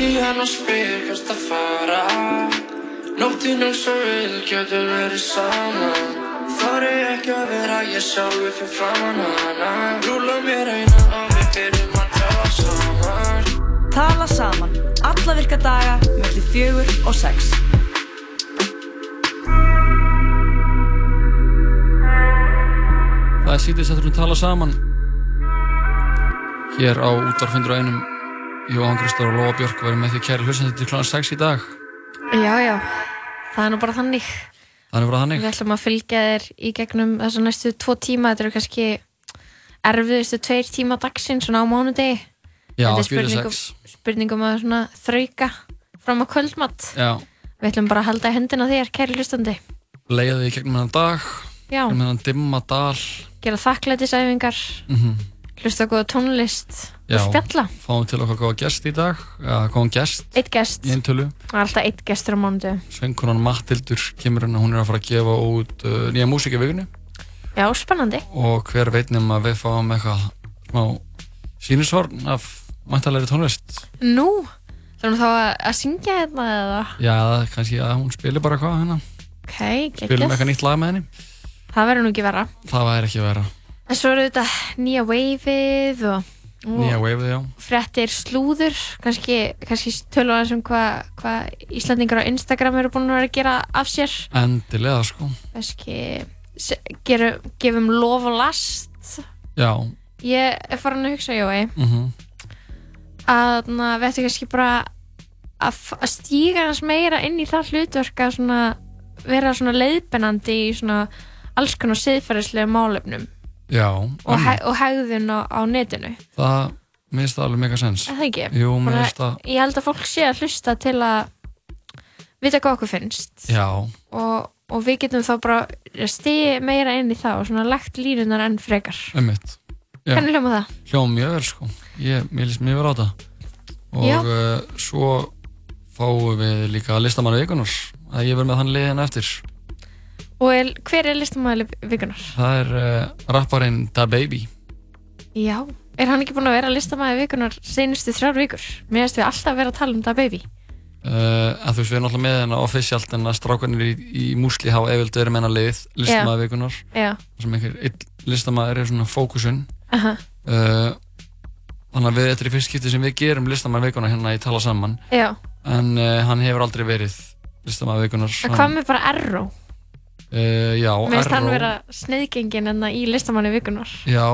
Ringi hann og spyr hvert að fara. Nóttinn eins og vil getur verið saman Þar er ekki að vera ég sjálfur fyrir framann hana. Rúla mér eina og við byrjum að tala saman. Tala saman, alla virka daga, mellir fjögur og sex. Það er sítið settur um tala saman. Hér á útvarfundur og einum Jóhann Kristóf og Lóa Björk verður með því kæri hlustandi til kl. 6 í dag Já, já, það er nú bara þannig. Þannig bara þannig Við ætlum að fylgja þér í gegnum þessu næstu tvo tíma. Þetta eru kannski erfiðustu tveir tíma dagsinn, svona á mánudegi. Já, Þetta er 4 spurningum, 6 spurningum að svona þrauka fram á kvöldmatt. Já, Við ætlum bara að halda í hendina þér, kæri hlustandi. leiða því í gegnum hennan dag gegnum hennan dimma dal gera þakklætisæfingar, mm hlusta góða tónlist. Og spjalla. Fáum til okkar góða gest í dag góðan gest Eitt gest, alltaf eitt gestur á mánudu. Sveinkonan Mattildur kemur hérna, hún er að fara að gefa út uh, nýja músík í vikunni Já, spennandi. og hver veit nema að við fáum eitthvað smá sínisvorn af mæntalegri tónlist Nú, þurfum þá að, að syngja hérna eða? Já, kannski að hún spilir bara hvað hérna Ok, spilum eitthvað nýtt lag með henni Það verður nú ekki vera. það væri ekki vera En svo eru þetta nýja waveið og nýja waveið, já. fréttir slúður, kannski, kannski tölum við um hvað hva Íslandingar á Instagram eru búin að vera að gera af sér. endilega sko. Kannski se- geru, gefum lof og last. já, Ég er farin að hugsa, Jói, mhm. að na, við ættum kannski bara að, að stíga hans meira inn í það hlutverk að svona, vera svona leiðbennandi í svona alls konar siðferðislega málefnum já, og, he og hegðun á, á netinu. það minnst það alveg mega sens. Það ekki? jú, Bara- minnst það ég held að fólk sé að hlusta til að vita hvað okkur finnst. Já, og, og við getum þá bara stið meira inn í það og svona lagt línunar enn frekar. Hvernig hljóma það? hljóma mjög vel sko. Ég, mér líst mjög vel á það. Og uh, svo fáum við líka listamann vikunar að ég verð með hann liðin eftir og er, hver er listamæli vikunar? það er uh, rapparinn Da Baby. Já, er hann ekki búinn að vera listamæli vikunar seinustu þrjár vikur? mér finnst við alltaf vera að tala um það baby. Uh, en þú veist við erum alltaf með hennar officialt en að strákanir í, í músli hafa efildu verið með hennar lið listamæði vikunar já, sem einhver einn listamæður er svona fókusun aha, uh, þannig að við þetta er í fyrst skipti sem við gerum listamæði vikunar hérna í tala saman. Já. En hann hefur aldrei verið listamæði vikunar en hvað með bara Erró? Uh, já, mér finnst hann vera sneiðgengin en í listamæli vikunar já,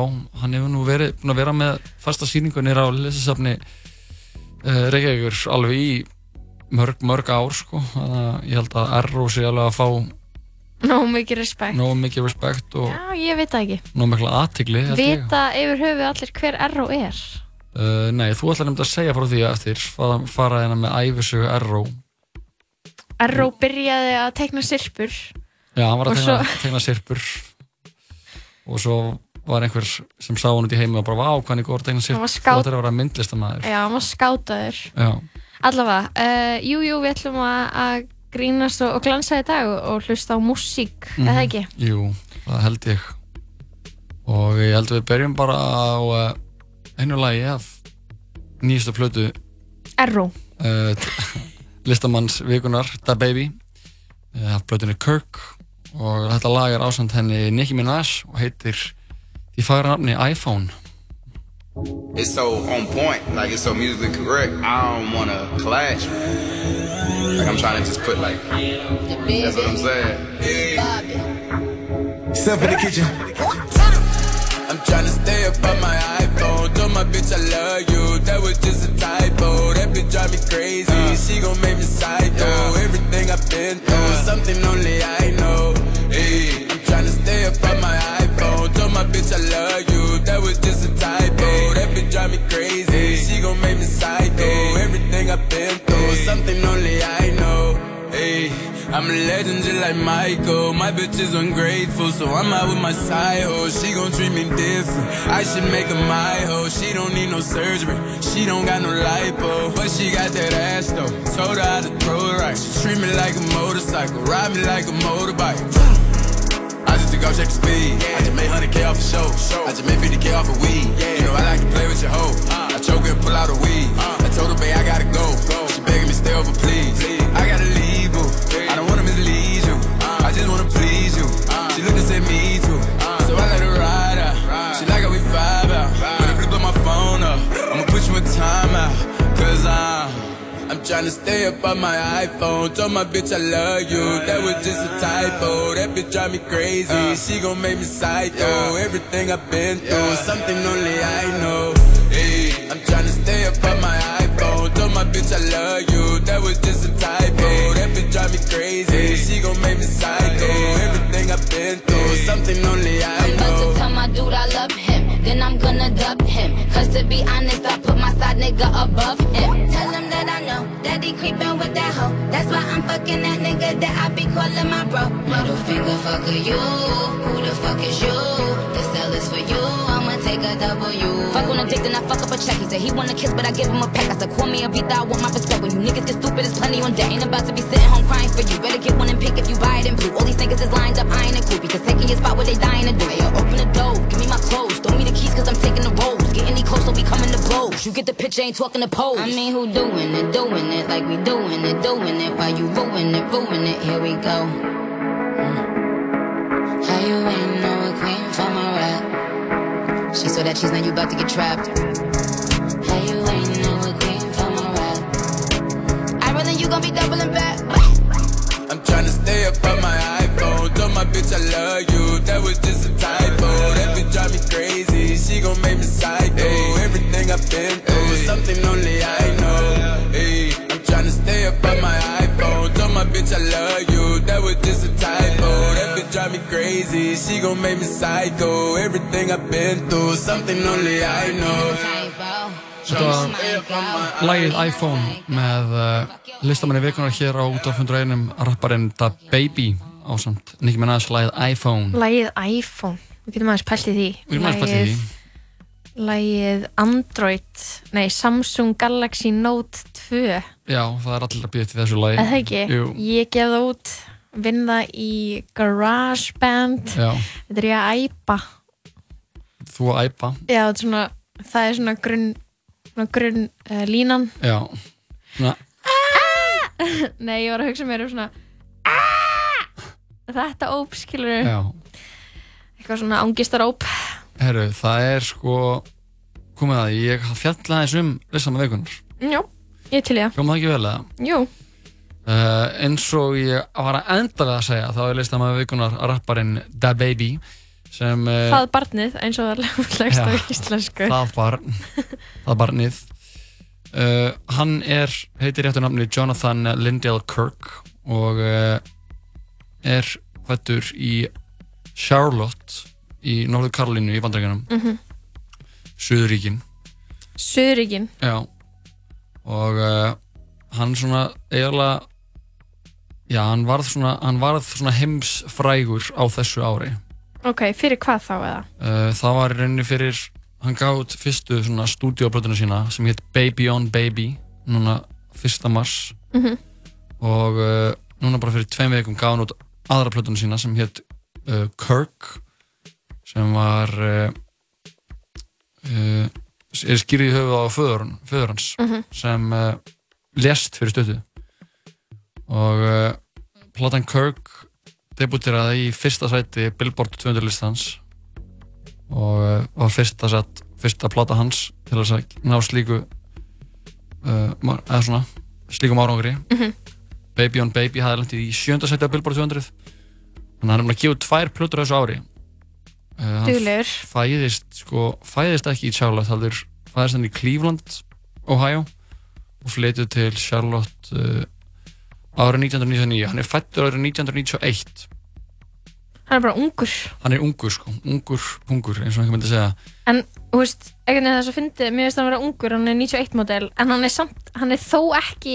hann hefur nú verið búin að vera með fasta síningu nýra á listasafni uh, Reykjavíkur alveg í mörg, mörg ár sko. Þannig að ég held að Erró sé alveg að fá nóg mikið respekt. nóg mikið respekt og já, ég veit það ekki. nóg mikla aðtigli vita yfir höfuð allir hver Erró er? Uh, Nei, þú ætlar nefnd að segja frá því eftir fara, fara hérna með æfisögu Erró Erró byrjaði að tekna sirpur Já, hann var Og að svo- tegna, tegna sirpur og svo var einhver sem sá hann út í heimi og bara, vá, hvað hann er góð að tegna var sirpur skát- þú ætlar að vera myndlistamæður já, hann var skátaður. Allavega, uh, jú, jú, við ætlum að, að grínast og, og glansa í dag og, og hlusta á músík, Mhm. eða ekki? Jú, það held ég. Og ég held við byrjum bara á uh, einu lagi af nýjastu plötu Erró, uh, listamanns vikunar Da Baby. Af plötunni Kirk og þetta lag er ásand henni Nicki Minaj og heitir því fagra nafni iPhone It's so on point, like it's so musically correct. I don't wanna clash. Like I'm trying to just put like, that's what I'm saying. Step in the kitchen. I'm trying to stay up on my iPhone. Told my bitch I love you. That was just a typo. That bitch drive me crazy. She gon' make me psycho. Everything I've been through, something only I know. Up on my iPhone. Told my bitch I love you. That was just a typo. That bitch drive me crazy. She gon' make me psycho. Everything I've been through, something only I know. Hey, I'm a legend just like Michael. My bitch is ungrateful, so I'm out with my side hoe. She gon' treat me different. I should make her my hoe. She don't need no surgery. She don't got no lipo, but she got that ass though. Told her how to throw it right. She treat me like a motorcycle, ride me like a motorbike go check the speed. I just made 100K off a show. I just made 50K off a weed. You know I like to play with your hoe. I choke and pull out a weed. I told her, babe, I gotta go. She begging me stay over, please. I gotta leave, boo. I don't wanna mislead you. I just wanna please you. She looked at me tryna stay up on my iPhone. Told my bitch I love you. That was just a typo. That bitch drive me crazy. Uh. She gon' make me psycho. Everything I've been through, something only I know. Hey, I'm tryna stay up on my iPhone. Told my bitch I love you. That was just a typo. That bitch drive me crazy. She gon' make me psycho. Everything I've been through, something only I I'm about to tell my dude I love him, then I'm gonna dub him. Cause to be honest, I side nigga above him. Tell him that I know that he creepin' with that hoe. That's why I'm fucking that nigga that I be calling my bro. Middle finger fucker you, who the fuck is you? This cell is for you, I'ma take a W. Fuck on a dick, then I fuck up a check. He said he wanna kiss, but I give him a peck. I said, call me a beat, I want my respect. When you niggas get stupid, there's plenty on deck. Ain't about to be sitting home crying for you. Better get one and pick if you buy it in blue. All these niggas is lined up, I ain't a cool. Because taking your spot what they dying to do. Hey, yo, open the door, give me my clothes. Throw me the keys, cause I'm taking the roles. Get any close, so we coming to blows. You get the picture, ain't talking to pose. I mean, who doing it, doing it like we doing it, doing it. While you ruin it, ruin it, here we go. Mm. How you ain't know a queen from a rap? She saw that she's now you about to get trapped. How you ain't know a queen from a rap? I rather you gonna be doubling back. I'm tryna stay up on my iPhone. My bitch I love you. That was just a typo. That bitch drive me crazy. She gon' make me psycho. Everything I've been through, something only I know. Hey, I'm tryna stay up on my iPhone. Told my bitch I love you. That was just a typo. That bitch drive me crazy. She gon' make me psycho. Everything I've been through, something only I know. Þetta var lagið iPhone með uh, listamanni vikunar hér á út af 101 rapparinn Da Baby á samt Nicki Minaj lagið iPhone. Lægið iPhone, við getum aðeins pælt í því. Við erum aðeins pælt í því. Lægið Android, nei Samsung Galaxy Note 2 Já, það er allir að býða til þessu lagi. Eða það ekki? Jú, Ég gef það út, vinn það í GarageBand. Já, Þetta er ég að æpa. Þú að æpa. Já, er svona, það er svona grunn grunn uh, línan. Já, svona, Nei, ég var að hugsa mér um svona! Þetta óp, skilur já. Eitthvað svona ángistaróp Herru, það er sko komið að ég fjalla aðeins um listamanni vikunar Já, ég til ég Hljóma það ekki vel eða? Jú, Uh, eins og ég var að enda við að segja þá er listamanni vikunar rapparinn Da Baby sem uh, það barnið eins og það legst á íslensku. það barn það barnið. Uh, hann er, heitir réttu nafni Jonathan Lindell Kirk og uh, er fættur í Charlotte í Norður Karolínu í Bandaríkanum mm -hmm. Suðuríkin Suðuríkin já og uh, hann svona eiginlega já, hann varð svona, hann varð svona heimsfrægur á þessu ári Ok, fyrir hvað þá eða? Uh, það var í rauninni fyrir hann gaf út fyrstu svona stúdíoplötuna sína sem hétt Baby on Baby núna fyrsta mars Mhm. og uh, núna bara fyrir tveim veikum gaf hann út aðra plötuna sína sem hétt uh, Kirk sem var uh, uh, er skýrið í höfuð á föður, föður hans Mhm. sem uh, lest fyrir stötu og uh, platan Kirk debuteraði í fyrsta sæti Billboard 200 listans og uh, var fyrsta, sett, fyrsta plata hans til að ná slíku eða svona slíkum árangri Mhm. Baby on Baby hafði lendið í sjönda sæti á Billboard 200 þannig að hann er búin að gefa tvær plötur þessu ári. Uh, hann Duglegur. fæðist sko, fæðist ekki í Charlotte heldur fæðist hann í Cleveland, Ohio og flytið til Charlotte uh, árið 1999 hann er fættur árið 1991 Hann er bara ungur. Hann er ungur sko, ungur pungur eins og einhver myndi segja. En, þú veist, einhvern veginn þess að fyndi Mér finnst hann vera ungur, hann er 91 model En hann er samt, hann er þó ekki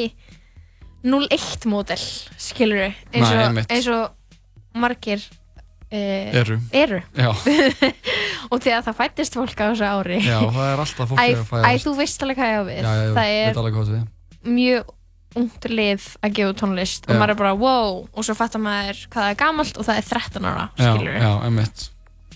01 model Skilur við eins, og- eins og margir uh, Eru. Eru Já. Og að það fættist fólk á þessu ári Já, það er alltaf fólk Æ, að æ, fæðast. þú veist alveg hvað ég á við já, já, Það veit er alveg hvað við mjög ungt lið að gefa tónlist og Já. maður er bara wow og svo fattar maður hvað það er gamalt og það er 13 ára já, skilur já, einmitt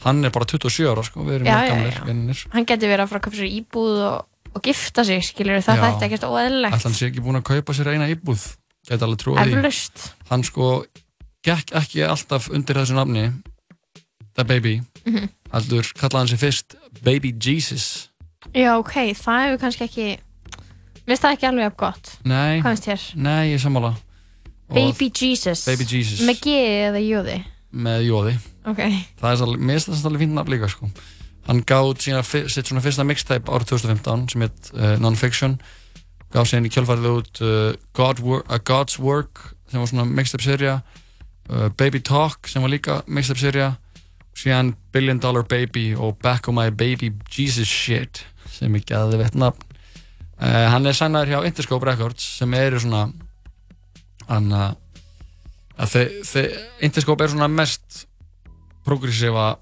hann er bara 27 ára sko, við erum Já, mjög já, gamlir já. vinnir hann geti verið að fara að köpa sér íbúð og, og gifta sig skilur það Já. þætti ekkert ætla hann sé ekki búin að kaupa sér eina íbúð? Geti alveg trúið því. Eflaust. hann sko gekk ekki alltaf undir þessu nafni The Baby. Mhm. heldur kallaði hann sér fyrst Baby Jesus. Já ok, það hefur kannski ekki Mér finnst það ekki alveg af gott. Nei, Hvað finnst þér? nei, ég sammála. Og Baby Jesus. Baby Jesus. Með G eða Jóði með jóði Ok. Það er alveg, mér finnst það alveg fínt nafn líka sko. Hann gáð sína sitt svona fyrsta mixtape árið 2015 sem heit uh, Non-Fiction. Gaf síðan í kjölfarið út uh, God A God's Work sem var svona mixtape serja uh, Baby Talk sem var líka mixtape serja síðan Billion Dollar Baby og Back on My Baby Jesus Shit sem er gæði veitt nafn hann er sænaður hjá Interscope Records sem eru svona hann að Interscope er svona mest progressífa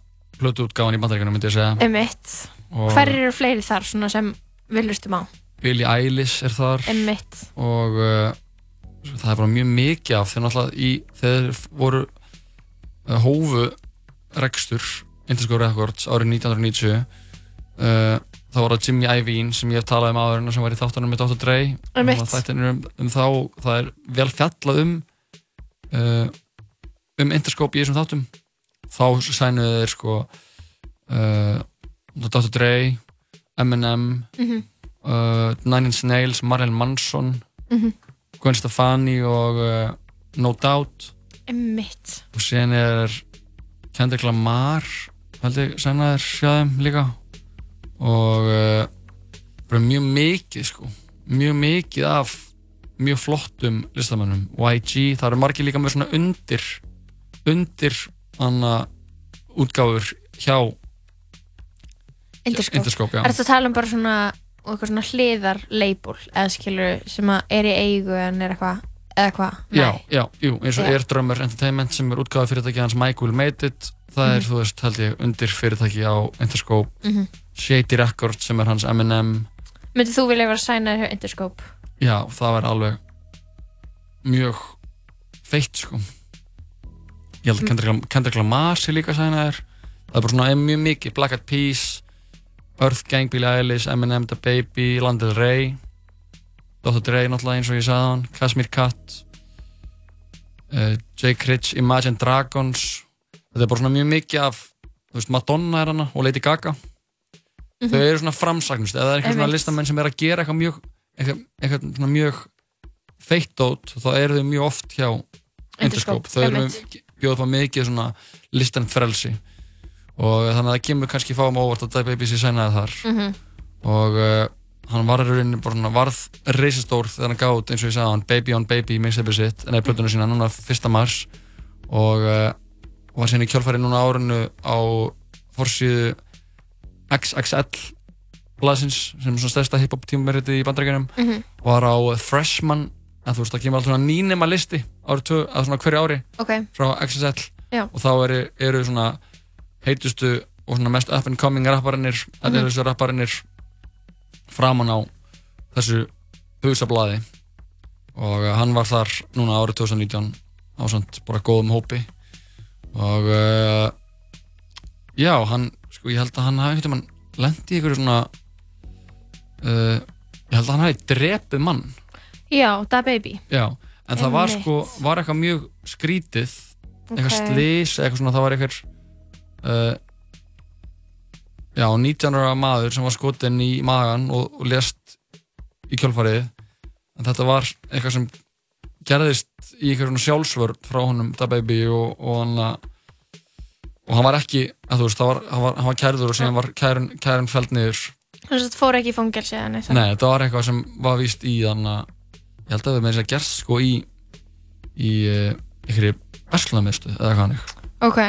plötuútgáfan í bandaríkunum myndi ég segja. Emitt Hver eru fleiri þar svona sem við lustum á? Billie Eilish er þar. Emitt og uh, það er bara mjög mikið af þegar náttúrulega í þegar voru uh, hófu rekstur Interscope Records árið 1990 uh, þá var það Jimmy Iovine sem ég hef talað um áður sem var í þáttunum með Dr. Dre. Einmitt. Og þættinir um, um þá. Það er vel fjallað um uh, um Interscope í þessum þáttum þá sænuðu þeir sko uh, Dr. Dre Eminem Mhm. uh, Nine Inch Nails, Marilyn Manson Mhm. Gwen Stefani og uh, No Doubt Emitt og síðan er Kendrick Lamar held ég sennaður þeim líka og uh, bara mjög mikið sko mjög mikið af mjög flottum listamönnum YG, það eru margir líka með svona undir undir hana útgáfur hjá Interscope Interscope. Er þetta að tala um bara svona og eitthvað svona hliðar label eða skilur sem er í eigu en er eitthvað eða hvað? Já, já, jú, eins og. Air Drummer Entertainment sem er útgáða fyrirtæki hans Will Made It það er, Mhm. þú veist, held ég, undir fyrirtæki á Interscope Mhm. Shady Records sem er hans M&M Myndið þú vilja vera sænaður hjá Interscope? Já, það var alveg mjög feitt, sko Ég held Mm. Kendrick, Kendrick Lamar sé líka sænaður það er bara svona mjög mikið, Black Eyed Peas Earth Gang, Billie Eilish, Eminem, The Baby, Lana Del Rey Dr. Dre náttúrulega eins og ég sagði hann Kashmir Kat uh, Jake Rich, Imagine Dragons þetta er bara svona mjög mikið af veist, Madonna er hana og Lady Gaga Mhm. þau eru svona framsagnust eða það er eitthvað svona listamenn sem er að gera eitthvað mjög eitthvað, eitthvað svona mjög feitt dót þá eru þau mjög oft hjá Interscope, Interscope, þau eru einmitt. Bjóða upp á mikið svona listan frelsi og þannig að það kemur kannski fáum óvart að Dai Baby sé sænaði þar Mhm. og uh, hann var í rauninni bara svona varð reisastór þegar hann gáð eins og ég sagði hann Baby on Baby mixtape sitt en eða plötuna sína núna 1. mars og uh, var síðan í kjálfæri núna á árinu á forsíðu XXL blaðsins sem er svona stærsta hip-hop tímameriti í bandarækjunum Mhm. var á Freshman en þú veist það kemur alltaf svona nýnema listi árið tvö, að svona hverju ári Ok. frá XXL Já. og þá eru, eru svona heitustu og svona mest up and coming rapparinnir þetta Mhm. eru þessu rapparinnir framan á þessu busablaði og uh, hann var þar núna árið 2019 á svona bara góðum hópi og uh, já, hann sko ég held að hann hafi eitthvað lendi í ykkur svona uh, ég held að hann hafi drepið mann Já, Da Baby Já, en það var sko, var eitthvað mjög skrítið, eitthvað Ok. slís, eitthvað svona, það var eitthvað, uh, já, 19 ára maður sem var skotinn í magan og, og lést í kjölfarið, en þetta var eitthvað sem gerðist í eitthvað svona sjálfsvörð frá honum, Da Baby, og, og hann að, og hann var ekki, þú veist, það var, hann var, hann var kærður og síðan var kærun, kærun feld niður. Þannig að þetta fór ekki í fangelsi Nei, þetta var eitthvað sem var víst í þannig að ég held að það með þess að gerst sko í í uh, einhverju verslunarmiðstu eða hannig Ok.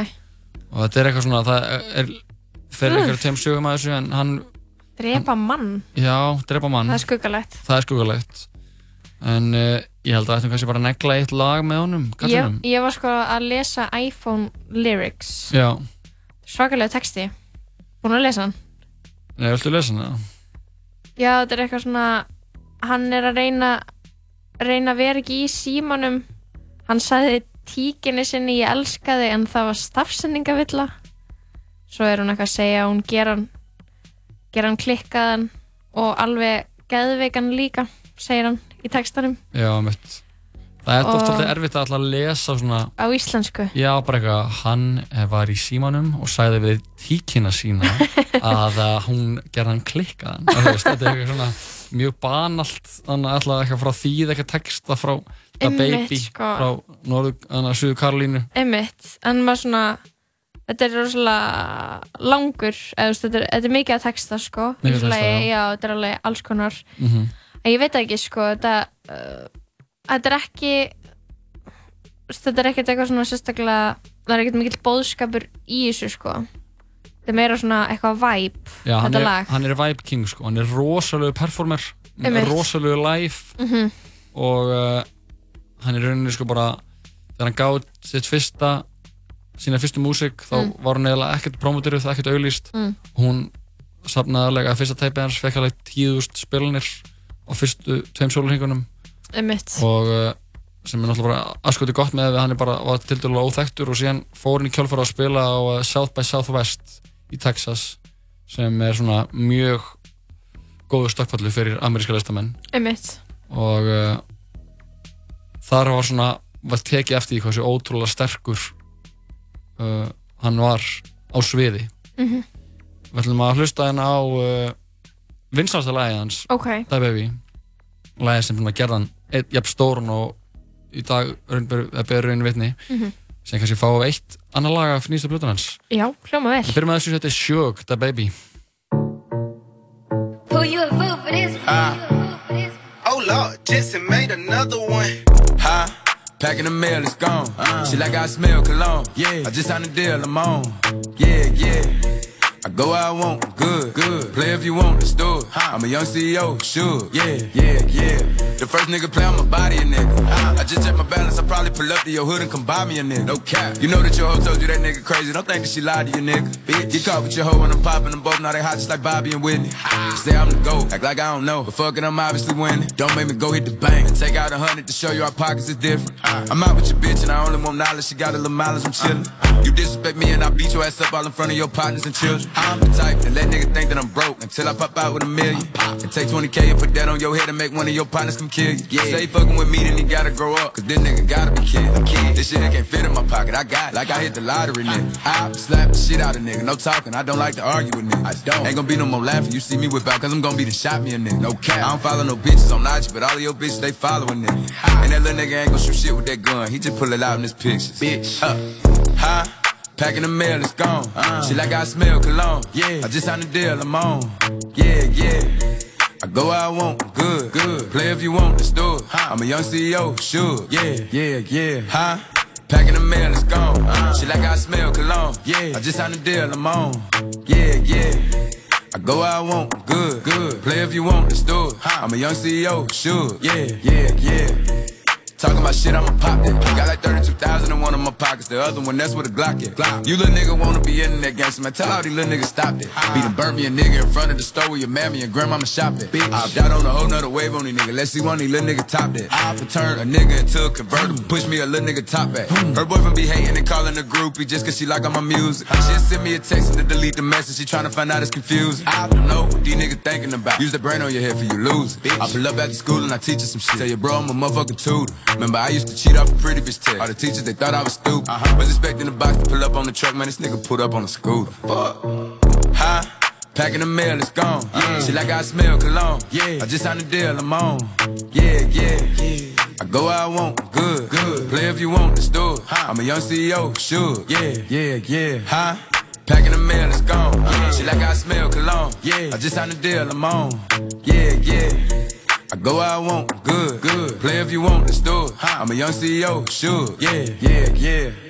Og þetta er eitthvað svona það er fyrir einhverju tegum sögum að þessu en hann, Drepa mann? Já, drepa mann. Það er skuggalegt. Það er skuggalegt. En uh, ég held að þetta kannski bara að negla eitt lag með honum, ég, ég var sko að lesa iPhone lyrics. Já, Svakalega texti. Búin að lesa hann. Nei, viltu lesa hana? Já, þetta er eitthvað svona Hann er að reyna reyna að vera ekki í símanum. Hann sagði tíkinni sinni ég elska þig en það var stafsendingavilla Svo er hún eitthvað að segja hún gera hann gera hann klikkaðan og alveg geðveikan líka segir hann í textanum. Já, mitt. Það er Og- oft alltaf erfitt að alltaf lesa svona á íslensku. Já, bara eitthvað, hann var í símanum og sagði við tíkina sína að hún gerði hann klikkaðan. Þetta er eitthvað svona, mjög banalt þannig að alltaf eitthvað frá þýð eitthvað texta frá The Baby sko. frá Norðu, þannig að Suðu Karolínu. Einmitt, en maður svona þetta er rosalega langur eða þetta er, þetta er mikið að texta sko, Mikið að texta, já. þetta er alveg alls konar. Mm en ég veit ekki sko, þetta uh, þetta er ekki þetta er ekkert eitthvað svona sérstaklega það er ekkert mikill bóðskapur í þessu sko þetta er meira svona eitthvað væp Já, þetta er, lag hann er Vibe King sko, hann er rosalegu performer Einmitt. rosalegu live Mhm. og uh, hann er rauninni sko bara þegar hann gáði sitt fyrsta sína fyrstu músík þá Mm. var hann eiginlega ekkert promoterið, ekkert auglýst Mm. hún safnaði alveg að fyrsta teipið hans fekk alveg 10.000 spilanir á fyrstu tveim sólurhingunum einmitt, og uh, sem er náttúrulega bara aðskoti gott með að hann er bara var til dælulega óþektur og síðan fór hann í kjálfara að spila á uh, South by Southwest í Texas sem er svona mjög góðu stökkfallu fyrir ameríska listamenn. Einmitt. Og uh, þar var svona var tekið eftir því hvað þessi ótrúlega sterkur uh, hann var á sviði. Mhm. við ætlum að hlusta hérna á uh, vinsalasta lagið hans ok, Die Baby. Lagið sem gerðan jafn stórun og í dag beður raun vitni. Mhm. sem kannski fá eitt annar lag af nýsta blötan hans já, hljóma við vel byrjum með þessu þetta er Shug, Die Baby this? Oh Lord, Jesse made another one. Huh? Packing the mail, it's gone. She like I smell cologne. Yeah. I just signed a deal, I'm on. Yeah, yeah. I go where I want, good, good. Play if you want, let's do it. I'm a young CEO, sure. Yeah, yeah, yeah. The first nigga play my body, a nigga. I just check my balance, I probably pull up to your hood and come buy me a nigga. No cap. You know that your hoe told you that nigga crazy. Don't think that she lied to you, nigga. Bitch. Get caught with your hoe when I'm popping them both. Now they hot just like Bobby and Whitney. Say I'm the GOAT, act like I don't know. But fuck I'm obviously winning. Don't make me go hit the bank and take out a hundred to show you our pockets is different. I'm out with your bitch and I only want knowledge. She got a little mileage, I'm chillin'. You disrespect me and I beat your ass up all in front of your partners and children. I'm the type that let niggas think that I'm broke until I pop out with a million. And take 20k and put that on your head and make one of your partners come kill you. Yeah. Say fucking with me, then he gotta grow up. Cause this nigga gotta be kid. kid. This shit can't fit in my pocket. I got it. Like I hit the lottery, nigga. I slap the shit out of nigga. No talking. I don't like to argue with niggas. I don't. Ain't gonna be no more laughing. You see me whip out cause I'm gonna be the shot me a nigga. No cap. I don't follow no bitches on IG, but all of your bitches, they following nigga. And that little nigga ain't gonna shoot shit with that gun. He just pull it out in his pictures. Bitch. Huh. Huh? Packing the mail, it's gone. She like I smell cologne. Yeah. I just signed a deal, I'm on. Yeah, yeah. I go where I want, good, good. Play if you want, let's do it. I'm a young CEO, sure. Yeah, yeah, yeah. Huh? Packing the mail, it's gone. She like I smell cologne. Yeah. I just signed a deal, I'm on. Yeah, yeah. I go where I want, good, good. Play if you want, let's do it. I'm a young CEO, sure. Yeah, yeah, yeah. Talking about shit, I'ma pop that. Got like 32,000 in one of my pockets. The other one, that's where the Glock at. You little nigga wanna be in that gangster, man. Tell all these little niggas stop that. Be done burnt me a nigga in front of the store where your mammy and grandmama shop at. Bitch. I've got on a whole nother wave on these niggas. Let's see one of these little niggas top that. I turn a nigga into a convertible. Push me a little nigga top back. Her boyfriend be hating and calling a groupie just cause she like all my music. She sent me a text to delete the message. She tryna find out it's confused. I don't know what these niggas thinking about. Use the brain on your head for you lose. it. I pull up after school and I teach you some shit. Tell your bro I'm a motherfucking tutor. Remember I used to cheat off a pretty bitch test. All the teachers they thought I was stupid. Uh-huh. Was expecting the box to pull up on the truck, man. This nigga put up on a scooter. Fuck. Huh? Packing the mail, it's gone. Yeah. She like I smell cologne. Yeah. I just signed a deal, I'm on. Yeah, yeah. yeah. I go where I want, good, good. Play if you want, let's do it. I'm a young CEO, sure. Yeah, yeah, yeah. Huh? Packing the mail, it's gone. Yeah. She like I smell cologne. Yeah. I just signed a deal, I'm on. Yeah, yeah. I go where I want, good, good. Play if you want, let's do it. I'm a young CEO, sure. Yeah, yeah, yeah.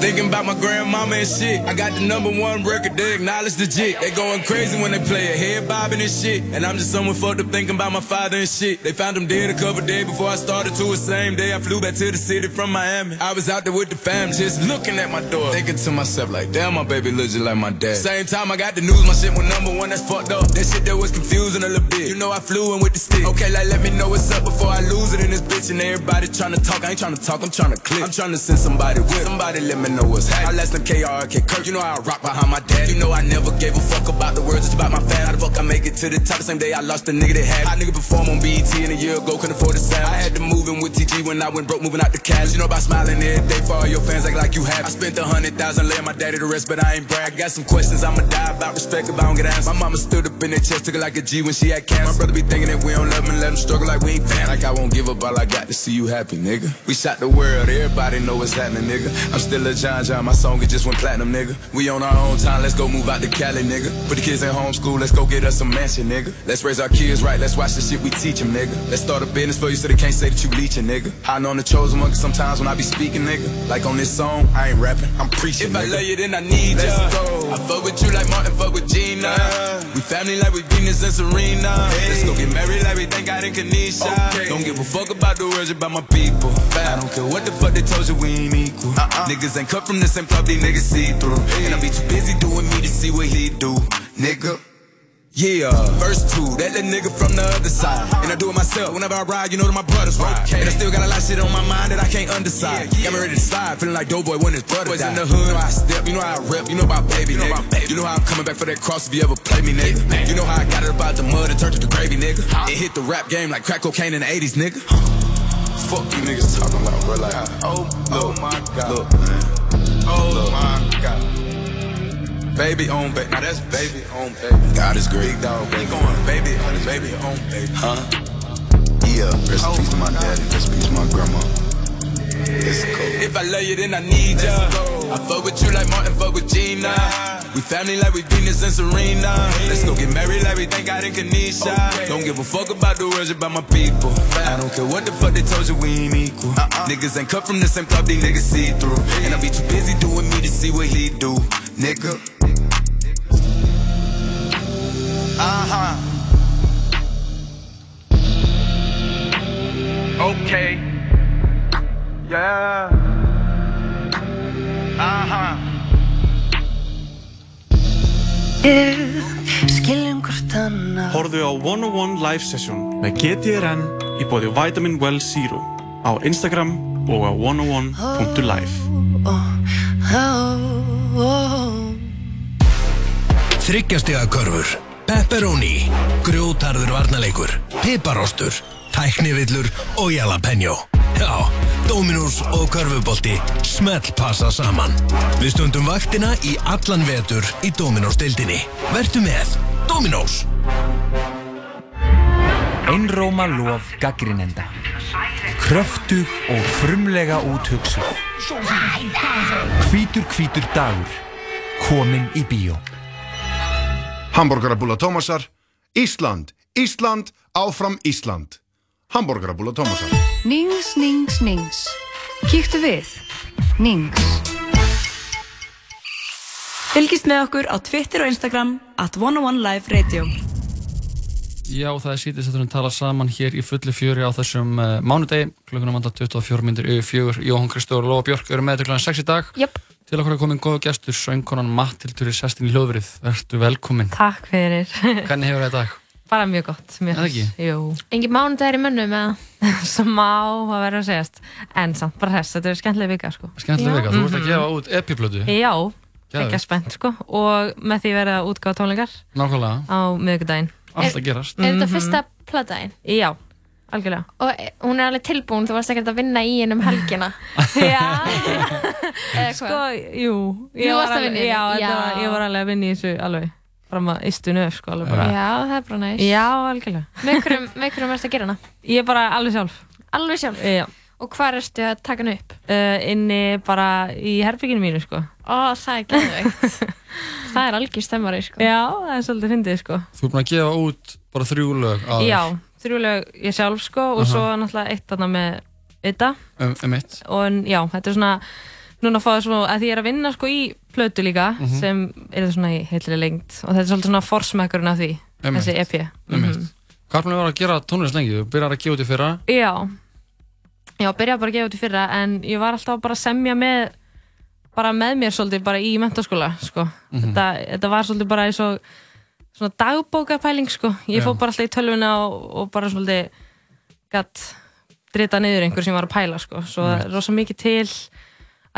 Thinking about my grandmama and shit. I got the number one record, they acknowledge the jit. They going crazy when they play it, head bobbing and shit. And I'm just someone fucked up thinking about my father and shit. They found him dead a couple days before I started to the same day. I flew back to the city from Miami. I was out there with the fam, just looking at my door. Thinking to myself, like, damn, my baby looks just like my dad. Same time I got the news, my shit went number one, that's fucked up. That shit that was confusing a little bit. You know I flew in with the stick. Okay, like, let me know what's up before I lose it in this bitch. And everybody trying to talk, I ain't trying to talk, I'm trying to click. I'm trying to send somebody with. Somebody let me know what's happening. I less than KRK Kirk, you know I rock behind my dad. You know I never gave a fuck about the words, it's about my fan. How the fuck I make it to the top the same day I lost the nigga that had. Hot nigga perform on BET and a year ago, couldn't afford the sound. I had to move in with TG when I went broke, moving out the cash. You know about smiling every day for all your fans, act like you happy. I spent a hundred thousand, laying my daddy to rest, but I ain't brag. Got some questions, I'ma die about respect if I don't get answers. My mama stood up in their chest, took it like a G when she had cancer. My brother be thinking that we don't love him and let him struggle like we ain't family. Like I won't give up, all I got to see you happy, nigga. We shot the world, everybody know what's happening, nigga. I'm still a John John, my song it just went platinum, nigga. We on our own time, let's go move out to Cali, nigga. Put the kids in homeschool, let's go get us a mansion, nigga. Let's raise our kids right, let's watch the shit we teach them, nigga. Let's start a business for you so they can't say that you leeching, nigga. I know I'm the chosen one, cause sometimes when I be speaking, nigga. Like on this song, I ain't rapping, I'm preaching, If I love you, then I need ya. Let's go. I fuck with you like Martin fuck with Gina. We family like we Venus and Serena. Let's go get married like we thank God in Kanisha. Don't give a fuck about the words about my people. I don't care what the fuck they told you, we ain't equal. Uh-uh. Niggas ain't cut from the same cloth, these niggas see through. And I be too busy doing me to see what he do, nigga. Yeah, verse two, that little nigga from the other side. And I do it myself whenever I ride, you know that my brothers ride. And I still got a lot of shit on my mind that I can't underside. Got me ready to slide, feeling like Doughboy when his brother died. in the hood, you know how I step, you know how I rep, you know about baby, you know, about baby. You know how I'm coming back for that cross if you ever play me, nigga. You know how I got it about the mud and turned to the gravy, nigga. It hit the rap game like crack cocaine in the 80s, nigga. Fuck you niggas talking about, bro. Like, oh, oh my god. Look, man. Oh my god. Baby on baby. Now that's baby on baby. God is great. Big dog. Baby. going baby on baby on baby. Huh? Yeah. Rest in peace to my oh daddy. Rest in peace to my grandma. If I love you, then I need ya. I fuck with you like Martin fuck with Gina. We family like we Venus and Serena. Let's go get married like we thank God in Kanisha. Don't give a fuck about the words about my people. I don't care what the fuck they told you, we ain't equal. Niggas ain't cut from the same cloth, these niggas see through. And I be too busy doing me to see what he do, nigga. Uh huh. Okay. Yeah. Uh huh. Skiljum hvort annað Horðu á 101 live session með GTRN í bóði Vitamin Well Zero á Instagram og á 101.live Þryggjastega körfur, pepperoni, grjótarður varnarleikur, piparostur, tæknivillur og jalapeno. Já, Dominos og körfubolti smelt passa saman. Við stundum vaktina í allan vetur í Dominos-dildinni. Vertu með Dominos! Einróma lof gaggrinenda. Kröftug og frumlega úthugsuð. Hvítur hvítur dagur. Komin í bíó. Hamburgerabúla Tómasar, Ísland, Ísland, áfram Ísland. Hamburgerabúla Tómasar. Nings, nings, nings. Kíktu við. Nings. Fylgist með okkur á Twitter og Instagram at 101 Live Radio. Já, það er sítið sem við tala saman hér í fulli fjöri á þessum uh, mánudegi, klukkunum vantar 24 myndir yfir fjögur. Jóhann Kristóður og Lóa Björk eru með til klukkan 6 í dag. Jöp. Til okkur er komin góða gestur, söngkonan Mattildur í sestin í hljóðverið. Vertu velkomin. Takk fyrir. Hvernig hefur það í dag? Bara mjög gott. Engin mánudagur í mönnum eða? Smá að vera að segjast. En samt bara þess, þetta er skemmtilega vika sko. Skemmtilega vika, þú ert að gefa út epiplötu. Já, ekki spennt sko. Og með því verða útgáða tónleikar Nákvæmlega. á miðvikudaginn. Allt að gerast. Er þetta Mhm. fyrsta plataðinn? Já, algjörlega. Og e- hún er alveg tilbúin, þú varst ekkert að vinna í henn um helgina. Já. Sko, jú. Að var, ég var alveg að vinna í þessu alveg. Fram að istu nöf sko, alveg bara. Já, það er bara næst. Já, algjörlega. Með hverjum, með hverjum erst að gera hana? Ég er bara alveg sjálf. Alveg sjálf? Já. Og hvað erstu að taka hana upp? Uh, inni bara í herbygginu mínu sko. Ó, það er geðveikt. það er algjör stemmari, sko. Já, það er svolítið fyndið sko. Þú er búin að gefa út bara þrjú lög á Já, þrjúlega ég sjálf sko og Aha. svo náttúrulega eitt þarna með Ida um, um eitt. og já, þetta er svona núna að fá það svona, að því ég er að vinna sko í plötu líka Mhm. sem er það svona í heitlega lengt og þetta er svolítið svona forsmekkurinn af því Einmitt. þessi EP Einmitt. Mhm. Hvað er búin að gera tónlist lengi? Þú byrjar að gefa út í fyrra. Já, já, byrjaði bara að gefa út í fyrra en ég var alltaf bara að semja með bara með mér svolítið bara í mentaskóla sko. Mhm. þetta, þetta var svolítið bara eins og svona dagbókapæling sko. ég fór bara alltaf í tölvuna og, og bara svolítið gatt drita niður einhver sem var að pæla sko. svo það er rosa mikið til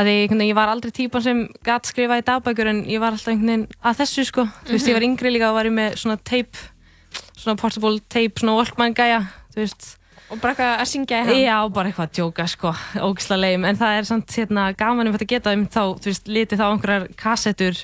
að veginn, ég var aldrei típan sem gatt skrifa í dagbækur en ég var alltaf einhvern veginn að þessu sko. þú veist, ég var yngri líka og var ég með svona tape svona portable tape, svona Walkman gæja þú veist, Og bara eitthvað að syngja í hann? Já, bara eitthvað að djóka, sko, ógislega leim, en það er samt hérna, gaman um þetta að geta um þá, þú veist, litið þá einhverjar kassettur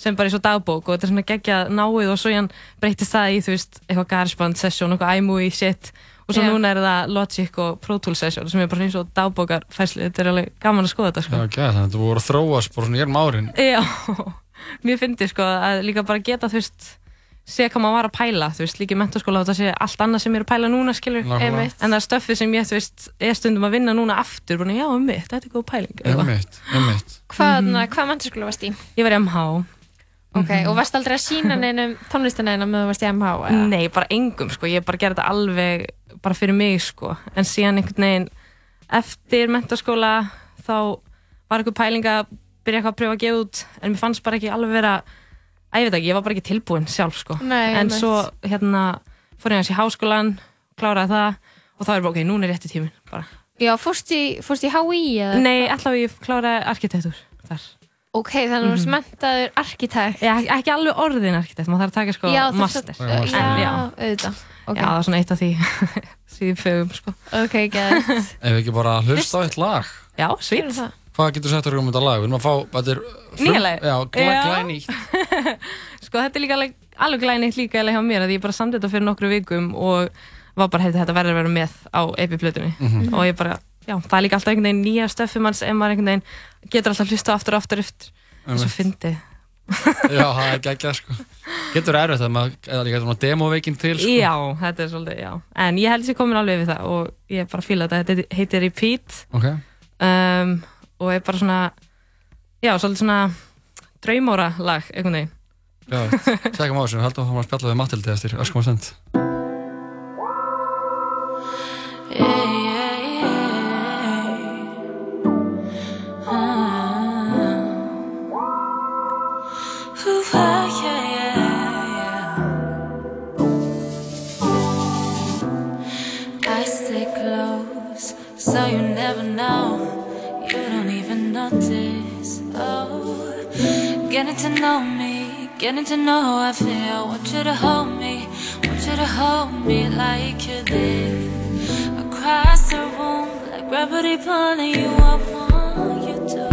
sem bara er svo dagbók og þetta er svona geggjað náið og svo hann breytist það í, þú veist, eitthvað GarageBand session, eitthvað iMovie shit og svo Já. núna er það Logic og Pro Tools session sem er bara eins og dagbókar fæslu, þetta er alveg gaman að skoða þetta, sko. Já, ekki, þannig að þú voru að þróast bara svona erum árin. Já, mér fyndi sko að líka bara geta, þú veist, sé hvað maður var að pæla, þú veist, líka í mentaskóla og það sé allt annað sem ég er að pæla núna, skilur. En það er stöffið sem ég, þú veist, er stundum að vinna núna aftur, bara, já, um mitt, þetta er góð pæling. Einmitt, einmitt. Hvað, mm hvað menntaskóla varst í? Ég var í MH. Ok, og varst aldrei að sína neinum tónlistina eina með þú varst í MH? Eða? Nei, bara engum, sko, ég bara gerði þetta alveg bara fyrir mig, sko. En síðan einhvern veginn, eftir mentaskóla, þá var einhver pæling að byrja eitthvað að pröfa að gefa út, en mér fannst bara ekki alveg vera, að ég veit ekki, ég var bara ekki tilbúin sjálf, sko. Nei, en einmitt. svo, hérna, fór ég hans í háskólan, kláraði það, og þá er bara, ok, núna er rétti tíminn, bara. Já, fórst í, fórst í HÍ eða? Nei, allavega ég kláraði arkitektur þar. Ok, þannig að þú Mhm. mentaður arkitekt. Já, ekki alveg orðin arkitekt, maður þarf að taka sko Já, þú master. þarft- Já, En, já. auðvitað. Ok. Já, það er svona eitt af því síðan fögum, sko. Ok, gæt. Ef við ekki bara hlusta á eitt lag. Já, svít. Hvað getur sagt okkur um þetta lag? Við erum að fá, þetta er... frum- Nýja lagið? Já, glæ, Já. glænýtt. Sko, þetta er líka alveg, alveg glæneitt líka alveg hjá mér að ég bara samdi þetta fyrir nokkru vikum og var bara, heiti, þetta verður að vera með á epi-plötunni Mhm. og ég bara, já, það er líka alltaf einhvern veginn nýja stöffum hans ef maður einhvern veginn getur alltaf hlusta aftur og aftur eftir svo Einmitt. fyndi Já, það er geggjað, sko. Getur erfitt að maður, eða líka svona demoveikin til, sko. Já, þetta er svolítið, já en ég held sér komin alveg við það og ég bara fíla þetta, þetta heitir Repeat Ok. um, og er bara svona já, svolítið svona draumóra lag, einhvern veginn Já, segja á þessu, við heldum að fá að spjalla við Matildi eftir öskum og stund. Know. You don't even notice. Oh, getting to know me, getting to know how I feel. Want you to hold me, want you to hold me like you did. Across the room, like gravity pulling you up. Want you to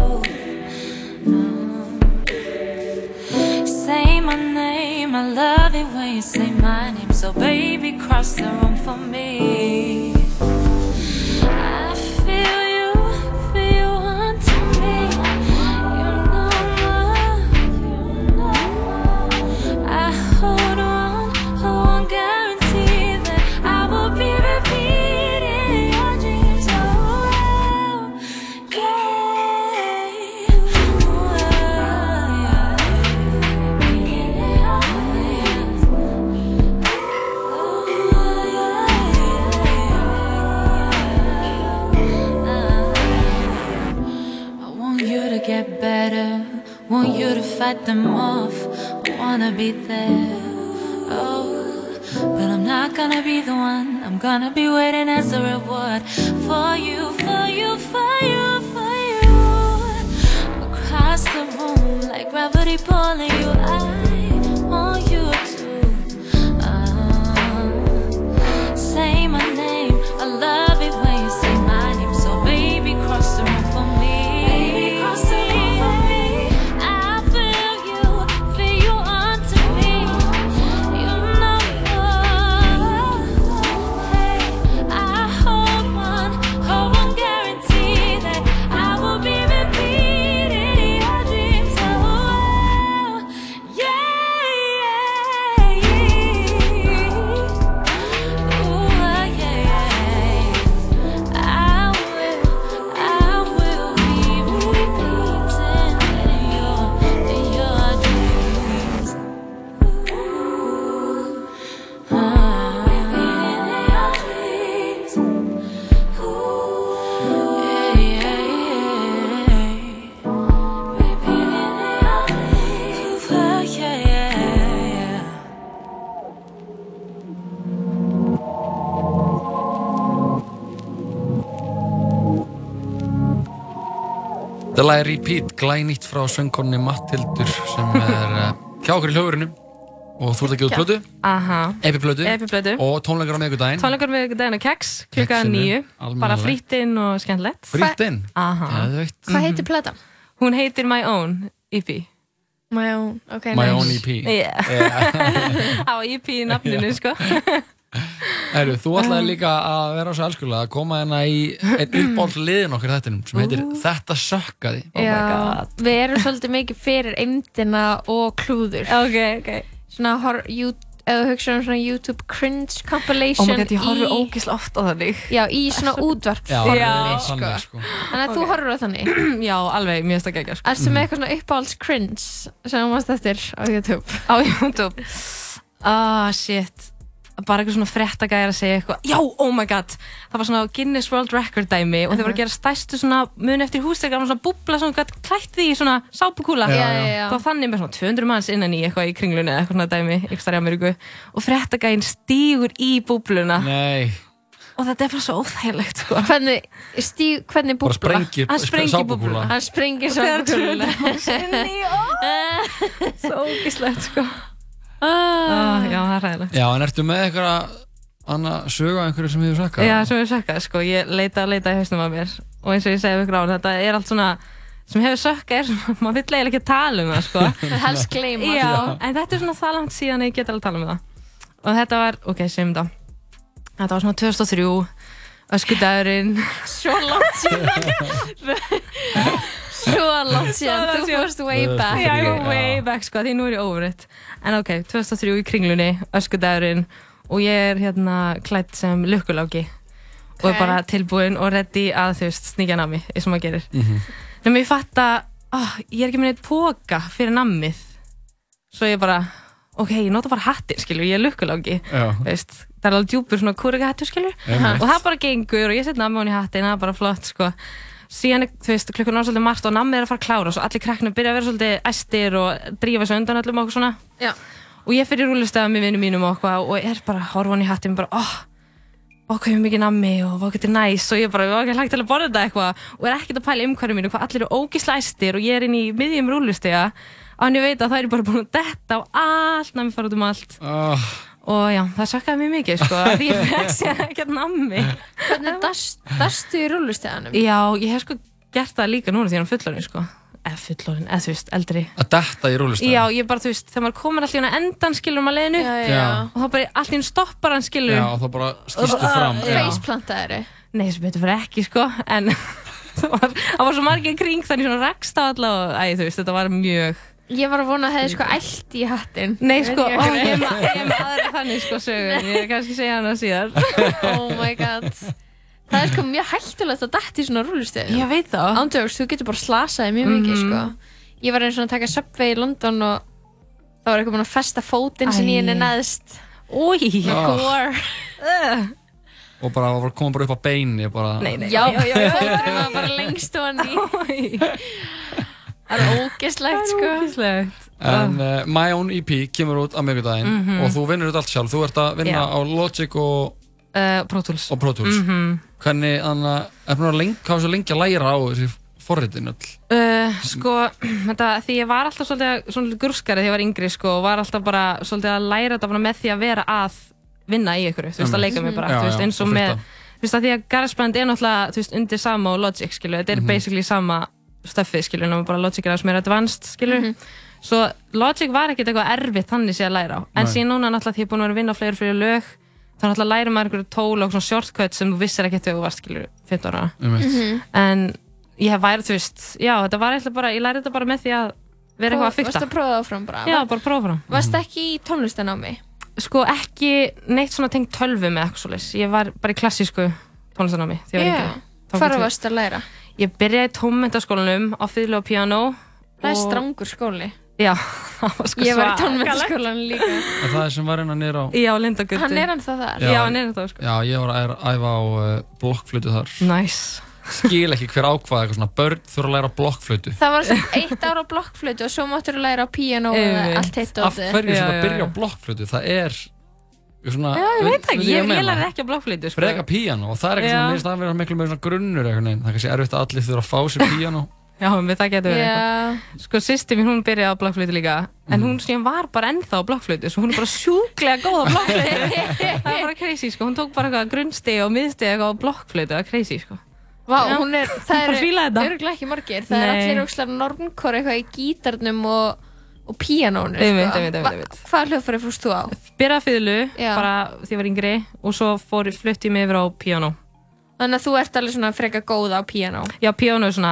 say my name. I love it when you say my name. So baby, cross the room for me. I fight them off. Wanna be there, oh, but I'm not gonna be the one. I'm gonna be waiting as a reward for you, for you, for you, for you. Across the room, like gravity pulling you. I want you to uh, say my name. I love Það lag er Repeat, glænýtt frá söngkonni Mattildur sem er uh, hjá okkur í hljóðurinu og þú ert að gefa Aha. Epiplötu Epiplötu. og tónleikar á miðvikudaginn Tónleikar með daginn og keks, klukka nýju bara alveg. frýtt inn og skemmtilegt Frítt inn? Aha. Geðveikt. Hvað heitir platan? Hún heitir My Own EP My Own, ok, My nice. Own EP Yeah. Yeah. Á EP í nafninu sko Heru, þú ætlaði líka að vera svo elskulega að koma hérna í einn uppáld liðin okkur þettinum sem heitir Þetta sökkaði. Já, við erum svolítið mikið fyrir eimdina og klúður. Ok, ok. Svona, eða þú hugsa um svona YouTube cringe compilation Oh my god, ég horfi í- ógislega oft á þannig. Já, í svona útvarp. Já, já, sko. þannig, sko. Þannig að þú Ok. horfur á þannig. Já, alveg, mjög stakk ekki sko. Erstu með eitthvað svona uppáhalds cringe sem þú mást eftir á YouTube? Á YouTube. Ah, shit bara eitthvað svona fréttagæðir að segja eitthvað já, oh my god, það var svona Guinness World Record dæmi og þeir voru að gera stærstu svona mun eftir hústekar, svona búbla svona klætt því í svona sápukúla. Það var þannig með svona 200 manns innan í eitthvað í kringlunni eða eitthvað svona dæmi, eitthvað starf í Ameríku. Og fréttagæðin stígur í búbluna. Nei, og þetta er bara svo óþægilegt sko. Hvernig, stíg, hvernig búbla? sprengir Hann sprengir sápukúla. Hann sprengir Þegar sápukúluna svo ógislegt sko Ah. ah, já, það er ræðilegt Já, en ertu með eitthvað annað sögu af einhverju sem hefur sökkað? Já, sem ég sökkað, sko, ég leita að leita í hausnum af mér. Og eins og ég segi ykkur á þetta er allt svona sem hefur sökkað er svona, maður vill eiginlega ekki tala um það, sko. Helst gleyma. Já, en þetta er svona það langt síðan að ég get alveg tala um það. Og þetta var, ok, segjum þetta. Þetta var svona 2003 öskudagurinn. Svo langt síðan Svo langt síðan, þú fórst way back. Já, ég var way back, sko, því nú er ég over it en ok, 2003 í kringlunni öskudagurinn og ég er hérna klætt sem lukkuláki. Og er bara tilbúin og ready að þú veist sníkja nammi, eins og maður gerir. Mhm. Nefnum ég fatt að oh, ég er ekki með neitt póka fyrir nammið. Svo ég bara ok, ég nota bara hattin, skilur, ég er lukkuláki. Veist, það er alveg djúpur svona kúrika hattur, skilur. Einmitt. og það bara gengur og ég set nammi hún í hattin, það er bara flott, sko síðan, er, þú veist, klukkan var svolítið margt og nammi er að fara að klára og svo allir krakknum byrja að vera svolítið æstir og drífa sig undan öllum og eitthvað svona. Já. og ég fyrir rúlistæða með vinnum mínum og eitthvað og er bara að hann í hattin bara, oh, er mikið nammi og hvað getur næs? Og ég bara, ok, hægt til að borða þetta eitthvað? Og er ekkert að pæla umhverju mínu hvað allir eru ógislega æstir og ég er inn í miðjum rúlistega og ég veit að það er bara búin að detta á allt nammi fara út um allt. Oh, og já, það sökkaði mér mikið sko, því ég fekk sér ekkert nammi. Hvernig dast, dastu í rúlusteganum? Já, ég hef sko gert það líka núna því hann er fullorinn sko. Eða fullorinn, eða þú veist, eldri. Að detta í rúlistæðin Já, ég bara, þú veist, þegar maður komur alltaf í endan skilur maður leiðinu og þá bara allt í henni stoppar hann skilur. Já, og þá bara skýstu fram. já. Faceplantaðri Nei, sem betur fyrir ekki sko en það var, svo margir í kring þannig svona Ég var að vona að það hefði sko ælt í hattin Nei, Ég sko, ó, af ég er ég með aðra þannig sko sögur, ég er kannski segja hana síðar. Oh my god. Það er sko mjög hættulegt að dætt í svona rúlustegum Ég veit það. Ándjóks, þú getur bara slasaði mjög mikið Mhm. sko. Ég var eins og að taka Subway í London og það var eitthvað búin að festa fótinn sem í henni neðst Új Ah. Gore. Og bara var- kom bara upp á beini bara, Nei, nei, Já, já, já, já. fóturinn var bara lengst og hann í Það er ógeslegt sko. Ógislegt En uh, My Own EP kemur út á miðvikudaginn Mhm. og þú vinnur þetta allt sjálf. Þú ert að vinna Já. á Logic og, uh, Pro Tools. Og Pro Tools. Mhm. Hvernig, þannig að er búin að lengi, hafa svo lengi að læra á þessi forritin öll? Uh, sko, þetta, því ég var alltaf svolítið, svolítið grúskari þegar ég var yngri sko, og var alltaf bara svolítið að læra þetta bara með því að vera að vinna í ykkur, þú veist, að leika mig bara, Já, þú veist, eins og og með, þú veist, að því að GarageBand er náttúrulega, þú veist, undir sama og Logic, skilju, þetta er Mhm. basically sama stöfið, skilju, en bara Logic er aðeins meira advanced, skilju, svo Logic var ekkert eitthvað erfitt þannig sé að læra á, en Nei. síðan núna náttúrulega því ég er búin að vera að vinna á fleiri og fleiri lög, þá náttúrulega læra maður einhverju tól og svona shortcut sem þú vissir ekkert þegar þú varst, skilju, 15 ára Einmitt. Mhm. en ég hef værið, þú veist, já, þetta var eitthvað bara, ég lærið þetta bara með því að vera eitthvað að Varst fykta. að prófa áfram bara Já, bara prófa fram. Varst ekki í tónlistanámi? Sko, ekki neitt svona tengt tölvu með eitthvað svoleiðis. Ég var bara í klassísku tónlistanámi þegar til- varst að læra? Ég byrjaði í tónmyndaskólanum á fiðlu og piano. Það er strangur skóli Já, það var sko Ég var í svakalegt. tónlistaskólanum líka En það er sem var að nýra á Já, Lindagötu. Hann er ennþá þar Já, hann er ennþá, sko. Já, ég var að æfa á uh, blokkflötu þar Nice. Skil ekki hver ákvaða eitthvað svona Börn þurfa að læra blokkflötu Það var sem eitt ára á blokkflötu og svo máttur að læra á piano og allt heitt Af hverju svona byrja á blokkflötu Það er svona, Já, ég veit ekki, ég, ég lærði ekki á blokkflýtu, sko. Freka píano og það er eitthvað það að vera miklu með svona grunnur eitthvað neginn. Það er kannski erfitt að allir þurfa að fá sér píano Já, með það getur verið Já. eitthvað. Sko, sýsti mín, hún byrjaði á blokkflötu líka, en hún síðan var bara ennþá á blokkflötu, svo hún er bara sjúklega góð á blokkflötu. það er bara crazy, sko. Hún tók bara eitthvað grunnstegi og miðstegi eitthvað á blokkflötu, það er crazy, sko. Vá, er, það eru örgulega ekki margir. Það er Nei. allir og, píanónu. Sko. Hvað hljóðfæri fórst þú á? Byrjaði að Já. bara því ég var yngri, og svo fór, flutti ég mig yfir á piano. Þannig að þú ert alveg svona freka góð á píanó. Já, piano er svona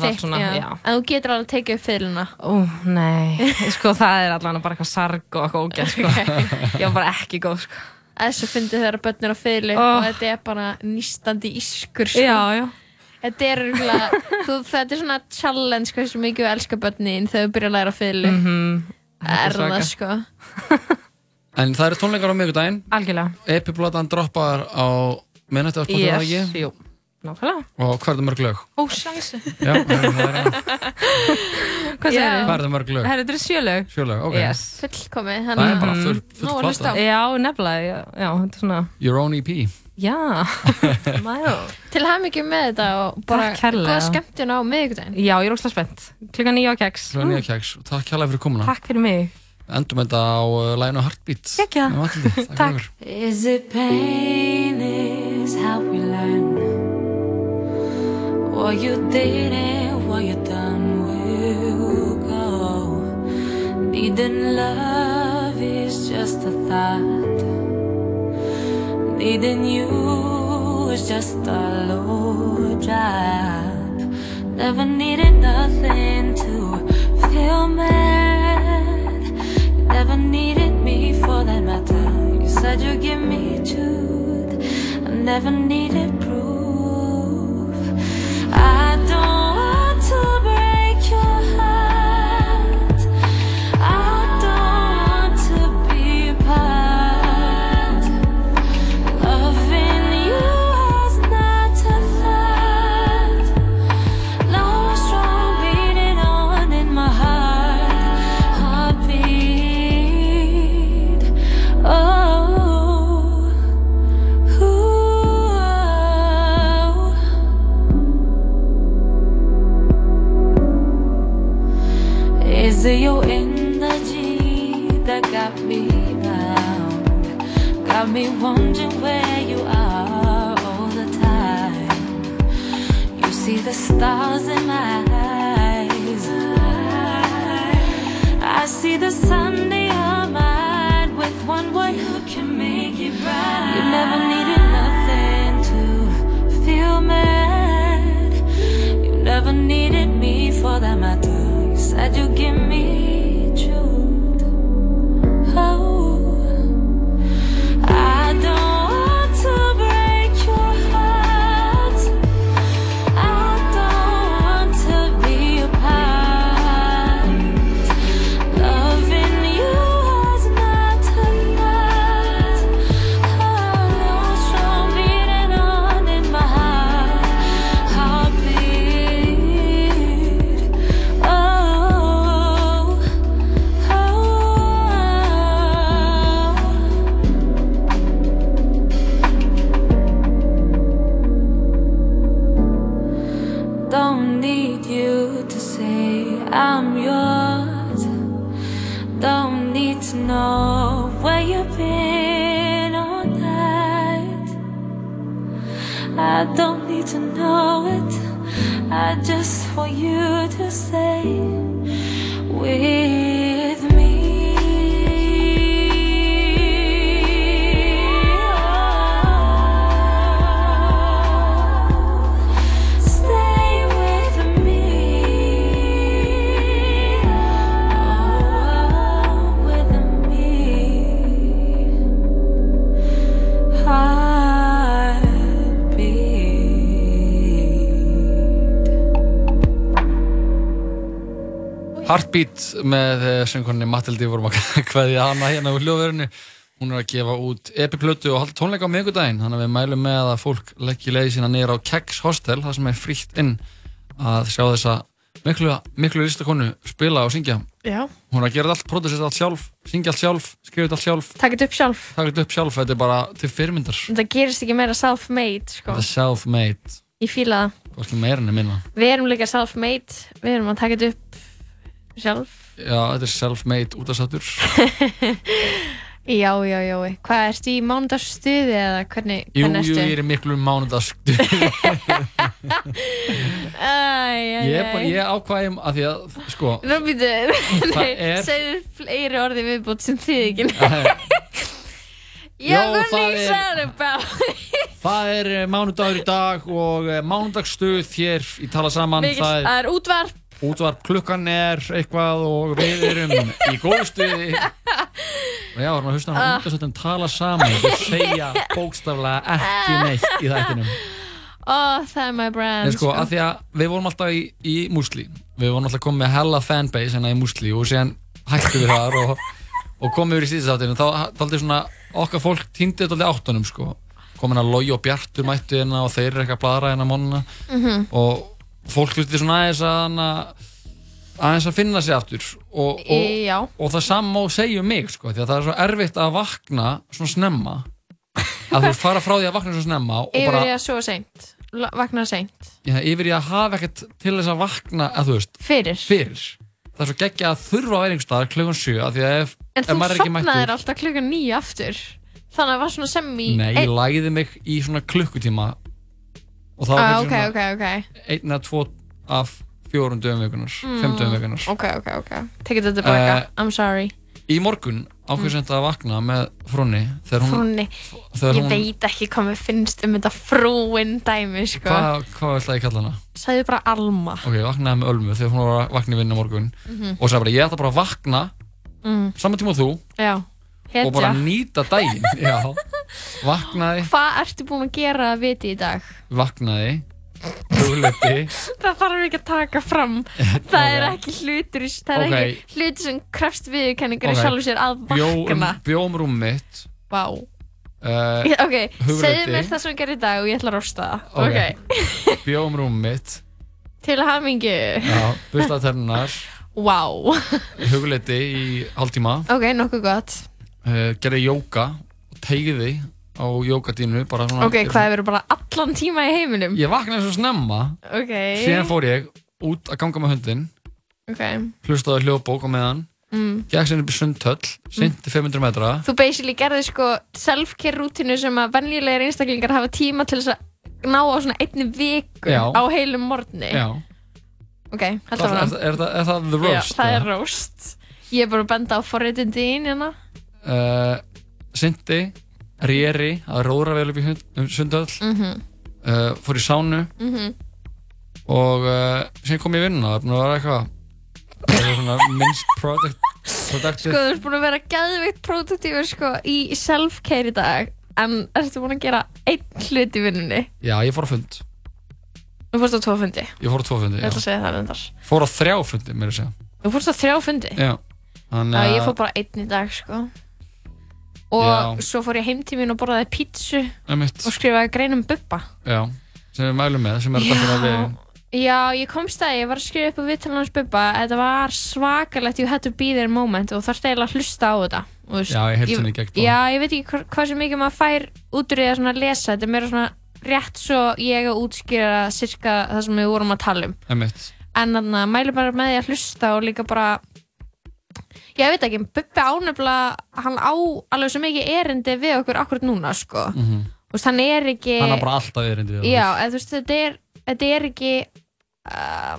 Þitt, svona, já. já. En þú getur alveg að tekið upp fiðluna. Ó, nei, sko það er allavega bara eitthvað sarg og eitthvað ógæð, sko. Ég var bara ekki góð, sko. Þessu fyndið þegar börn eru á fiðlu Oh. og þetta er bara nýstandi ískur. Sko. Já, já. Þetta er örgulega, þú, þetta er svona challenge hversu mikið við elska börnin þegar við byrja að læra fiðlu. Mhm. Það er það sko. En það eru tónleikar á miðvikudaginn Algjörlega. Epiplatan droppar á minnætti á Spotify Yes, yes. ekki jú, nákvæmlega. Og hvað er það mörg lög? Ó, sjansi. Já, það er það Hvað segir Hvað er það mörg lög? Herra, þetta er sjölög. Sjölög, ok Yes. Fullkomið. Það er bara full, full að plata. Já, nefnilega, já, já, þetta er svona, Your own EP já. Til hafmyggjum með þetta og bara Takk kærlega. góða skemmtun á miðvikudaginn. Já, ég er óslega spennt. Klukkan nýja á keks. Svo nýja keks og takk kjærlega fyrir komuna Takk fyrir mig. Endum þetta á uh, læginu Heartbeat Gekja. Já, Takk fyrir Is it pain? Is how we learn? What you did and what you done will go. Needing love is just a thought. Needing you is just a low job. Never needed nothing to feel mad. You never needed me for that matter. You said you'd give me truth. I never needed proof. I your energy that got me bound? Got me wondering where you are all the time. You see the stars in my eyes. I see the sun in your mind. With one word, you can make it bright. You never needed nothing to feel mad. You never needed me for that Heartbeat með eh, söngkonni Matildi vorum að kveðja hana hérna úr hljóðverðinu hún er að gefa út epiplötu og halda tónleika á miðgudaginn þannig að við mælum með að fólk leggja leiði sína niður á Keks Hostel það sem er frítt inn að sjá þessa miklu, miklu listakonu spila og syngja Já. hún er að gera allt, produsera allt sjálf syngja allt sjálf, skrifa allt sjálf Takk þetta upp sjálf. taka þetta upp sjálf, þetta er bara til fyrirmyndar Það gerist ekki meira self-made, sko. þetta er self-made Ég fíla það. Hvorki meira enn minna. Við erum líka self-made, við erum að taka þetta upp sjálf. Já, þetta er self-made útastáttur. Já, já, já. Hvað, ertu í mánudagsstuði eða hvernig, Jú, hvernig jú, ég er í miklu mánudagsstu. Æ, æ, Ég, ég ákvæðum að því að, sko, Nú býtu, Það nei, er- segðu fleiri orði viðbútt sem þið ekki Já, er- það er eh, mánudagur í dag og eh, mánudagsstuð hér í tala saman. Mikið, það er útvarp útvarp klukkan er eitthvað og við erum í góðu stuði. Og já, erum að hlusta á Ah. undarsöndum tala saman. Og segja bókstaflega ekki neitt í þættinum. Ó, það er my brand. En sko, að því að við vorum alltaf í, í Musli við vorum alltaf komið með hella fanbase hérna í Musli og síðan hættum við þar og, og komum við í stíðsáttinu þá taldi svona okkar fólk týndi þetta alveg áttunum sko. Komin að Lói og Bjartur mættu hérna og þeir eru eitthvað að bladra hérna mánuna. Mhm. og fólk hluti svona aðeins að aðeins að finna sig aftur og, og, Já. og það saman má segja um mig sko, því að það er svo erfitt að vakna svona snemma. Að þú fara frá því að vakna svona snemma og Yfir bara ég að svo seint. Vakna seint. Já, yfir í að hafa ekkert til þess að vakna að þú veist Fyrir. fyrir. Það er svo geggja að þurfa að vera einhvers staðar klukkan 7 af því að ef, En ef þú maður er ekki sopnaðir mættur alltaf klukkan nýju aftur. Þannig að það var svona sem í nei, ég læði mig í svona klukkutíma og það ah, kannski Ok, svona ok, ok. Einn eða tvo af fjórum dögum vikunar, Mm, fimm dögum vikunar Ok, ok, ok. Tekið þetta tilbaka Eh, I'm sorry. í morgun ákveð sem þetta að vakna með Frúnni þegar Ég hún veit ekki hvað mér finnst um þetta frúin dæmi sko. Hvað, hvað ætlaði ég að kalla hana? Sæðu bara Alma. Ok, vaknaði með Ölmu þegar hún var að vakna í vinnu morgun Mhm. og sagði bara, ég ætla bara að vakna mm. saman tíma og þú Já og bara Hetja nýta daginn já, vaknaði, Hvað ertu búin að gera að viti í dag? vaknaði. Hugleiti Það þarf ekki að taka fram. Það er ekki hlutur í- Það er Ok. ekki hlutur sem krefst viðurkenningar Ok. í sjálfu sér að bjó um, vakna. Bjó um rúm mitt. Vá. Uh, Ok, segðu hugleiti. mér það sem þú gerir í dag og ég ætla að rosta það. Ok. Ok, bjó um rúm mitt. Til hamingju. Já, bustaði tennunar Vá. Hugleiti í hálftíma. Ok, nokkuð gott uh, gerði jóka og tegði á jókadínu bara svona Ok, hvað hefur bara allan tíma í heiminum? ég vaknaði svo snemma. Ok. Síðan fór ég út að ganga með hundin Ok. Hlustaði hljóðbók á meðan. Mm. gekk sinni upp í sundtöll synti 500 metra. Þú basically gerði sko self-care rútinu sem að venjulegir einstaklingar hafa tíma til þess að ná á svona einni viku Já. á heilum morgni. Já. Ok, Það- að er, er, er, er það the roast? Já, það er roast. Ég er bara að benda á forréttindi þín hérna uh, Synti, Reri að róra vel upp í hund, um sundöll Mhm. uh, fór í sánu. Mhm. og uh, síðan kom ég í vinnuna það er búin að vera eitthvað það er svona minnst product, productive. Sko, þú ert búin að vera gæðveikt produktífur sko í self-care í dag. En ertu búin að gera einn hlut í vinnunni? Já, ég fór á fund. Þú fórst á tvo fundi? Ég fór á tvo fundi, Ég ætla að já. segja það reyndar. Fór á þrjá fundi, mér að segja. Þú fórst á þrjá fundi? Já, þannig Já, að ég fór bara einn í dag sko Og Já. svo fór ég heim til mín og borðaði pítsu Einmitt. og skrifaði grein um Bubba já, sem við mælum með sem er að dækka við Já, ég komst að ég var að skrifa upp á viðtalan hans Bubba Þetta var svakalegt, you had to be there moment og þarf eiginlega að hlusta á þetta og, þú veist, Já, ég heilsa henni í gegn bara. Já, ég veit ekki hva, hvað sem mikið maður fær út úr því að svona lesa Þetta er meira svona rétt svo ég að útskýra cirka það sem við vorum að tala um Einmitt. En þannig að mælu bara með því að hlusta og líka bara Ég veit ekki, Bubbi ánefnilega hann á alveg svo mikið erindi við okkur akkurat núna, sko Mhm. Þú veist, hann er ekki hann er bara alltaf erindi við Já, þú veist, þetta er, þetta er ekki uh,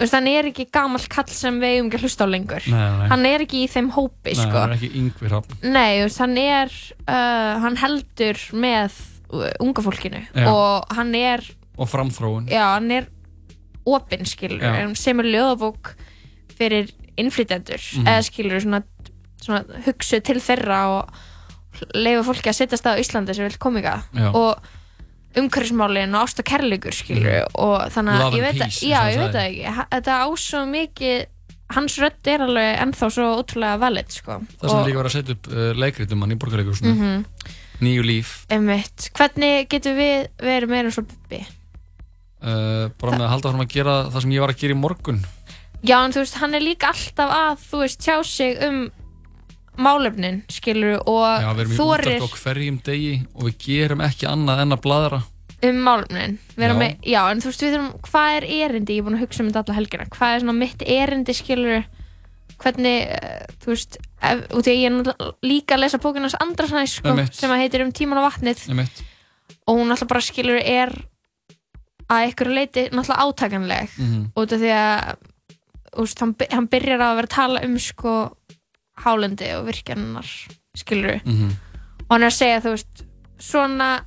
veist, hann er ekki gamall kall sem við eigum ekki hlusta á lengur Nei, nei. hann er ekki í þeim hópi Nei, sko. hann er ekki yngvi hrafn Nei, hann er uh, hann heldur með unga fólkinu Já. og hann er og framþróun já, hann er opinn skilur, Já. hann semur ljóðabók fyrir innflytjendur Mhm. eða skilur svona, svona hugsu til þeirra og leifa fólki að setjast að á Íslandi sem vil Já. og umhverfismálin og ást og kærleikur skilur og þannig að ég veit að, já, eins og ég veit það ekki þetta á svo mikið hans rödd er alveg ennþá svo ótrúlega valid sko. það sem líka var að setja upp uh, leikrit um hann í borgarleikusinu Mhm. nýju líf Einmitt. hvernig getur við verið meira svo bubbi uh, bara með að halda fram að gera það sem ég var að gera í morgun já en þú veist hann er líka alltaf að þú veist tjá sig um málefnin skilur og Já, við erum í þorir útvarp á hverjum degi og við gerum ekki annað en að bladra um málumnin Já. með, já, en þú veist, við þurfum, hvað er erindi ég er búin að hugsa um þetta alla helgina hvað er svona mitt erindi, skilur hvernig, uh, þú veist ef, út í að ég er náttúrulega líka að lesa bókina hans Andrasnæs, sko, Einmitt. sem að heitir um tíman og vatnið Einmitt. og hún alltaf bara skilur er að ykkur leiti náttúrulega átakanleg Mhm. út af því að úst, hann, hann byrjar að vera að tala um sko hálendi og virkjannar skilur Mhm. og hann er að segja þú veist svona,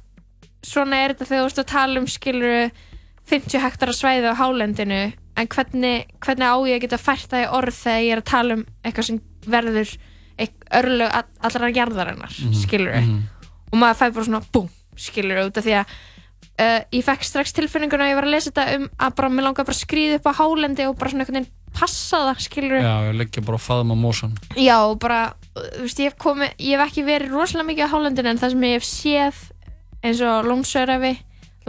svona er þetta þegar þú veist að tala um skilur 50 hektara svæði á hálendinu en hvernig, hvernig á ég að geta fært það í orð þegar ég er að tala um eitthvað sem verður örlög all- allra gerðarinnar Mhm. skilur Mhm. og maður fæ bara svona búm skilur út af því að uh, ég fekk strax tilfinninguna að ég var að lesa þetta um að bara, mér langaði bara að skrýða upp á hálendi og bara svona einhvern veginn passa það skilur Já, ég leggja bara að faðma mósan Já, bara, þú veist, ég hef komið, ég hef ekki verið rosalega mikið á hálendinu en það sem ég hef séð eins og Lónsörafi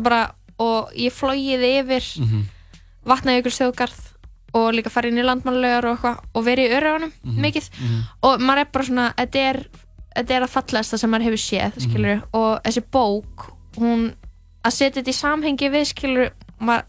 bara, og ég flogið yfir Mhm. vatnajökuls þjóðgarð og líka farið inn í landmannlaugar og eitthvað og verið í örugunum Mhm. mikið Mhm. og maður er bara svona, þetta er þetta er að fallast það sem maður hefur séð Mhm. skilur, og þessi bók hún, að setja þetta í samhengi við skilur, maður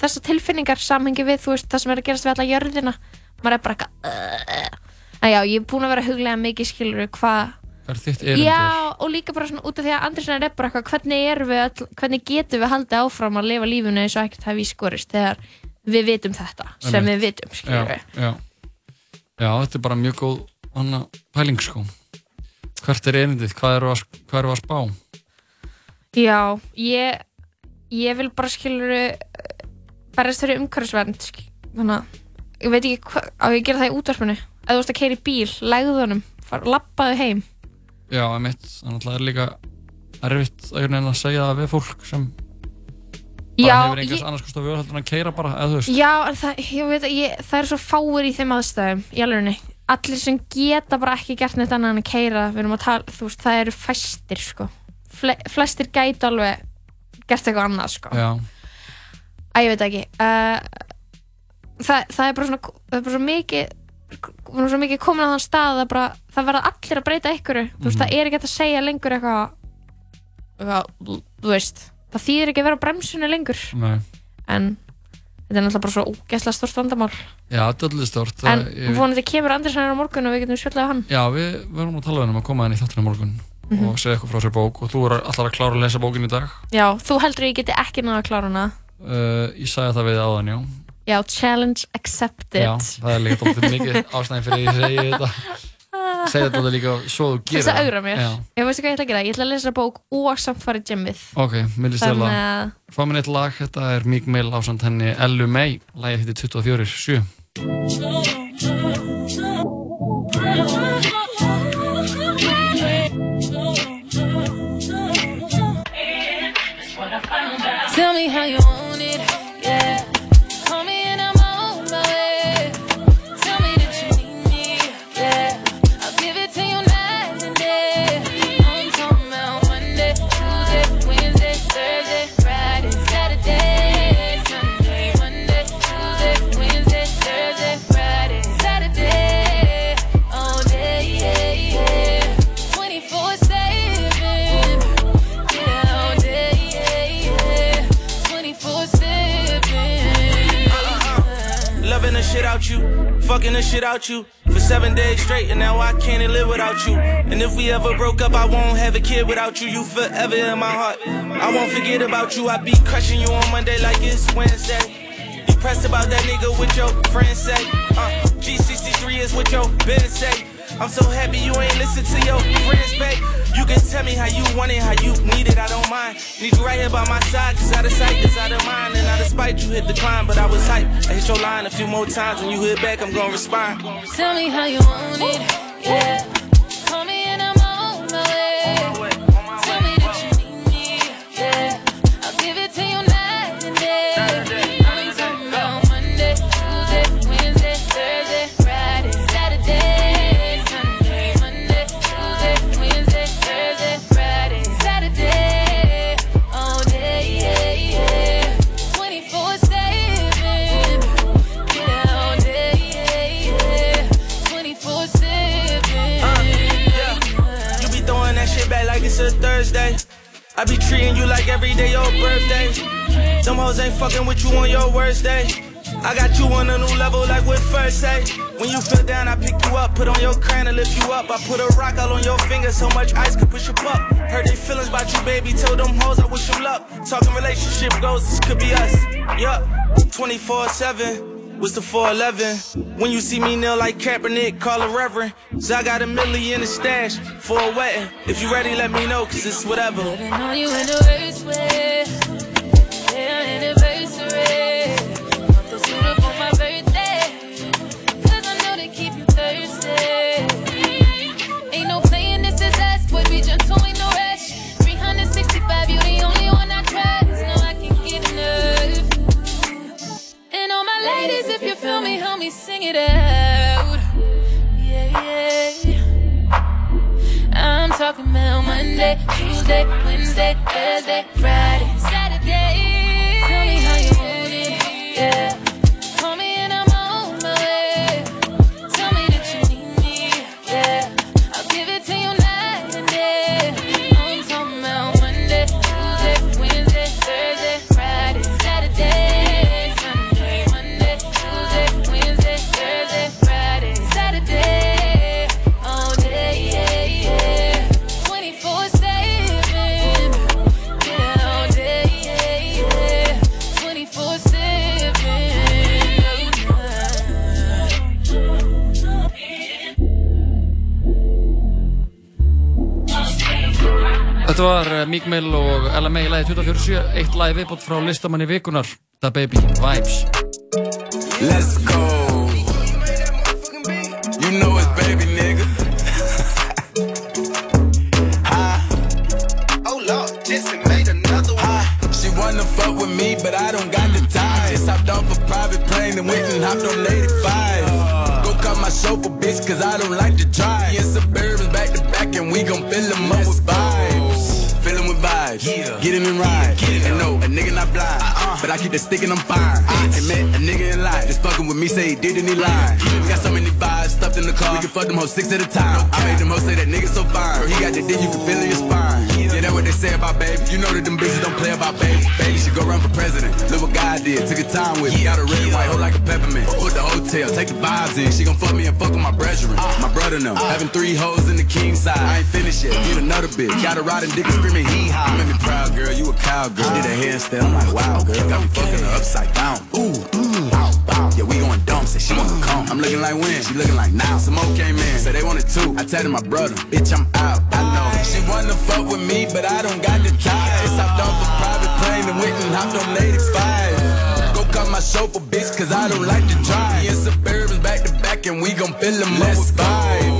þessar tilfinningar samhengi við, þú veist, það sem er að gerast við alla jörðina, maður er bara eitthvað uh, en já, ég er búin að vera huglega mikið skilur, hvað Hvað er þitt erindi? Já, og líka bara svona út af því að Andrisson er bara eitthvað, hvernig erum við öll, hvernig getum við haldið áfram að lifa lífunu eins og ekkert hafi í skorist þegar við vitum þetta, sem Einmitt. við vitum, skilur við. já, já. já, þetta er bara mjög góð hana, pæling sko Hvert er erindið? Hvað eru að, hvað eru að spá? Já, ég, ég vil bara skilur berðast fyrir umhverfisvernd, þannig að ég veit ekki hvað, á ég að gera það í útvarpinu, ef þú veist að keira í bíl, legðu honum, lappaðu heim. Já, emitt, þannig að það er líka erfitt að, að segja það við fólk sem bara Já, hefur einhvers ég- annars kost að vöru heldur en að keira bara, eða þú veist Já, það, ég veit að ég, það er svo fáir í þeim aðstæðum í alvegni. Allir sem geta bara ekki gert neitt annað en að keira, við erum að tala, þú veist, það eru fæstir, sko. Fle, flestir gæti alveg gert eitthvað annað, sko. Já, Æ, ég veit ekki. Uh, það, það er bara svona, það er bara svo mikið, svo mikið komin á þann stað að bara, það verða allir að breyta ykkur. Þú veist, Mhm. það er ekki að segja lengur eitthvað, eitthvað, þú veist, það þýðir ekki að vera á bremsunni lengur. nei En þetta er náttúrulega bara svo ógeðslega stórt vandamál. Já, þetta er allir stort En ég, vonandi kemur Andrisson á morgun og við getum á hann. Já, við verðum að tala við hann um að koma henni í þáttinu á morgun Mhm. og segja eitthvað frá sér bók og þú er alltaf að klára að lesa bókin í dag Já, þú heldur að ég geti ekki náða að klára hana. Uh, Ég sagði það við áðan, já Já, challenge accepted. Já, það er líka dálítið mikið ástæðin fyrir að ég segi þetta Segja þetta líka svo þú gerir Þess að augra mér. Já, Ég veistu hvað ég ætla að gera? Ég ætla að lesa bók og samt fara í gymmið. ok, myndist til Þannig að Fá mér eitt lag, þetta er Meek Mill ásand henni Ellu May Lagið hittir 24, 7 Tell me how you fucking the shit out you for seven days straight, and now I can't live without you. And if we ever broke up, I won't have a kid without you. You forever in my heart. I won't forget about you. I be crushing you on Monday like it's Wednesday. Depressed about that nigga with your friends say. Uh, G63 is what your business say. I'm so happy you ain't listen to your friends, babe. You can tell me how you want it, how you need it, I don't mind. Need you right here by my side, cause out of sight is out of mind. And out of spite, you hit the climb, but I was hype. I hit your line a few more times. When you hit back, I'm gonna respond. Tell me how you want it, yeah. I be treating you like every day your birthday. Them hoes ain't fucking with you on your worst day. I got you on a new level like with first say. When you feel down, I pick you up, put on your crown and lift you up. I put a rock all on your finger, so much ice could push you up. Heard they feelings about you, baby. Told them hoes I wish them luck. Talking relationship goals, this could be us. Yup, 24 7 was the 411. When you see me kneel like Kaepernick, call a reverend. Cause I got a million in the stash for a wedding. If you ready, let me know, cause it's whatever. Sing it out. Yeah, yeah. I'm talking about Monday, Tuesday, Wednesday, Thursday, Friday, Þetta var eh, Meek Mill og LMA í lagi 24.7, eitt lagi viðbútt frá listamanni vikunar, Da Baby, Vibes. Let's go. You know it's baby, nigga. Hi. Oh Lord, Jesse made another one. She wanna fuck with me, but I don't got the time. Just hopped off a private plane and went and hopped on 85. Go cut my chauffeur, bitch, cause I don't like to drive. But I keep the I'm fine. I met a nigga in line. Just fucking with me, say he did and he lied. Got so many vibes stuffed in the car. We can fuck them hoes six at a time. I made them hoes say that nigga so fine. He got the dick, you can feel in your spine. Yeah, that's what they say about baby. You know that them bitches don't play about baby. Baby should go run for president. Look what God did. Took a time with me. Got a red, white, hoe like a peppermint. Put the hotel, take the vibes in. She gon' fuck me and fuck with my brethren. My brother know. Having three hoes in the king side. I ain't finished yet. Get another bitch. Got a riding dick and screaming hee haw. Made me proud, girl. You a cowgirl. Did a handstand. I'm like, wow, girl. Got me fucking her upside down. Ooh, ooh, bow. Yeah, we going dumb. Say she wanna come. I'm looking like when? She looking like now. Some more came in. Say they wanted two. I tell them my brother. Bitch, I'm out. I know. She wanna fuck with me, but I don't got the time. Just hopped off a private plane and went and hopped on 85. Go cut my chauffeur, bitch, cause I don't like to drive. Me and Suburbans back to back, and we gon' fill them up with vibes.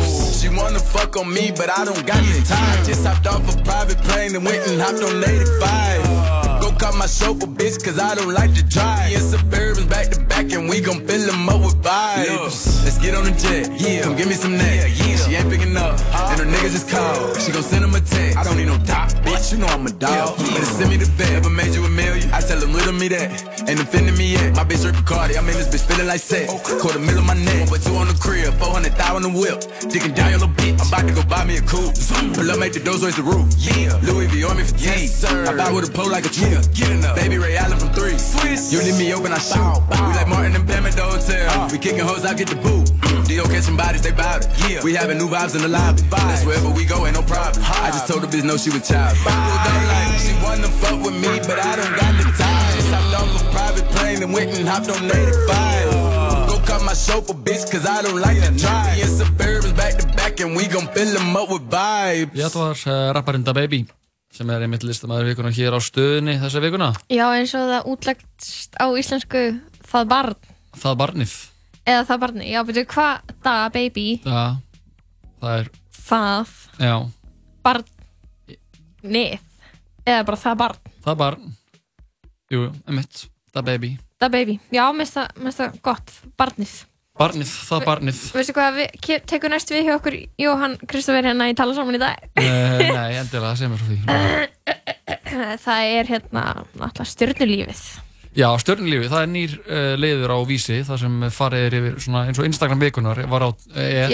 Wanna fuck on me, but I don't got the time. Just hopped off a private plane and went and hopped on 85. Go cut my chauffeur, bitch, cause I don't like to drive. Me and Suburbans back to back, and we gon' fill them up with vibes. Let's get on the jet, yeah. Come give me some neck. She ain't picking up, and her nigga just called. She gon' send him a text. I don't need no top, bitch. You know I'm a dog. Better send me the bet. Ever made you a million? I tell him little me that. Ain't offending me yet. My bitch Rick Cardi. I made this bitch feeling like sex. Quarter mill of my neck. One two on the crib. 400 thou on the whip. Digging down your little bitch. I'm about to go buy me a coupe. Pull up, make the doors raise the roof. Yeah. Louis V on me for 10. Yes, sir. I buy with a pole like a tree. Get enough. Baby Ray Allen from three. Swiss. You leave me open, I shoot. We like Martin and Pam at the hotel. We kicking hoes, I get the boot. D.O. catching bodies, they bout it. Yeah. We having new vibes in the lobby. That's wherever we go, ain't no problem. I just told the bitch no, she was child. Like, she wanna fuck with me, but I don't got the time. Just hopped off a private plane and went and hopped on 85. Go cut my chauffeur, bitch, cause I don't like to drive. Me and Suburbans back to back, and we gon' fill them up with vibes. Já, þetta var uh, rapparinn Da Baby sem er einmitt listamæður vikunar hér á stöðunni þessa vikuna. Já, eins og það útlægt á íslensku það barn, Það barnið. eða það barni. Já, betur hvað da, baby, Já, það er, það, já, barnið, eða bara það barn, það barn. Jú, einmitt, Da Baby. da baby. Já, finnst það gott, barnið. Barnið, það barnið. Veistu hvað, við, tekur næst við hjá okkur Jóhann Kristoffer hérna í tala saman í dag? Uh, nei, endilega, segð mér frá því. það er hérna náttúrulega stjörnulífið. Já, stjörnulífi, það er nýr uh, leiður á vísi, það sem farið er yfir svona eins og Instagram vikunar var á er.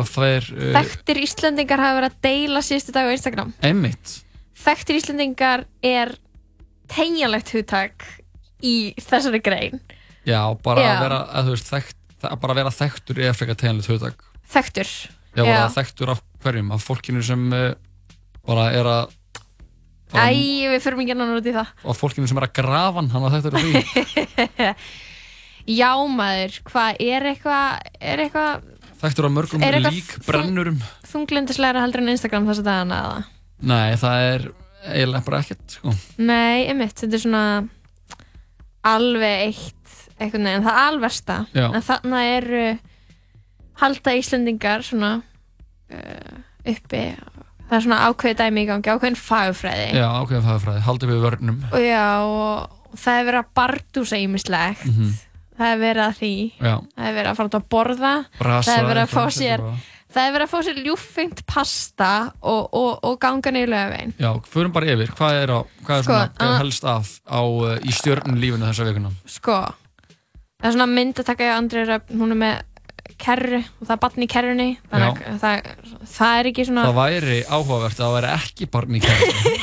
Og það er uh, Þekktir Íslendingar hafa verið að deila síðustu dag á Instagram. einmitt. þekktir Íslendingar er tegjanlegt hugtak í þessari grein Já, bara Já. að vera, að, þú veist, þekkt, að bara vera þekktur er frekar teginlega hugtak. þekktur Já, bara þekktur af hverjum, af fólkinu sem uh, bara er að Æ, við förum ekki annan út í það af fólkinu sem er að grafa hann, hann að þekktur af því. Já maður, hvað er eitthvað er eitthvað Þekktur af mörgum Er lík brennurum. þunglindislegra heldur en Instagram þess að dagana eða? Nei, það er eiginlega bara ekkert, sko. Nei, einmitt, þetta er svona alveg eitt einhvern veginn, það alversta Já. en þarna eru halda Íslendingar svona uh, uppi það er svona ákveðið dæmi í gangi, ákveðin fagfræði Já, ákveðin fæðafræði, haldið við vörnum. já, og það er verið að bardúsa ímislegt Mhm. það er verið að því Já. það er verið að fara út að borða Brasa það er verið að fá sér það er verið að fá sér ljúfengt pasta og, og, og ganga niður lögavegin Já, förum bara yfir, hvað er, á, hvað er Sko, svona, helst af á, uh, í stjörnum lífinu þessa vikuna? sko það er svona mynd að taka í Andrei Röfn hún er með kerru og það er barn í kerrunni þannig að það, það er ekki svona Það væri áhugavert að það væri ekki barn í kærni.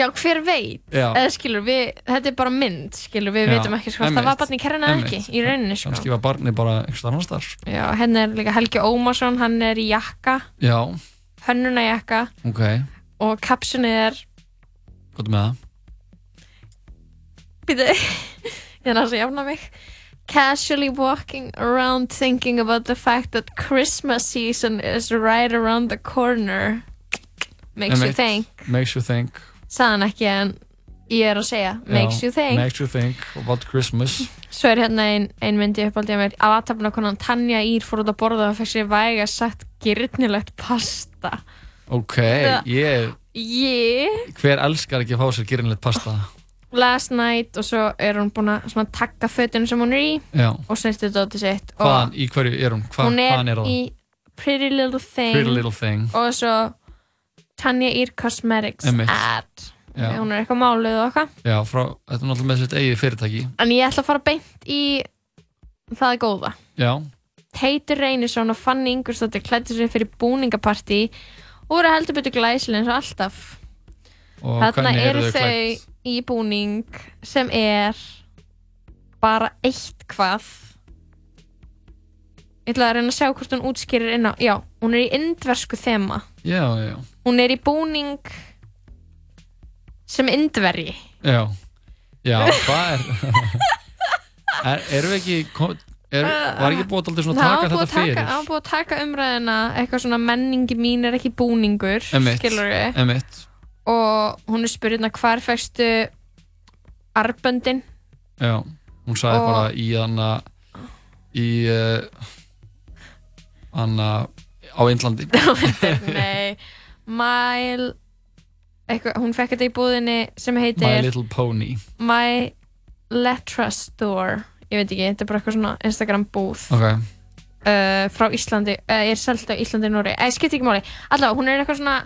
já hver veit Já. eða skilur við, þetta er bara mynd skilur við Já, veitum ekki sko, það var barn í kerrunni eða ekki í rauninni sko Kannski var barni bara einhvers annars þar. já, henni er líka Helgi Ómarsson, hann er í jakka Já, hönnuna jakka ok, og kapsunni er hvað er með það? Býtu, ég er að jafna mig. Casually walking around thinking about the fact that Christmas season is right around the corner. Makes you think. Makes you think. sagðan ekki en ég er að segja makes Já, you think. Makes you think about Christmas. svo er hérna ein, ein myndi uppáldið að mér. Að aðtapna konan Tanja Ír fór út að borða og fekk sér væga sagt gyrnilegt pasta. Ok, ég, ég hver elskar ekki að fá sér gyrinleitt pasta? Last night og svo er hún búin að takka fötun sem hún er í Já. og snirtið dótið sitt Hvaðan, í hverju er hún? Hva, hún er, er í Pretty Little Thing Pretty Little Thing. og svo Tanya Ear Cosmetics ad hún er eitthvað máluð og eitthvað Já, frá, þetta er náttúrulega með sitt eigið fyrirtæki. en ég ætla að fara beint í það er góða Já, Teitur Reynisson og Fanny Ingvarsdóttir klættu sér fyrir búningapartí og voru heldur betur glæsileg eins og alltaf og þarna eru þau klætt? Í búning sem er bara eitt hvað ég ætla að reyna að sjá hvort hún útskýrir inn á já, hún er í indversku þema Já, já, hún er í búning sem indverji já. Já, hvað er... er erum við ekki... Er, var ekki búið alltaf svona að taka þetta fyrir? það var búið að taka umræðina eitthvað svona menningi mín er ekki búningur skilur emitt. Og hún er spurðin að hvar fæstu arböndin Já, hún sagði Og- bara í hana í uh, hana á Indlandi. Nei. Mile eitthvað, hún fekk þetta í búðinni sem My heitir Little Pony. My Letra Store. Ég veit ekki, þetta er bara eitthvað svona Instagram búð. Ok, uh, frá Íslandi, uh, er selt á Íslandi Nóri, eða skipt ekki máli. Allavega, hún er eitthvað svona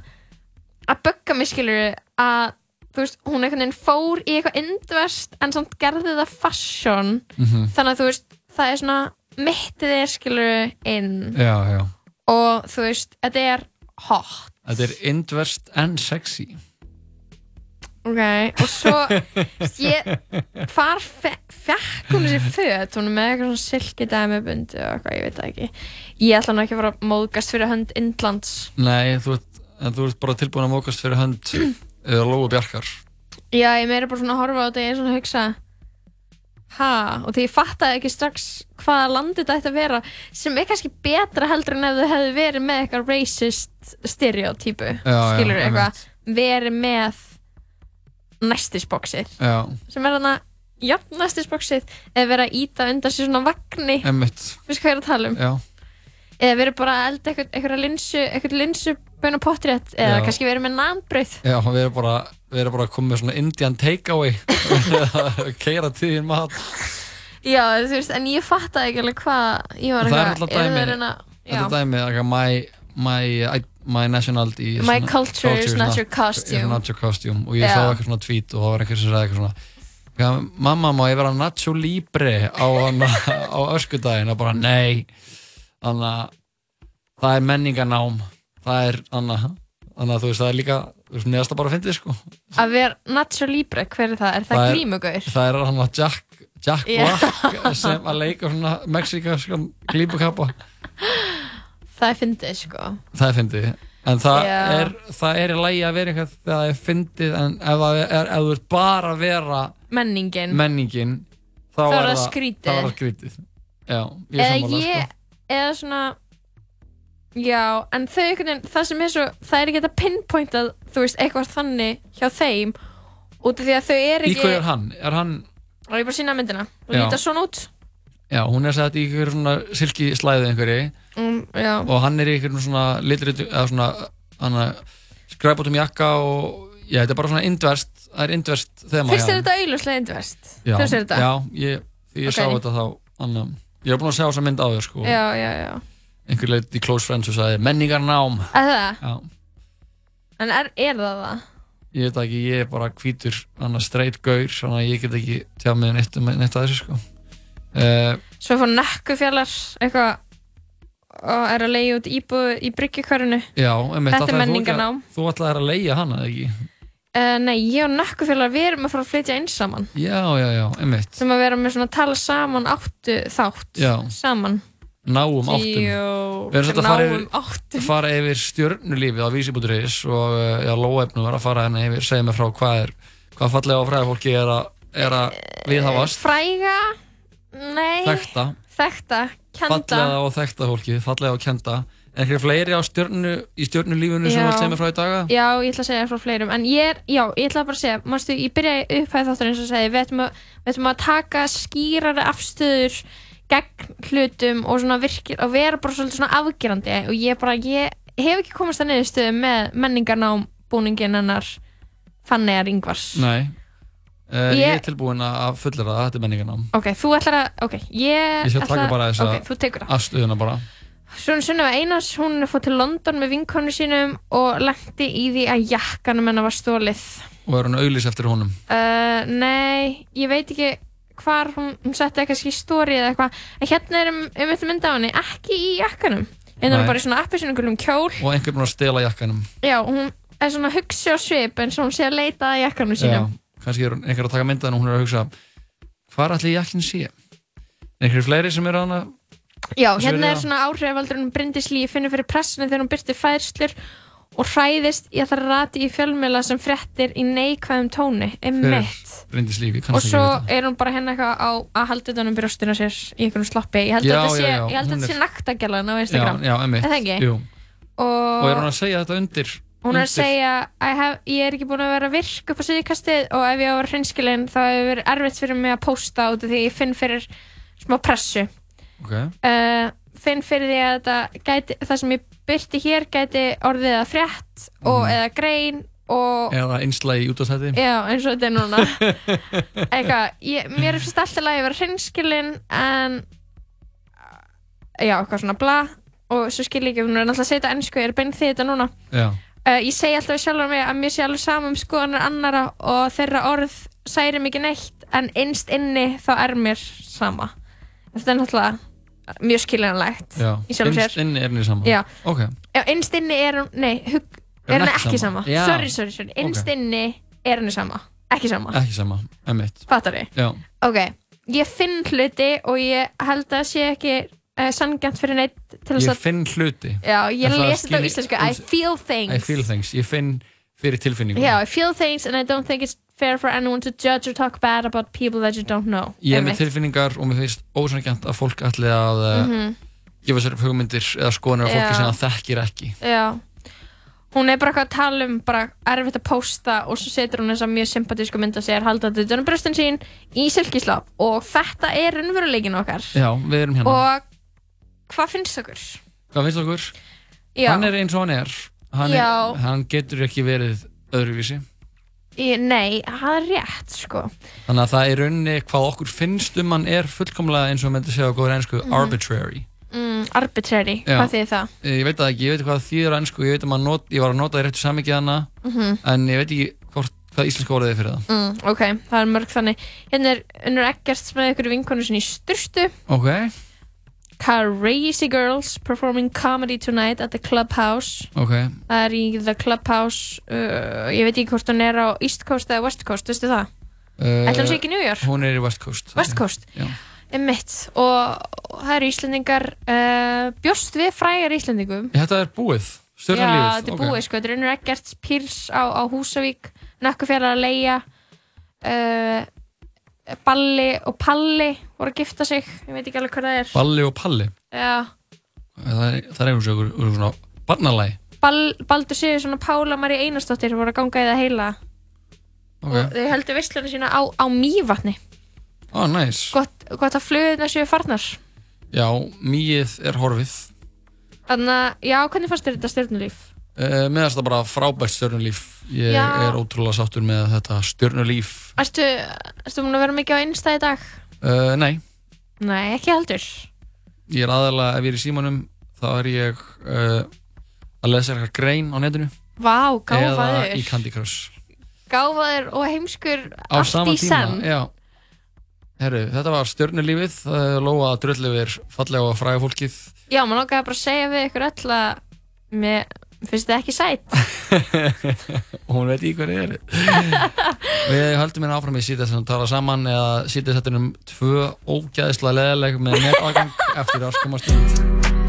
að bögga mig skilur að þú veist, hún einhvern veginn fór í eitthvað indverst en samt gerði það fashion. Mhm. þannig að þú veist, það er svona mittið er skilur inn. Já, já. Og þú veist, þetta er hot. Þetta er indverst and sexy. Ok, og svo ég, hvar fe- fekk hún þessi föt, hún er með eitthvað svona silkidæmi bundi og eitthvað, ég veit það ekki. Ég ætla nú ekki að fara að móðgast fyrir hönd Indlands. Nei, þú ert, en þú ert bara tilbúin að mókast fyrir hönd eða Lóu Bjarkar. Já, ég meira bara svona að horfa á þetta og svona að hugsa ha, og því ég fattaði ekki strax hvaða landi þetta ætti að vera sem er kannski betra heldur en ef þau hefðu verið með eitthvað racist stereotypu Já, já, skilur einmitt. eitthvað verið með næstisboksið Já, sem er þarna jafn næstisboksið eða verið að íta undan sér svona vagni. Emmitt við hvað ég er að tala um? Já, eða verið bara að elda eitthvað, eitthvað linsu eitthvað linsu böna pottrétt eða Já. kannski verið með nambrauð. Já, við erum bara við erum bara að koma með svona Indian takeaway. Keira tíðin mat. Já, þú veist, en ég fattaði ekki alveg hvað ég var Það er eitthvað, alltaf eru dæmi. þeir reyna Þetta Já, dæmi, eitthvað, my, my, I- my nationality My not- culture is not your costume. not your costume. Og ég Já. sá eitthvað svona tweet og það var eitthvað sem sagði eitthvað svona "Já, Mamma, má ég vera Nacho Libre á, á öskudaginn? Og bara nei Þannig að það er menninganám það er, þannig að þú veist, það er líka neðast að bara fyndið, sko Að vera Nacho Libre, hver er það? Er það, er- glímugaur? Það er hann að Jack, Jack Já. Black sem að leika svona mexikanskam glímukappa Það er fyndið, sko. það er fyndið en það Já. er, það er í lagi að vera eitthvað þegar það er fyndið en ef það er, ef þú ert bara að vera Menningin. menningin þá Þá er er það það skrítið. þá er það skrítið já, ég er ég, sko. Eða svona, já, en þau einhvern veginn, það sem er svo, það er ekki þetta pinpointað, þú veist, eitthvað þannig hjá þeim, út af því að þau er í ekki, hvað er hann? er hann, og ég bara sína myndina, og Já. líta svona út, já, hún er sett í einhverju svona silki slæði einhverju um, já, og hann er í einhverjum svona litrit eða svona hann skræbótum jakka og já, þetta er bara svona indverst það er indverst þema þér honum. þetta auðvitað indverst? já, Þú sér þetta? já, ég, því ég Ok. sá þetta þá anna, ég hef búin að sjá þessa mynd á þér sko Já, já, já, einhver leitt í Close Friends og sagði menningarnám að það, já, en er, er það það? ég veit ekki, ég er bara hvítur hann straight gaur, þannig að ég get ekki tjá mig neitt um neitt að þessu sko uh, Svo fór nekkufjallar eitthvað og er að leiða út íbúð í bryggjukörunu. já, einmitt, Þetta er menningarnám. þú ætlaðir að leia hana, ekki? Uh, nei, ég og nekkufjallar, við erum að fara að flytja eins saman. já, já, já, einmitt Sem að vera með svona að tala saman áttu þátt Já. saman. náum áttum Jú, Við erum svolítið að fara náum yfir, áttum. fara yfir stjörnulífið á vísibúturis og uh, já, Lóefnum var að fara henni yfir, segja mig frá hvað er hvað fallega og fræða fólki er að, er að viðhafast, Fræga, nei, þekta, þekkta, kenda. fallega og þekta fólki, fallega og kenda. En einhverju fleiri stjörnu, í stjörnulífinu sem þú ert segja mig frá í daga? Já, ég ætla að segja frá fleirum, en ég er, já, ég ætla bara að segja, mástu, ég byrjaði upphæði þáttur eins og segi, við ætlum að, að taka skýrari afstöður gegn hlutum og svona virkir, og vera bara svolítið svona afgerandi og ég bara, ég hef ekki komast að niðurstöðu með menningarnám búningin hennar Fannegar Ingvars. Nei. Uh, ég... Ég- er tilbúin að fullera það, þetta er menningarnám. Ok, þú ætlar að, ok, ég ætla- Ok, þú tekur það. Bara. Svona Sunneva Einars, hún er fótt til London með vinkonu sínum og lendi í því að jakkanum hennar var stólið. Og er hann auðlýs eftir honum. Uh, nei, ég veit ekki hvar hún, hún setti eitthvað í stóri eða eitthvað, en hérna er um, um þetta mynd af henni, ekki í jakkanum hérna er Nei. hún bara í svona appisínugulum kjól Og einhver búin að stela jakkanum. já, hún er svona að hugsa á svip eins og hún sé að leita að jakkanum Já, sínum kannski er einhver að taka myndaðan og hún er að hugsa hvað ætli jakkin sé? Einhverju fleiri sem eru hana já, hérna er að- svona áhrifaldurinn Bryndis Lí finnur fyrir pressinu þegar hún byrti fæðslur og hræðist í að það rati í fjölmiðla sem frettir í neikvæðum tóni. Lífi, og svo er hún bara hérna eitthvað á að halda þetta um brjóstina sér í einhvern sloppi. Ég held Já, að þetta sé, ég að naktagjalan á Instagram. Er það ekki? Og, Og er hún að segja þetta undir? hún er að segja að ég er ekki búin að vera virk upp á síðkastið og ef ég á að vera hreinskilin þá hefur verið erfitt fyrir mig að posta út af því ég finn fyrir smá pressu Ok. uh, finn fyrir því að þetta gæti, það sem ég byrti hér gæti orðið að frétt og Mhm. eða grein og Eða einslægi út á þetta? Já, eins og þetta er núna Eitthvað, ég, mér finnst alltaf að vera hreinskilin en já, eitthvað svona bla og svo skil ég ekki, hún er náttúrulega að segja þetta ennsku, ég er beint því þetta núna uh, Ég segi alltaf við sjálfur mig að mér sé alveg saman um skoðanar annara og þeirra orð særi mikið neitt en innst inni þá er mér sama Þetta er náttúrulega mjög skiljanlegt í sjálfum sér Innst inni er henni saman. Já. Ok. Já, innst inni er hún, nei, hug, Er hún ekki sama? sama. Sorry, sorry, sorry, innst Ok. inni er henni sama Ekki sama Ekki sama, emmitt. Fattar þið? Já. Ok, ég finn hluti og ég held að það sé ekki uh, sangjant fyrir neitt til þess Ég að finn hluti. Já, ég lesi þetta á íslensku I feel things I feel things. Ég finn fyrir tilfinningum. Já, I feel things and I don't think it's fair for anyone to judge or talk bad about people that you don't know Ég er með tilfinningar og mér finnst ósangjant að fólk ætli að uh, Mhm. gefa sér hugmyndir eða skoðanir af fólki sem það þekkir ekki. Já Hún er bara eitthvað að tala um bara erfitt að posta og svo setur hún þessa mjög sympatísku mynd að segja haldandi utan um bröstin sín í silkisláp og þetta er raunveruleikin okkar Já, við erum hérna. og hvað finnst okkur? Hvað finnst okkur? Já. Hann er eins og hann er. Hann, er, hann getur ekki verið öðruvísi. Ég, nei, það er rétt sko Þannig að það er rauninni hvað okkur finnst um hann er fullkomlega eins og við myndum segja á góður einsku Mhm. arbitrary. mm, Arbitrary, Já. hvað þýðir það? Ég veit það ekki, ég veit hvað þýðir á einsku, ég veit að maður not, ég var að nota í réttu samvikið hana, Mhm. en ég veit ekki hvort, hvað íslenska orðið er fyrir það. mm, Ok, það er mörg þannig Hérna er unnur ekkert með ykkur vinkonu sinni í styrstu Ok, Crazy Girls performing comedy tonight at the Clubhouse. Ok, Það er í The Clubhouse uh, Ég veit ekki hvort hún er á East Coast eða West Coast, veistu það? uh, hún sé ekki New York? Hún er í West Coast. West Coast, Já. emmitt og, og það eru Íslendingar uh, bjóst við frægar Íslendingum? Þetta er búið, Já, stjórnarlífið þetta er búið sko, þetta er unnur Eggerts Pírs á, á Húsavík Nökkufjallar að leia uh, Balli og Palli voru að gifta sig, ég veit ekki alveg hvað það er. Balli og Palli? Já, Það er, það er einhvers vegar svona barnalæg Bal, Baldur Sigurðsson og Pála Marí Einarsdóttir voru að ganga í það heila. Ok, og þau höldu vissluna sína á, á Mývatni. Á næs. Gott, gott að flugðina séu farnar. Já, mýið er horfið. Þannig að, já, hvernig fannst þér þetta stjórnulíf? Uh, Meðast það bara frábært stjórnarlíf Ég Já. er ótrúlega sáttur með þetta stjórnarlíf Erstu, erstu múin að vera mikið á Insta í dag? uh, Nei, Nei, ekki heldur. Ég er aðalega ef ég er í símanum þá er ég uh, að lesa eitthvað grein á netinu. Vá, eða gáfaður í Candy Crush. Gáfaður og heimskur á allt sama í tíma senn já. Herru, þetta var stjörnulífið. Það er lóa að dröll yfir fallega og fræga fólkið. Já, maður langaði bara að segja við ykkur öll að mér finnst þið ekki sætt hún veit í hverju er við höldum hérna áfram í sítið sem tala saman eða sítið þetta um tvö ógæðislega leðileg með netagang eftir áskomast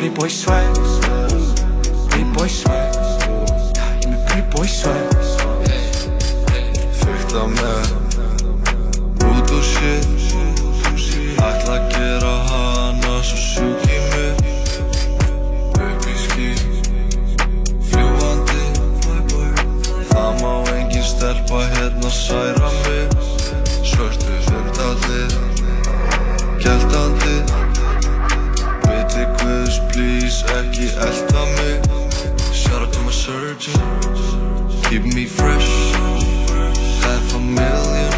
pretty boy swag Pretty boy swag, ég með pretty boy swag Fyrta með út og shit Ætla að gera hana svo sjúk í mig. Í ský Fljúandi Það má engin stelpa hérna særa ekki elta mig Shout out to my surgeon. Keep me fresh. Half a million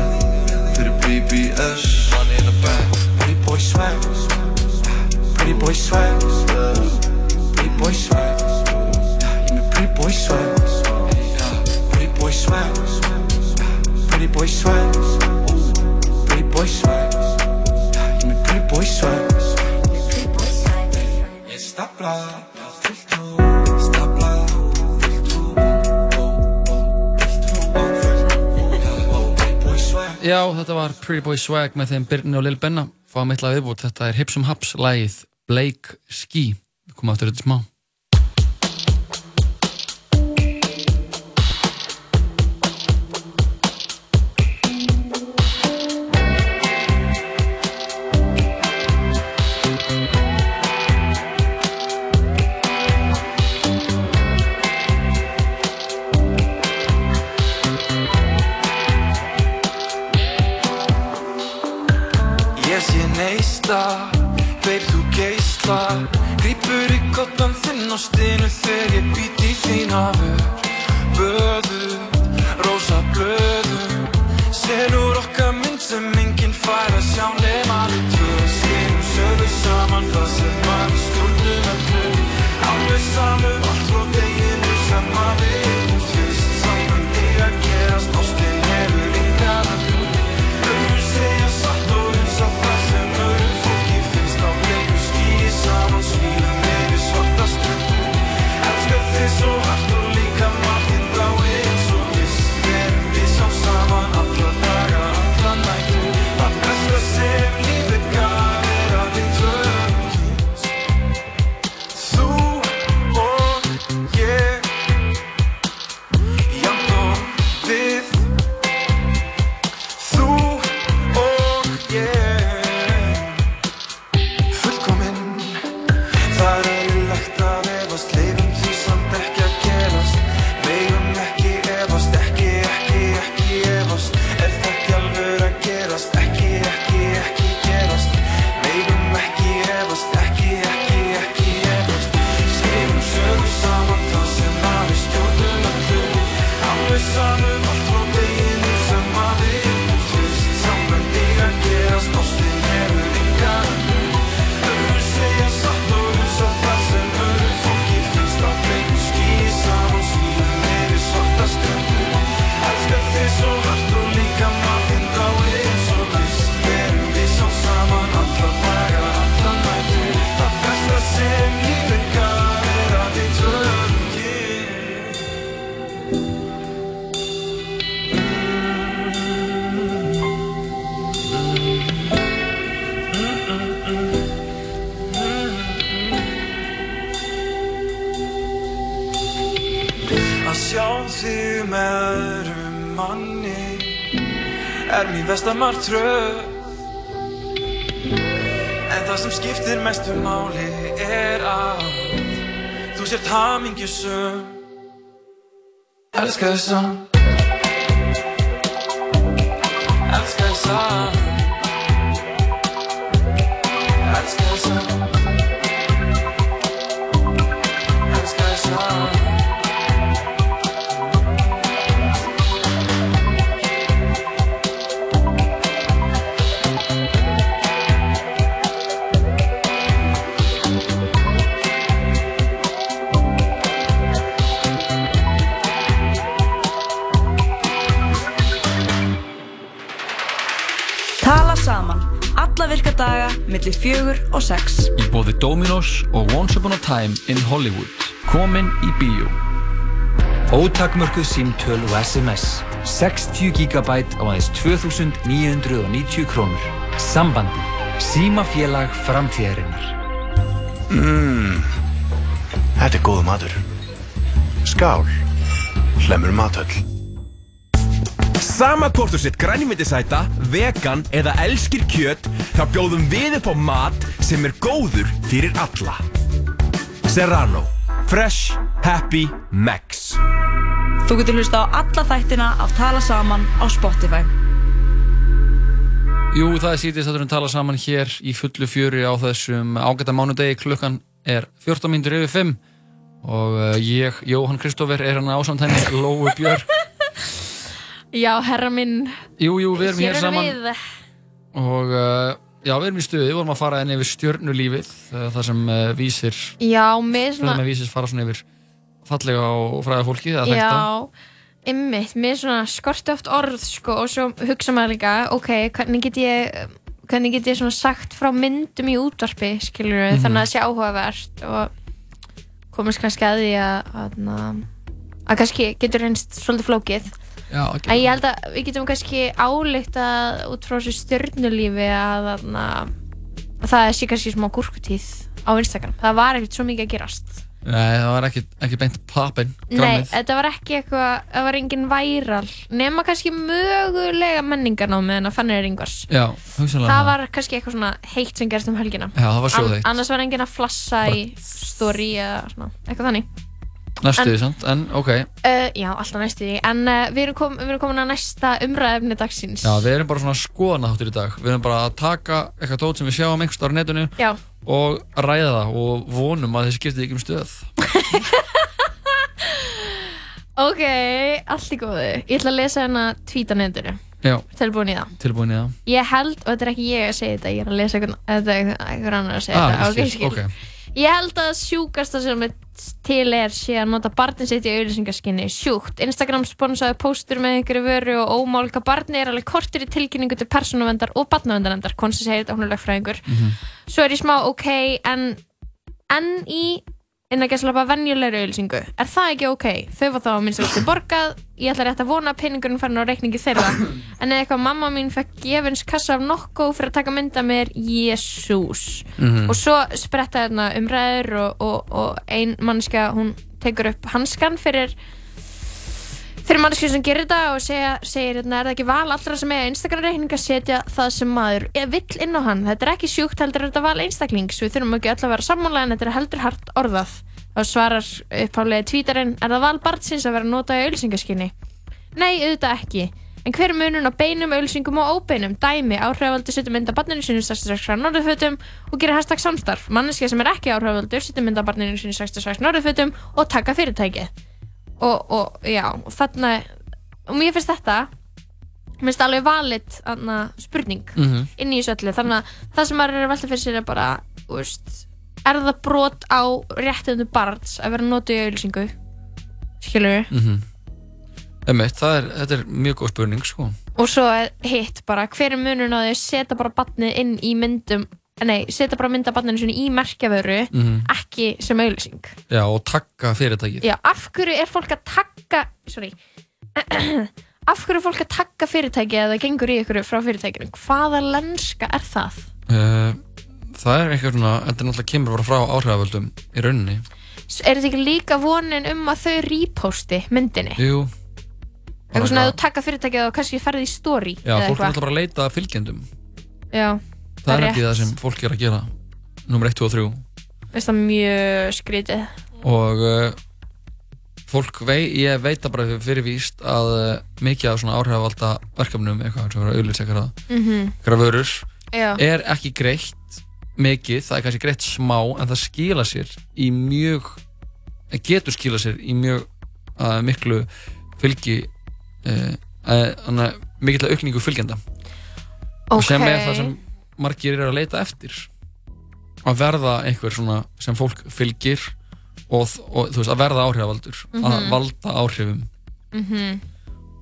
Fyrir BBS Money in the bank. Pretty boy swag, pretty boy swag. Pretty boy swag, ég með pretty boy swag. Pretty boy swag, pretty boy swag. Pretty boy swag, ég með pretty boy swag. Ég stapla, fullt hú, stapla, boy swag. Já, þetta var Pretty Boy Swag með þeim Birni og Lil Benna. Fáum eitthvað viðbútt, þetta er Hipsum Haps lagið Blake Ski. Við komum aftur þetta smá þig með öðrum manni er mín besta martröð. En það sem skiptir mestu máli er að þú sért hamingjusum Elskar þig sann Elskar þig sann millir fjögur og sex. Í bóði Dominos og Once Upon a Time in Hollywood. Komin í bíó. Ótakmörkuð símtöl og SMS. 60 GB á aðeins 2990 krónur. Sambandi. Símafélag framtíðarinnar. Mmm, þetta er góð matur. Skál, hlemur matöll. Sama hvort þú sett grænmyndisæta, vegan eða elskir kjöt, þá bjóðum við upp á mat sem er góður fyrir alla. Serrano. Fresh. Happy. Max. Þú getur hlusta á alla þættina af Tala saman á Spotify. Jú, það er sítið þátturinn tala saman hér í fullu fjöri á þessum ágæta mánudegi klukkan er 14 mínútur yfir 5 og uh, ég, Jóhann Kristófer, er hann ásamt henni Lóu Björk Já, herra minn Jú, jú, við erum hér erum saman við. Og uh, já, við erum í stuði, við vorum að fara enn yfir stjörnulífið uh, þar sem uh, vísir Já, með svona svona með vísir fara svona yfir fallega og fræða fólki það Já, ymmið, mér svona skorti oft orð sko og svo hugsa maður líka ok, hvernig get ég hvernig get ég svona sagt frá myndum í útvarpi skilur við, Mhm. þannig að það sé áhugavert og komast kannski að því að að, að kannski getur reynst svolítið flókið Já, en ég held að við getum kannski álíkt að út frá þessu stjörnulífi að, að, að það sé kannski smá gúrkutíð á Instagram, það var ekkert svo mikið að gerast. Nei, það var ekki, ekki beint pappin, Nei, þetta var ekki eitthvað, það var engin væral nema kannski mögulega menningarnámi en að fannir yngvars Já, hugsanlega það var kannski eitthvað svona heitt sem gerist um helgina. Já, það var sjóðheitt. annars var engin að flassa í story eða svona, eitthvað þannig Næstu En- því, sant? En, ok. Uh, já, alltaf næstu því. En uh, við, erum kom, við erum komin að næsta umræðefni dagsins. Já, við erum bara svona skoðana þáttur í dag. Við erum bara að taka eitthvað tótt sem við sjáum einhvers staðar á netinu Já. og ræða það og vonum að þið skiptið ekki um stöð. Ok, allt í góðu. Ég ætla að lesa hérna tvíta nefndinu Já, tilbúin í það. Tilbúin í það. Ég held, og þetta er ekki ég að segja þetta, ég er að lesa er einhver annar að segja Ah, þetta. Ég held að sjúkasta sem er til er sé að nota barnin sitt í auðlýsingaskinni. Sjúkt. Instagram sponsaði póstur með einhverju vöru og ómálka barni er alveg kortir í tilkynningu til persónuvendar og barnavendarendar. Konsti segir þetta, hún er lögfræðingur. Svo er ég smá ok, en, en í innan að gæsla bara venjulegri auðlýsingu. Er það ekki ok? Þau var þá að minnst að borgað, ég ætla rétt að vona að peningurinn farin á reikningi þeirra. En eða eitthvað mamma mín fekk gefins kassa af nokko fyrir að taka mynda mér, jésús. Mhm. Og svo spretta þarna umræður og, og, og ein mannska, hún tekur upp hanskan fyrir fyrir mannskið sem gerir þetta og segja, segir hérna, er það ekki val allra sem eiga Instagram reikning að setja það sem maður er vill inn á hann? Þetta er ekki sjúkt heldur þetta val einstaklings. Við þurfum ekki öll að vera sammála en þetta er heldur hart orðað. Þá svarar upphálega tvítarinn er það val barnsins að vera notað í auðlýsingaskinni nei, auðvitað ekki. En hver er munun á beinum, auðlýsingum og óbeinum? Dæmi, áhrifaldur setur mynda barninu sinu 66 norðurfötum og gerir hashtag samstarf. Manneskja sem er ekki áhrifaldur setur mynda barninu sinu 66 norðurfötum og taka fyrirtækið og, og já, og þarna og mér finnst þetta mér finnst alveg valid anna, spurning Mhm. inn í þessu öllu þannig að það sem maður er að velta fyrir sér er bara veist, er það brot á réttindu barns að vera notið í auðlýsingu skilur mm Emmett, það er, þetta er mjög góð spurning sko. og svo hitt bara hver er því að setja bara barnið inn í myndum nei, setja bara mynda barninu sinni í merkjavöru Mhm. ekki sem auðlýsing Já, og takka fyrirtækið. Já, af hverju er fólk að takka sorry. Af hverju er fólk að takka fyrirtæki eða gengur í ykkur frá fyrirtækinu? Hvaða lenska er það? uh, Það er eitthvað svona Þetta er náttúrulega kemur bara frá áhrifavöldum í rauninni. Er þetta ekki líka vonin um að þau reposti myndinni? Jú. Eitthvað svona að þú taka fyrirtækið og kannski ferði í story Já, fólk er náttúrulega bara að leita fylgjendum. Já, Það er ekki það sem fólk er að gera. Númer 1, 2 og 3 Veist það mjög skrítið. Og uh, fólk vei, ég veit að bara fyrir víst að uh, mikið af svona áhrifavalda verkefnum eitthvað sem verður að auðvitað eitthvað Mhm. eitthvað vörur Já. er ekki greitt mikið, það er kannski greitt smá en það skila sér í mjög getur skila sér í mjög uh, miklu fylgi mikill aukningu fylgjenda. Og sem er það sem margir eru að leita eftir að verða einhver svona sem fólk fylgir og, og þú veist að verða áhrifavaldur að Mhm. valda áhrifum Mhm.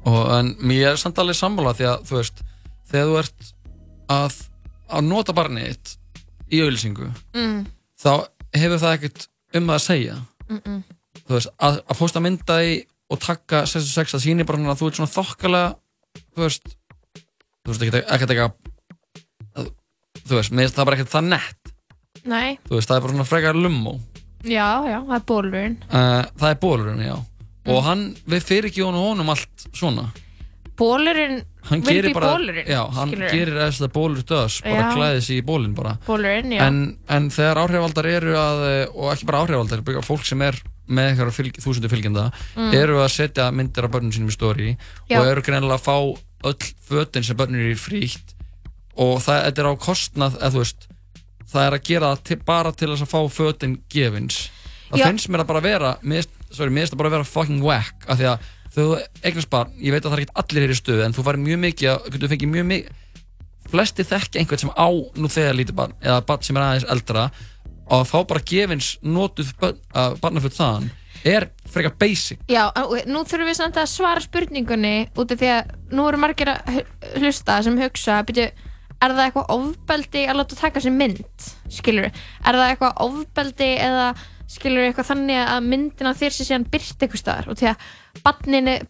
og en mér er samt alveg sammála því að þú veist þegar þú ert að, að nota barnið í auðlýsingu Mm. þá hefur það ekkert um að segja þú veist að, að posta mynda í og taka 66 að síni bara að þú ert svona þokkalega þú veist þú veist eitthvað að- þú veist, mér finnst það bara ekkert það nett Nei, þú veist, það er bara svona frekar lummo já, já, það er bólurinn uh, það er bólurinn, já Mm. og hann, við fyrir ekki honum honum allt svona Bólurinn hann vil gerir be bara, bólurinn já, hann skilurðu. gerir eða bólur döðs bara Já. klæði sig í bólinn bara Bólurinn, já en, en þegar áhrifaldar eru að og ekki bara áhrifaldar, bara fólk sem er með eitthvað fylg, þúsundu fylgjenda Mm. eru að setja myndir af börnum sínum í story Já. og eru greinilega að fá öll fötin sem börnum eru í frítt og það þetta er á kostnað eða veist, það er að gera það til, bara til þess að fá fötin gefins það Já. finnst mér að bara vera mér finnst- það bara að vera fucking whack af því að þú eignast barn, ég veit að það er ekki allir hér í stöðu en þú fari mjög mikið að, þú fengið mjög mikið flesti þekkja einhvern sem á nú þegar lítið barn eða barn sem er aðeins eldra og að fá bara gefins notuð barnafull þaðan er frekar basic Já, nú þurfum við samt að svara spurningunni út af því að nú eru margir að hlusta sem hugsa, byrju, er það eitthvað ofbeldi að láta taka sér mynd, skilur er það eitthvað ofbeldi eða skilur eitthvað þannig að myndin á þér sé síðan byrt eitthvað staðar? Og því að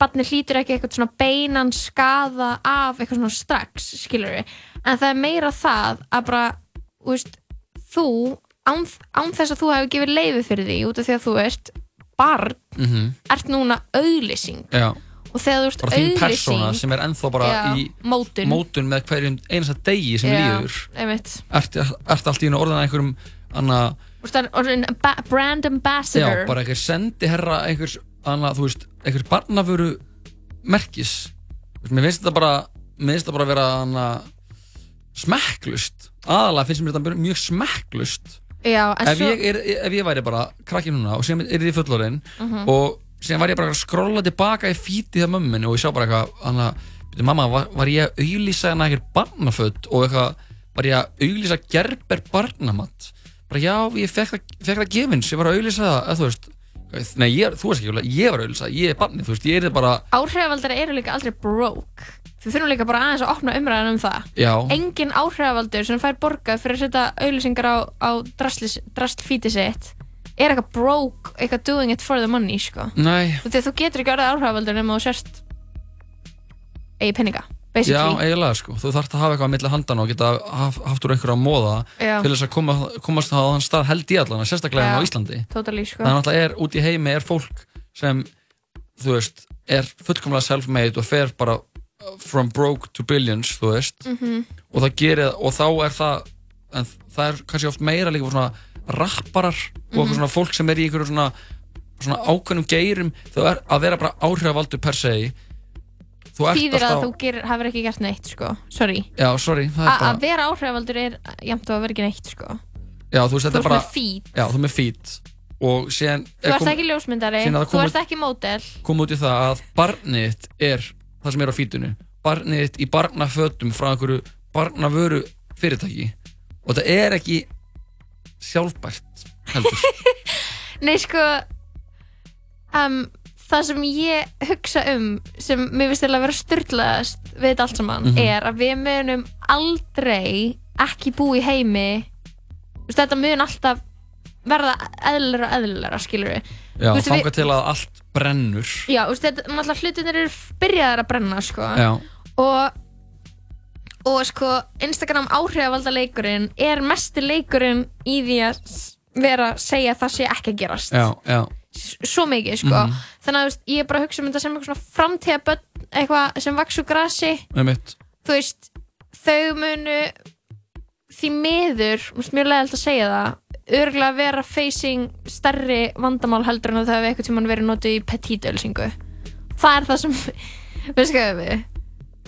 barninu hlýtur ekki eitthvað svona beinan skaða af eitthvað svona strax, skilur en það er meira það að bara, veist, þú án, án þess að þú hefur gefið leiði fyrir því út af því að þú ert barn mm -hmm. ert núna auðlýsing Já, og þegar þú ert bara þín persóna sem er ennþá bara Já, í mótun. mótun með hverjum einasta degi sem Já, líður einmitt. ert, ert allt í orðan einhverjum anna, ba- brand ambassador já, bara einhver sendiherra einhvers, anna, þú veist, einhvers barnavöru merkis mér finnst þetta bara mér finnst þetta bara að vera anna, smekklust aðalega finnst mér þetta mjög smekklust ef, svo ég er, ef ég væri bara krakki núna og sem er því fullorinn Mhm. og sem væri ég bara að skrolla tilbaka í fítið af mömmin og ég sá bara eitthvað hana, byrju, mamma, var, var ég að auglýsa hana eitthvað barnaföld og eitthvað var ég að auglýsa gerber barnamatt bara já, ég fekk það, fekk það gefins ég var að auglýsa það, eða þú veist nei, ég, þú veist ekki, ég var að auglýsa ég er barnið, þú veist, ég er bara áhrifavaldari eru líka aldrei broke. Þið þurfum líka bara aðeins að opna umræðan um það. Já. Engin áhrifavaldur sem fær borgað fyrir að setja auðlýsingar á, á drastlfítið sitt er eitthvað broke, eitthvað doing it for the money sko. nei, Þú, getur ekki orðið áhrifavaldur nema þú sérst eigi peninga já, basically eiginlega sko þú þarfst að hafa eitthvað að milli handana og geta haf, haft úr einhverju að móða Já. til þess að koma, komast á þann stað held í allan sérstaklega Já. hérna á Íslandi Totally, sko. þannig að það er út í heimi er fólk sem þú veist, er fullkomlega self-made og fer bara uh, from broke to billions, þú veist Mhm. og það gerir, og þá er það en það er kannski oft meira líka svona rapparar og Mhm. eitthvað svona fólk sem er í einhverju svona, svona ákveðnum geirum, þú er að vera bara áhrifavaldur per se þú ert þýðir að alltaf þú gerir, hafur ekki gert neitt sko. sorry já, sorry, það er bara að vera áhrifavaldur er jæmt og að vera ekki neitt sko. já, þú veist, þetta er bara já, þú ert með og síðan þú ert ekki ljósmyndari, að það þú ert ekki mótel kom út í það að barnið er það sem er á fítinu barnið í barnafötum frá einhverju barnavöru fyrirtæki og þetta er ekki sjálfbært heldur. Nei, sko um, Það sem ég hugsa um sem mér finnst til að vera styrlaðast við þetta allt saman Mhm. er að við munum aldrei ekki búa í heimi veist, þetta mun alltaf verða eðlera og eðlera, skilur við Já, þanga til að allt brennur. Já, veist, þetta, náttúrulega hlutinir eru byrjaðar að brenna, sko. Já, og og sko, Instagram áhrifavalda leikurinn er mesti leikurinn í því að vera að segja að það sé ekki að gerast. Já, já. Svo mikið, sko. Mhm. þannig að veist, ég er bara að hugsa um þetta sem eitthvað svona framtíðaböld eitthvað sem vaks úr grasi. Þú veist, þau munu því miður mjög leiðilegt að segja það örgulega vera facing stærri vandamál heldur en að það hefur eitthvað tímann verið notið í petit ölsingu það er það sem veistu hvað við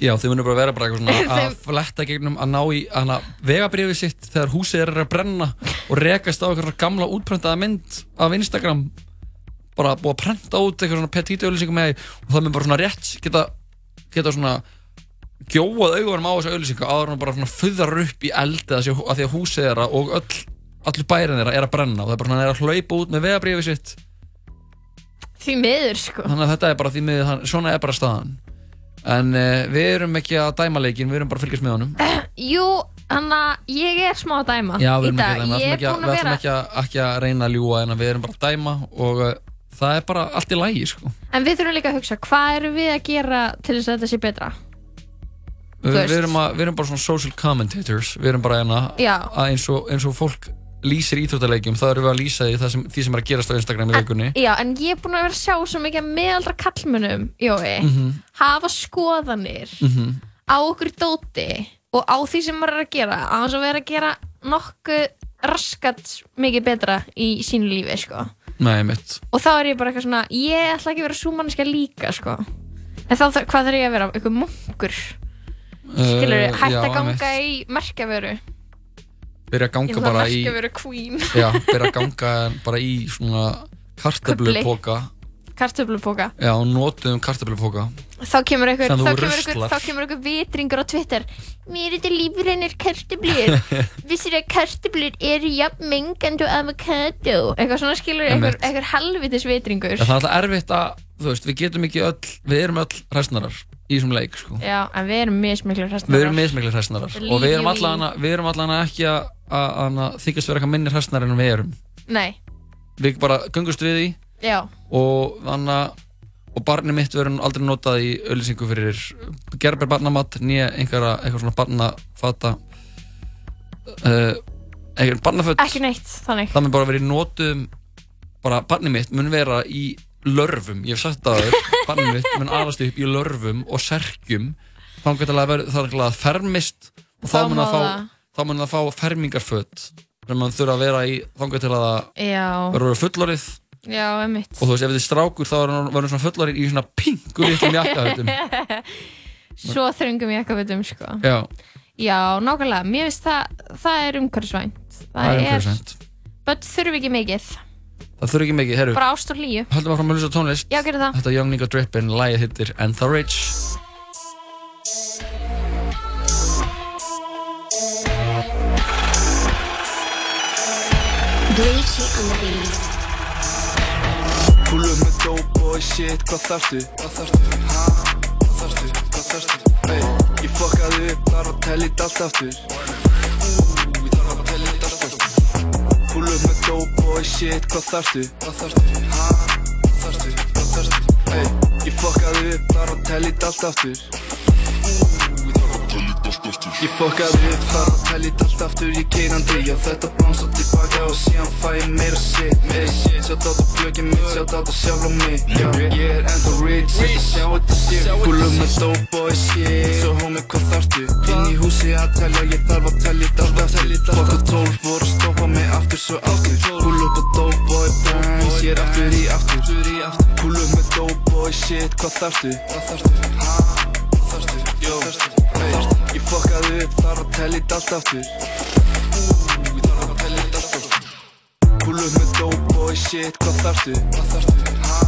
Já, þau munum bara vera bara eitthvað svona að fletta gegnum að ná í hana vegabrifið sitt þegar húsið er að brenna og rekast á eitthvað gamla útprentaða mynd af Instagram. Bara búið að prenta út eitthvað svona petit auðlýsingum með því og það mun bara svona rétt geta, geta svona gjóað augunum á þessu auðlýsingu en hún bara svona föðrar upp í eldi að því að húsið þeirra og öll allur bærin þeirra er að brenna og það er bara svona er að hlaupa út með vegabrifið sitt. Því miður, sko. Þannig að þetta er bara því miður, svona er bara staðan en uh, við erum ekki að dæma leikin, við erum bara að fylgjast með honum Jú, hann að ég er smá að dæma Já, við í erum ekki dag. að dæma, við Ég ætlum ekki, er að- búin við að ætlum vera ekki, að, ekki að reyna að ljúa en við erum bara að dæma og uh, það er bara allt í lægi sko. En við þurfum líka að hugsa, hvað erum við að gera til þess að þetta sé betra? við, veist. við, erum að, við erum bara svona social commentators við erum bara hérna Já. að eins og, eins og fólk lýsir íþróttaleikjum þá erum við að lýsa því, sem, því sem er að gerast á Instagram í vikunni Já, en ég er búin að vera að sjá svo mikið meðaldra kallmönnum, Jói, Mhm. hafa skoðanir Mhm. á okkur dóti og á því sem maður er að gera, á þess að vera að gera nokkuð raskat mikið betra í sínu lífi, sko. Nei, mitt Og þá er ég bara eitthvað svona, ég ætla ekki að vera súmanniska líka, sko. En þá, hvað þarf ég að vera? Eitthvað munkur? Skilur Uh, hætt já, að ganga einmitt. í merkjavöru? Byrja að ganga bara í já, byrja að ganga bara í svona kartöflupoka. Kartöflupóka. já, notuðum kartöflupoka. Þá kemur þú þá kemur ruslar. þá kemur einhver vitringur á Twitter. Mér er þetta lífrænir kartöflur. Vissir að kartöflur eru jafn mengandi og avokado eitthvað svona skilur Einmitt. einhver helvitis vitringur. Það er alltaf erfitt að, þú veist, við getum ekki öll, við erum öll hræsnarar í þessum leik, sko. já, en við erum mismiklir hræstnarar Við erum mismiklir hræsnarar Lí, og við erum að ekki að, þykast vera eitthvað minni hræsnarar en við erum. nei, Við bara göngust við því já, og þannig og barnið mitt verður aldrei notað í auðlýsingu fyrir gerber barnamatt, nýja einhverja, eitthvað svona barnafata, uh, einhver barnaföt. ekki neitt þannig. Það mun bara verið notum bara barnið mitt mun vera í lörfum, ég hef sagt það barnið mitt mun aðast upp í lörfum og serkjum. Þá mun það að vera það að fermist og þá Þá mun það fá það. þá mun það fá fermingarföt sem mann þurfa að vera í þá til að það já, verður fullorið já, og þú veist ef þið er strákur þá verður svona fullorið í svona pingu litlum jakkahutum svo þröngum veitum sko. Já, já, nákvæmlega, mér finnst það það er umhverfisvænt. Það er umhverfisvænt. Börn þurfi ekki mikið það þurfi ekki mikið, herru bara ást og hlýju höldum áfram að hlusta á tónlist Já, gerðu það. þetta Young Nigga Drippin, lagið hittir And the Rich Bleachy on the beat. Pull up með dope boy shit, hvað þarftu? Hvað þarftu? Ha? Hvað þarftu? Hvað þarftu? Hey, ég fokkaði upp, þarf að tella ít allt aftur up með dope boy shit, hvað þarftu? Hvað þarftu? Ha? Hvað þarftu? Hvað þarftu? Hey, ég fokkaði upp, þarf að tella ít allt aftur Ég fokkaði upp, þarf að tella ít allt aftur Ég keirandi, já þetta bánsa tilbaka Og síðan fæ ég meira shit, meira shit. Sjátt átt á plögin mitt, sjátt átt á sjálf á mig. Já, ég er ennþá rich, þetta sjá þetta shit. Pullum með dope boy shit. Svo homie, hvað þarftu? Inn í húsi að telja, ég þarf að telja þetta allt aftur Fokk og tólf voru að stoppa mig aftur svo aftur. Pull up á dope boy burns, ég er aftur í aftur. Pullum með dope boy shit, hvað þarftu? Hvað þarftu? Ha? Hvað þarftu? Jó, hey, ég fokkaði upp, þarf að telja þetta allt aftur ég þarf að telja þetta allt aftur up með dope boy shit, hvað þarftu? Hvað þarftu? Ha?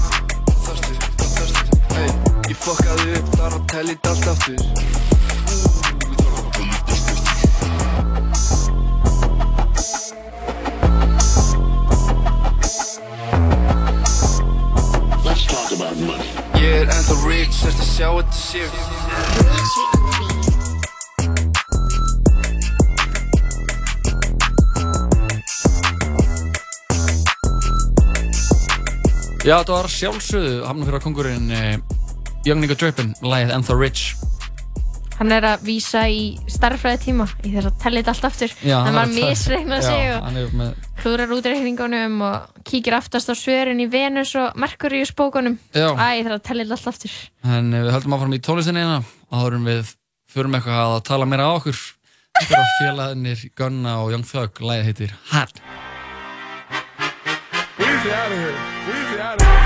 Hvað þarftu? Hvað þarftu? Hey, Ég fokkaði upp þar og tellið allt aftur Let's talk about money. Ég er ennþá rich, eftir að sjá þetta sér Já, þetta var sjálfsögðu að kongurinn eh, Young Nigga Drippin, lagið Ennþá Rich. Hann er að vísa í starffræði tíma í þess að tellja þetta allt aftur. Já, hann hann var er að- misreiknað sig Já, og hann er með klúrar útreikningunum og kíkir aftast á svörin í Venus og Merkurius bókunum. Já. Æ, ég þarf að tellja þetta allt aftur. En eh, við höldum áfram í tónlistinni hérna. Og þá erum við förum eitthvað að tala meira á okkur. Þetta er félagarnir Gunna og Young Thug. Lagið heitir Hard Weezy out of here. Weezy out of here.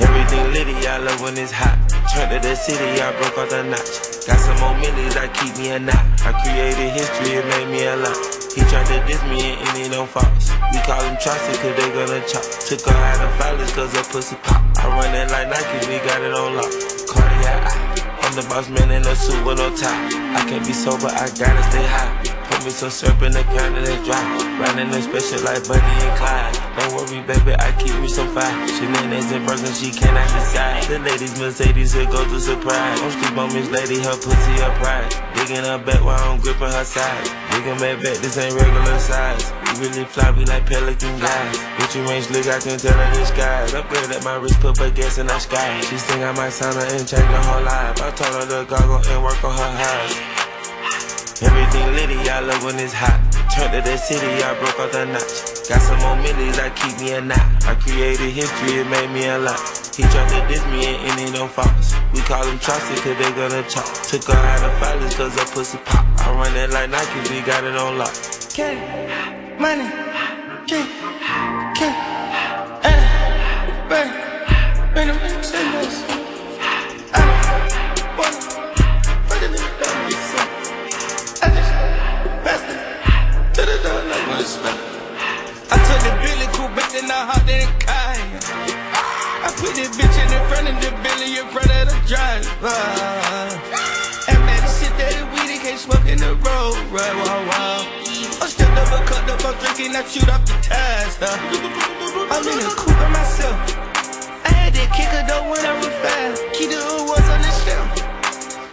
Everything litty, I love when it's hot. Turn to the city, I broke out the notch. Got some more millies that keep me a knot. I created history, it made me a lot. He tried to diss me and any no false. We call him Chaucer cause they gonna chop. Took her out of violence cause her pussy pop. I run it like Nike, we got it on lock. Cardiac, I'm the boss man in a suit with no tie. I can't be sober, I gotta stay high. Some syrup in the and it's dry. Riding the special like Bunny and Clyde. Don't worry, baby, I keep me some fire. She Shenanigans and Birkin, she cannot decide. The ladies Mercedes here go to surprise. Don't sleep on Miss Lady, her pussy a prize. Digging her back while I'm gripping her sides. Digging back back, this ain't regular size. We really fly, we like pelican guys. Bitch, you range look, I can tell her the skies. Upgrade at my wrist, put her gas in the sky. She think I might sign her and change her whole life. I told her to goggle and work on her eyes. Everything litty, I love when it's hot. Turn to the city, I broke out the notch. Got some more millies, I keep me a knot. I created history, it made me a lot. He tried to diss me and it ain't no false. We call him Chaucer cause they gonna chop. Took her out of violence cause her pussy pop. I run it like Nike, we got it on lock. K, money, K, K, eh, bang, kind. I put this bitch in the front of the Billy in front of the driver. And man, the shit that weed, it can't smoke in the road, right? Wow, wow. I'm stepped up, I'm cut up, I'm drinking, I shoot off the tires. Huh? I'm in the coupe by myself. I had that kicker though when I was fast. Key the was on the shelf.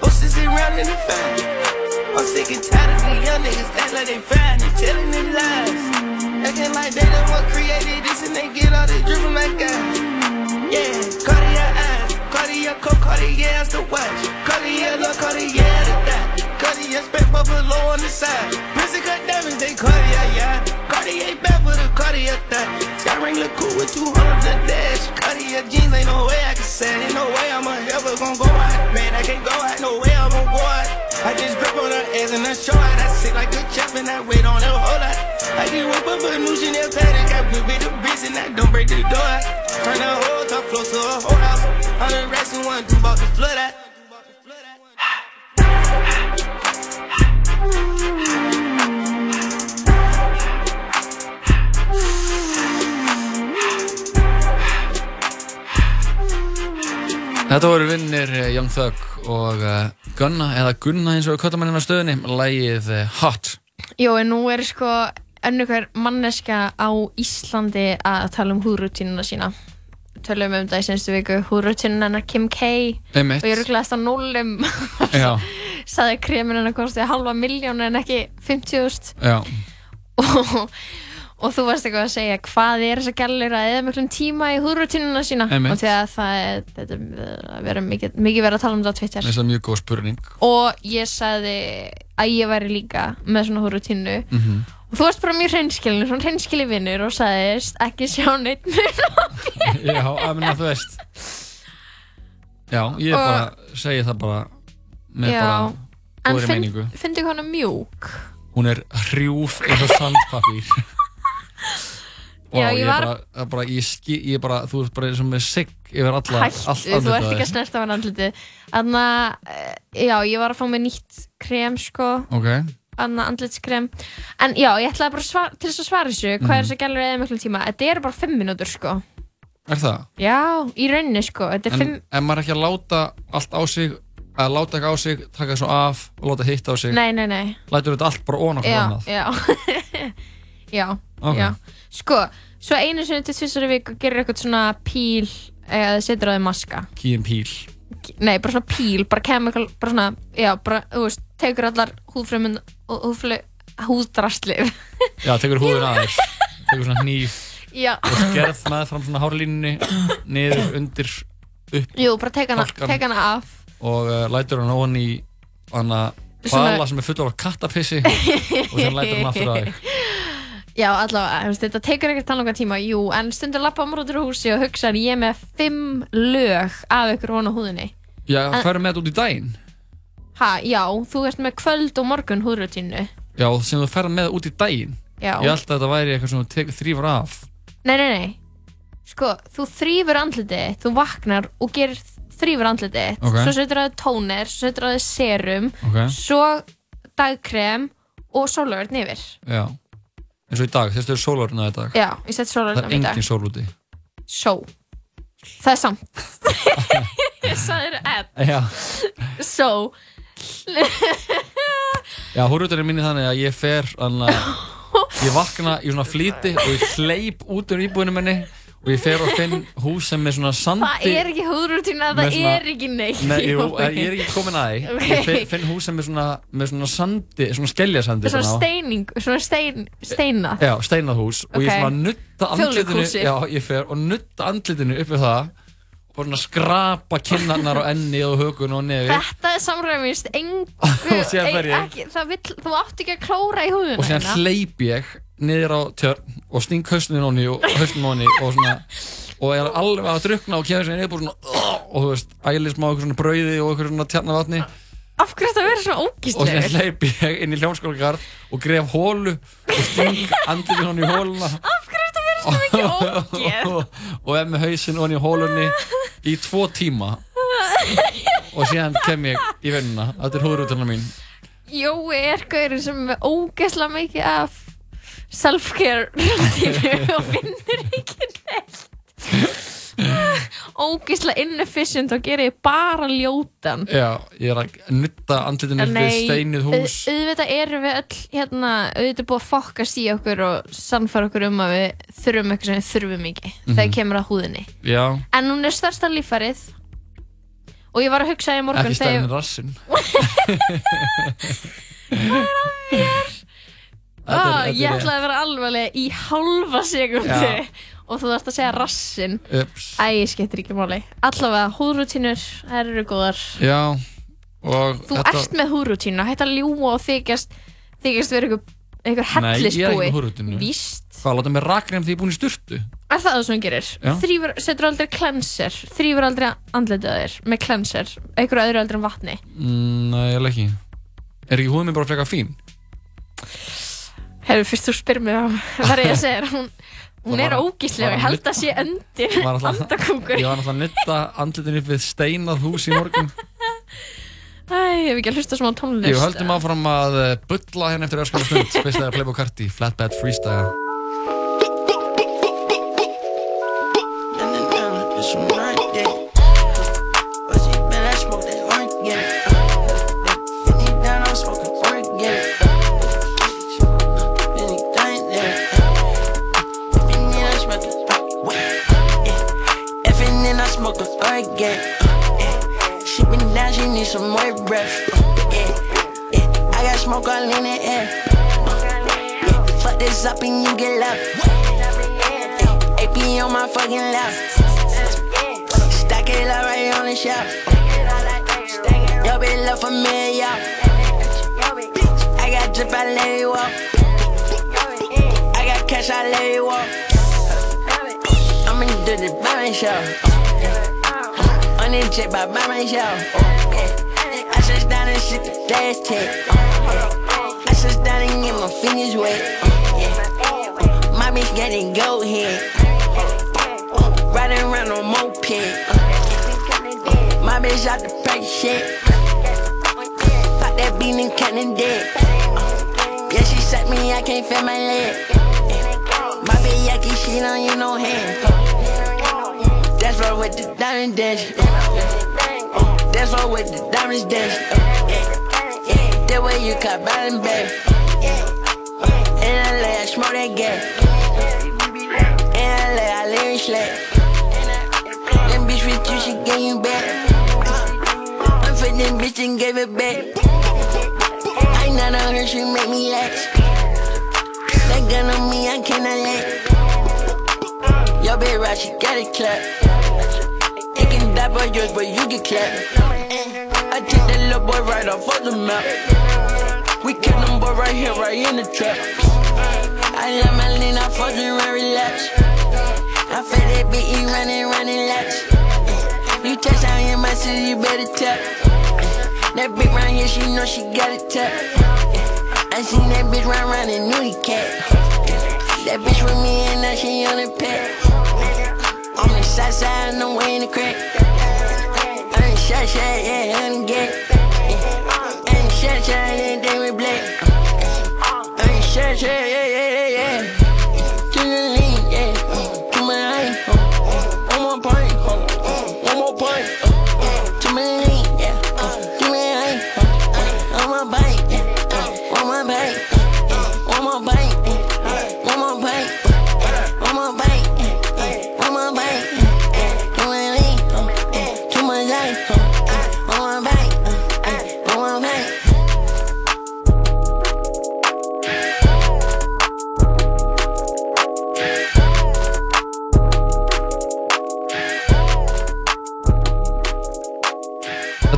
Oh, sissy round in the fan. I'm sick and tired of these young niggas act like they fine and telling them lies. Acting like they the one created this and they get all this driven like guys. Yeah, Cartier eyes, Cartier coat, Cartier as the watch, Cartier look, Cartier the dot, Cartier spec buffalo on the side. Prison cut diamonds, they Cartier, yeah. Cartier back for the Cartier thot. Sky ring look cool with 200 the dash. Cartier jeans, ain't no way I can say. Ain't no way I'm ever gonna go out. Man, I can't go out, no way I'm gonna go out. I just grip on her ass and I show her. I sit like a chef and I wait on her whole lot. I just whip up a new Chanel paddock. I whip it a bitch and I don't break the door. Turn the whole top floor to a whole house. Hundred racks and one, two about to flood out. Þetta voru vinnir eh, Young Thug og uh, Gunna, eða Gunna eins og köttum henni á stöðinni, lægið uh, Hot. Jó, en nú er sko önnu hver manneska á Íslandi að tala um húðrútínuna sína. Tölum um það í senstu viku húðrútínuna hennar Kim K. Einmitt. og ég rugglaðist á Já, saði kremin hennar kosti halva miljón en ekki 50.000 já, og, og þú varst eitthvað að segja hvað er þess að gælir að eða miklum tíma í húðrútínuna sína Einmitt. og því að það er, þetta er vera mikið, mikið verið að tala um þetta á Twitter það er mjög góð spurning. og ég sagði að ég væri líka með svona húrutínu Mm og þú varst bara mjög hreinskilin, svona hreinskili vinnur og sagðist ekki sjá neitt mun á Já, að minna þú veist. Já, ég Og- bara segi það bara með Já, bara en góðri meiningu. fyndi hvað hann er mjúk Hún er hrjúf eins og sandpapír. Já, ég ég, var- bara, það er bara, ég, ski, ég er bara, þú ert bara eins og með sigg yfir alla, allt Hættu, þú ert á ekki að snerta hann andliti Þannig að, já, ég var að fá mér nýtt krem, sko. Ok, Anna andlitskrem. En já, ég ætlaði bara svar, til þess að svara þessu Hvað Mhm. er þess að gælur eða miklu tíma? Þetta eru bara 5 mínútur, sko. Er það? Já, í rauninni, sko. En 5 ef maður er ekki að láta allt á sig, að láta ekki á sig, taka svo af og láta hitta á sig, Nei, nei, nei. Lætur þetta allt bara ón okkur Já, annað. já. Já, Ok. já Sko, svo einu sinni til tvisari viku gerir eitthvað svona píl eða setur á þig maska Kýjum píl. Nei, bara svona píl, bara chemical bara svona, já, bara, þú veist, tekur allar húðfrumun og húðflu húðdraslið Já, tekur húðin að þér, tekur svona hníf Já. og skerð með fram svona hárlínunni, niður, undir, upp Jú, bara tek hana, tek hana af og uh, lætur hann ofan í hana bala sem er full af kattapissi og sem lætur hann aftur að þig. Já, allavega, þetta tekur ekkert tannlanga tíma, jú, en stundur lappa á múrútur húsi og hugsa ég er með fimm lög af ykkur hona húðinni. Já, En- færum með þetta út í daginn. Ha, já, þú ert með kvöld og morgun húðrutínu. Já, sem þú færum með út í daginn. Já. Ég held að þetta væri eitthvað sem þú tek- þrífur af. Nei, nei, nei, sko, þú þrýfur andliti, þú vaknar og gerir þrýfur andliti, Ok. svo setur það tóner, svo setur það serum, Ok. svo dagkrem og sólöfurinn yfir. Já. Eins og í dag, þessu er sóláruna í dag. Já, ég set Það sólöfurinn er í dag. engin sól úti. Só. Það er samt. Ég sagði þér. Já. Só. Já, húruturinn minni þannig að ég fer, þannig að ég vakna í svona flýti og ég hleyp út úr íbúinu minni og ég fer og finn hús sem er svona sandi. Það er ekki húðrútína, með það svona- er ekki neitt. Nei, jú, ég er ekki komin að því. Ok. Ég finn, finn hús sem er svona, með svona sandi, svona skeljasandi. Svona steining, svona stein, steina. Já, steinað hús og ég svona nutta andlitinu. Já, ég fer og nutta andlitinu upp við það og svona skrapa kinnarnar og enni og hökun og nefið Þetta er samræmist engu, ég. ekki, það vill, þú átt ekki að klóra í húðina og hérna. hleyp ég niður á tjörn og sting hausnum honni og hausnum honni og svona og er alveg að drukna og kemur sér niður svona og þú veist, æli smá eitthvað svona brauði og eitthvað svona tjarnavatni Af hverju þetta verður svona og síðan ógíslegur? hleyp ég inn í hljómskólagarð og gref hólu og sting andlitinu honni í hóluna Af hverju þetta verður svona mikið ógeð? og, og er með hausinn honni í hólunni í tvo tíma. Og síðan kem ég í vinnuna. Þetta er húðrúturna mín. Jói er gaurinn sem er ógeðslega mikið af self-care rútínu og finnur ekki neitt. Ógeðslega inefficient og gerir bara ljótan. Já, ég er að nutta andlitinu við steinuð hús. au- auðvitað erum við öll hérna, auðvitað búið að fokkast í okkur og sannfæra okkur um að við þurfum eitthvað sem við þurfum ekki Mhm. þegar kemur að húðinni. Já, en hún er stærsta líffærið. Og ég var að hugsa í morgun ekki stærn rassin ah, þetta er ég ætlaði að vera alveglega í halva sekundu Já. og þú þarfst að segja rassin. Æ, ég skiptir ekki máli. Allavega, húðrútínur, þær eru góðar. Já, þú ert með húðrútínu, hætt að ljúa og þykjast þykjast vera einhver, einhver ég er húrutinu víst, Hvað, láta mig rakna því ég er búin í sturtu? Er það það sem hún gerir? Þrýfur, setur aldrei cleanser. Þrýfur aldrei þér með cleanser. Einhverju öðru aldrei en vatni. Mm, Nei, ég ekki. Er ekki húðin mér bara frekar fín? Hefur fyrst þú spyrir mig á hvað ég að segja þér, hún, hún er ógíslega, ég held að sé alltaf- andakúkur. Ég var náttúrulega að nutta andlitinu upp við steinað hús í morgun. Æ, ég hef ekki að hlusta smá tónlist. Ég höldum áfram að eh, bulla hérna eftir öskala stund. Fyrst þegar Playboy Carti, Flatbed Freestyle some more breath. Yeah. Yeah. I got smoke all in the air. Yeah. Fuck this up and you get left. Yeah. AP on my fucking left. Stack it up right on the shelf. Yo, bitch, love for me, yo. I got drip, I let it walk. I got cash, I let it walk. I'm in the by myself. On this jet by by myself. I sit down and shit the last take. I sit down and get my fingers wet. My My bitch that gold head. Uh, riding around on moped. Uh, my bitch out the price shit. Pop that bean and cut and dead. Yeah, she suck me, I can't feel my leg. My bitch yucky, she don't use no hand. That's right with the diamond dash. That's right with the diamonds dash. That way you cut bottom back. In LA, I smoke that gas. In LA, I live in slack. Them bitch with you, she gave you back. I'm for them bitch and gave it back. I not on her, she make me lax. That gun on me, I cannot let. Yo, bitch, right, she got it clap. It can die for yours, but you get clapped. I took that little boy right off of the map. We kill them boy right here, right in the trap. I let my lean for the run relapse. I feel that he running, running laps. You touch down in my city, you better tap. That bitch round here, she know she got it tap. I seen that bitch run round in nudie cat. That bitch with me and now she on the pad. On the side side, no way in the crack. I'm shot, shot, yeah, I'm get. I'm shot, shot, yeah, they with black. I'm shot, shot, yeah, yeah, yeah, yeah. To the lean, yeah. To my line, one more point, one more point.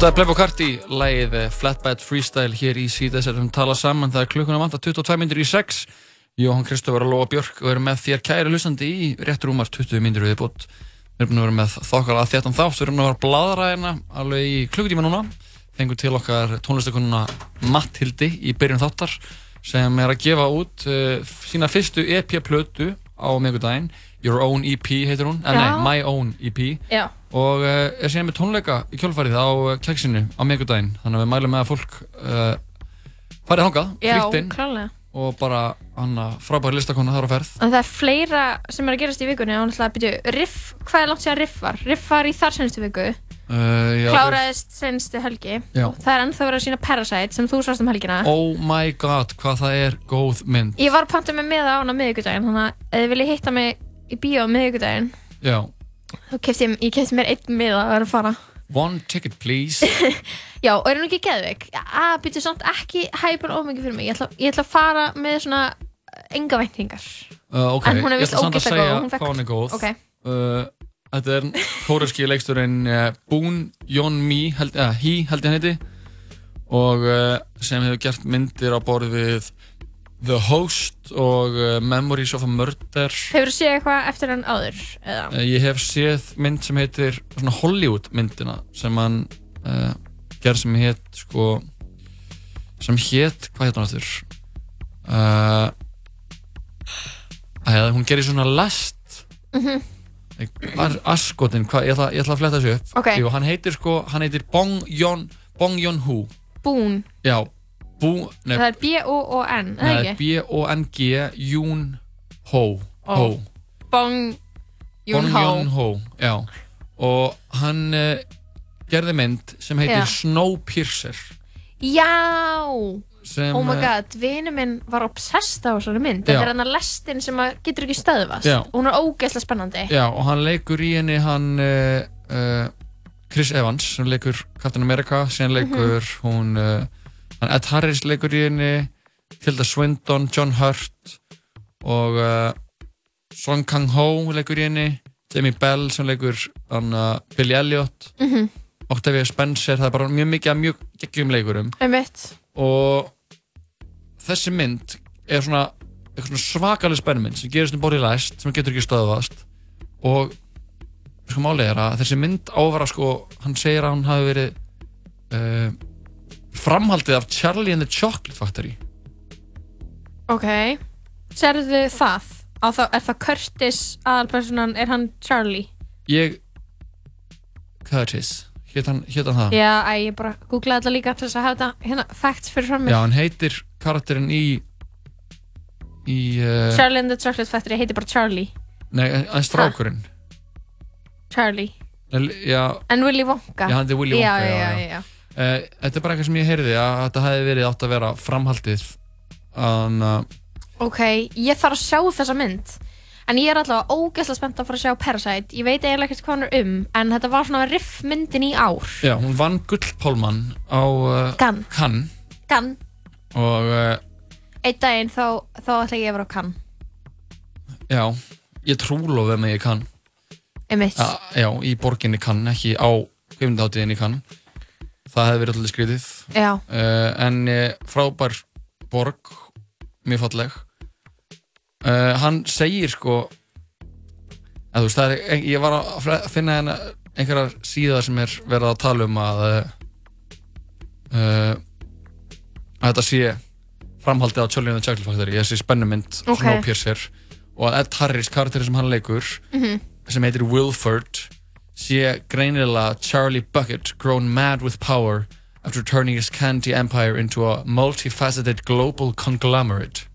Þetta er Playboy Carti, lægið eh, Flatbed Freestyle hér í síðan sem við tala saman. Það er klukkuna vant að 22 minnir í 6. Jóhann Kristófur og Lóa Björk erum með þér kæri hlustandi í rétt rúmar 20 minnir við bútt. Við erum búin að vera með þokkala þéttan þátt. Við erum að vera að bladra hérna alveg í klukkutíma núna. Fengum til okkar tónlistakonuna Matthildi í byrjun þáttar sem er að gefa út uh, sína fyrstu EP-plötu á miðgudaginn. Your Own EP heitir hún, en nei, Já. My Own EP Já. og uh, er síðan með tónleika í kjölfarið á uh, keksinu á miðgudaginn þannig að við mælum með að fólk uh, farið hangað, Já, flýtt inn klálega. og bara hann frábæri listakona þar á ferð En það er fleira sem er að gerast í vikunni og náttúrulega byrju, Riff, hvað er langt sér Riff var? Riff var í þar senstu viku já, kláraðist senstu helgi Já. og það er ennþá verið að sína Parasite sem þú sást um helgina Oh my god, hvað það er góð mynd Ég var að panta mig með á hana miðvikudaginn þannig að ef þið viljið hitta mig í bíó á Já, þá kefti ég, ég kefti mér einn miða að vera að fara. One ticket please. Já, og er hún ekki geðveik? Að byrju samt ekki hæpur ómikið fyrir mig. Ég ætla, ég ætla að fara með svona enga væntingar. Uh, Ok, En hún er ég víst ætla samt að segja góð, hvað hún er góð. Ok. uh, Þetta er kóreski leiksturinn uh, Boon Yon Mi held, He held ég hann heiti og uh, sem hefur gert myndir á borð við The Host og uh, Memories of a Murder Hefur þú séð eitthvað eftir hann áður? Eða? Uh, Ég hef séð mynd sem heitir svona Hollywood myndina sem hann uh, gerð sem hétt sko sem hétt, hvað hétt hann aftur? Uh, að, hún gerir svona lest Mhm. Ar, Askotin, hvað, ég, ætla, ég ætla að fletta þessu upp Ok. Jú, hann heitir sko, hann heitir Bong Yon Bong Hu Boon Já, Það er B-O-O-N, nei ekki? B-O-N-G Yoon Ho Ó. Ho Bong Ho já. og hann uh, gerði mynd sem heitir. Snowpiercer Já sem, Oh my eh, god, vinu minn var obsessed á þessari mynd Já. Þetta er hann að lestin sem að getur ekki stöðvast Já. og hún er ógeðslega spennandi já, og hann leikur í henni hann uh, Chris Evans sem leikur Captain America síðan leikur Mhm. hún hann Ed Harris leikur í henni Tilda Swinton, John Hurt og uh, Song Kang-ho leikur í henni Jamie Bell sem leikur uh, Billy Elliot Mhm. Octavia Spencer, það er bara mjög mikið af mjög geggjum leikurum Einmitt. og þessi mynd er svona, svona svakalega spennumynd sem gerist um borðið læst sem getur ekki stöðvast og sko málið er að þessi mynd ávara sko, hann segir að hann hafi verið uh, framhaldið af Charlie and the Chocolate Factory. Ok. Serðu það? á þá, er það Curtis aðalpersonan, er hann Charlie? Ég Curtis, hétt hann, hann það? Já, æ, ég bara googlaði þetta líka til þess að hafa þetta hérna facts fyrir fram Já, hann heitir karakterinn í í uh, Charlie and the Chocolate Factory heiti bara Charlie. Nei, en strákurinn. Charlie. Nei, Já, En Willy Wonka. Já, hann er Willy Wonka, já, já, já, já. Uh, þetta er bara eitthvað sem ég heyrði að þetta hefði verið átt að vera framhaldið. En uh, Ok, ég þarf að sjá þessa mynd. En ég er allavega ógeðslega spennt að fara að sjá Parasite. Ég veit eiginlega ekkert hvað hann er um En þetta var svona riffmyndin í ár. Já, hún vann Gullpálmann á uh, Cannes. Cannes Gann, og uh, einn daginn þá, þá ætla ég að vera á kann. Já, ég trúlofi með ég kann. Einmitt. Já, í borginni kann, ekki á kveimdáttiðinni kann það hefði verið alltaf skrítið Já. uh, en uh, frábær borg mjög falleg uh, hann segir sko að þú veist, er, ég var að finna hérna einhverjar síðar sem er verið að tala um að uh, að þetta sé framhaldið á Charlie and the Chocolate Factory þessi spennumynd Ok. Snowpiercer og að Ed Harris, karakterinn sem hann leikur Mhm. sem heitir Wilford sé greinilega Charlie Bucket grown mad with power after turning his candy empire into a multifaceted global conglomerate.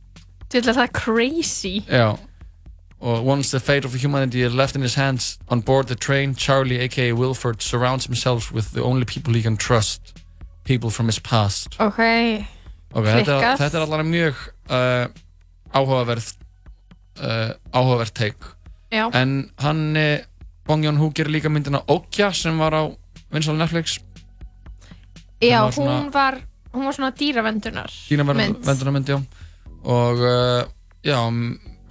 Þú veit að það er crazy. Já. Og once the fate of humanity is left in his hands on board the train Charlie aka Wilford surrounds himself with the only people he can trust people from his past. Ok, Ok, þetta, er- Klikkað. þetta er allavega mjög uh, áhugaverð uh, áhugaverð take. Já. en hann uh, Bong Joon-ho gerir líka myndina Okja sem var á vinsal Netflix. Já, var svona- hún var hún var svona dýravendunar mynd. vendunarmynd, já. Og uh, já